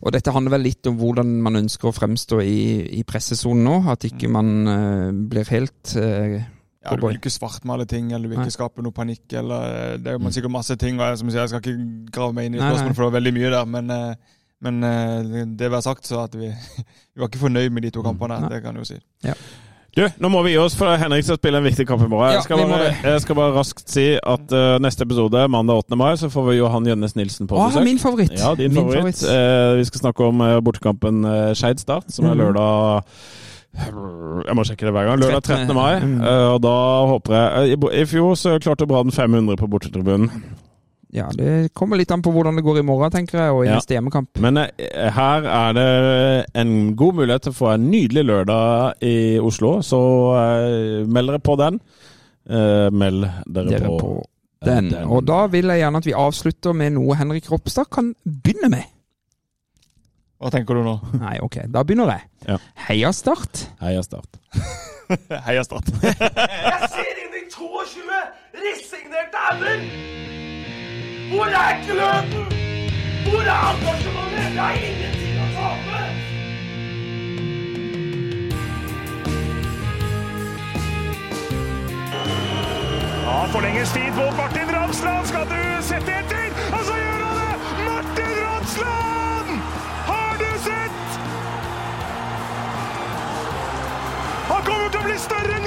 Og dette handler vel litt om hvordan man ønsker å fremstå i, i pressesonen nå. At ikke man uh, blir helt uh, ja, du vil ikke svartmale ting, eller du vil ikke skape noe panikk. eller eh, Det er jo sikkert masse ting, og jeg, som sier, jeg skal ikke grave meg inn i spørsmålet, for det var veldig mye der. Men, Uh, men det har sagt, så at vi, vi var ikke fornøyd med de to kampene. Nei. Det kan jeg jo si. Du, nå må vi gi oss, for Henrik skal spille en viktig kamp i morgen. Ja, jeg, skal bare, jeg skal bare raskt si at uh, neste episode, mandag 8. mai, så får vi Johan Jønnes Nilsen på besøk. min favoritt! Ja, din Min favoritt. Eh, vi skal snakke om uh, bortekampen uh, Skeid Start, som er Mhm. lørdag Jeg må sjekke det hver gang. Lørdag 13. mai. Eh, og da håper jeg I fjor så klarte Brann 500 på bortetribunen. Ja, det kommer litt an på hvordan det går i morgen, tenker jeg, og i Ja. neste hjemmekamp. Men eh, her er det en god mulighet til å få en nydelig lørdag i Oslo, så eh, meld dere på den. Eh, meld dere, Dere på, på den. den. Og da vil jeg gjerne at vi avslutter med noe Henrik Ropstad kan begynne med. Hva tenker du nå? Nei, ok, da begynner jeg. Ja. Heia Start. Heia Start. Heia Start. Jeg ser inn i 22 resignerte ender! Hvor er ekkelheten? Hvor er engasjementet? Jeg har ingenting å tape! Ja, forlenges tid på Martin Ramsland. Skal du sette etter? Og så gjør han det! Martin Ramsland! Har du sett? Han kommer til å bli større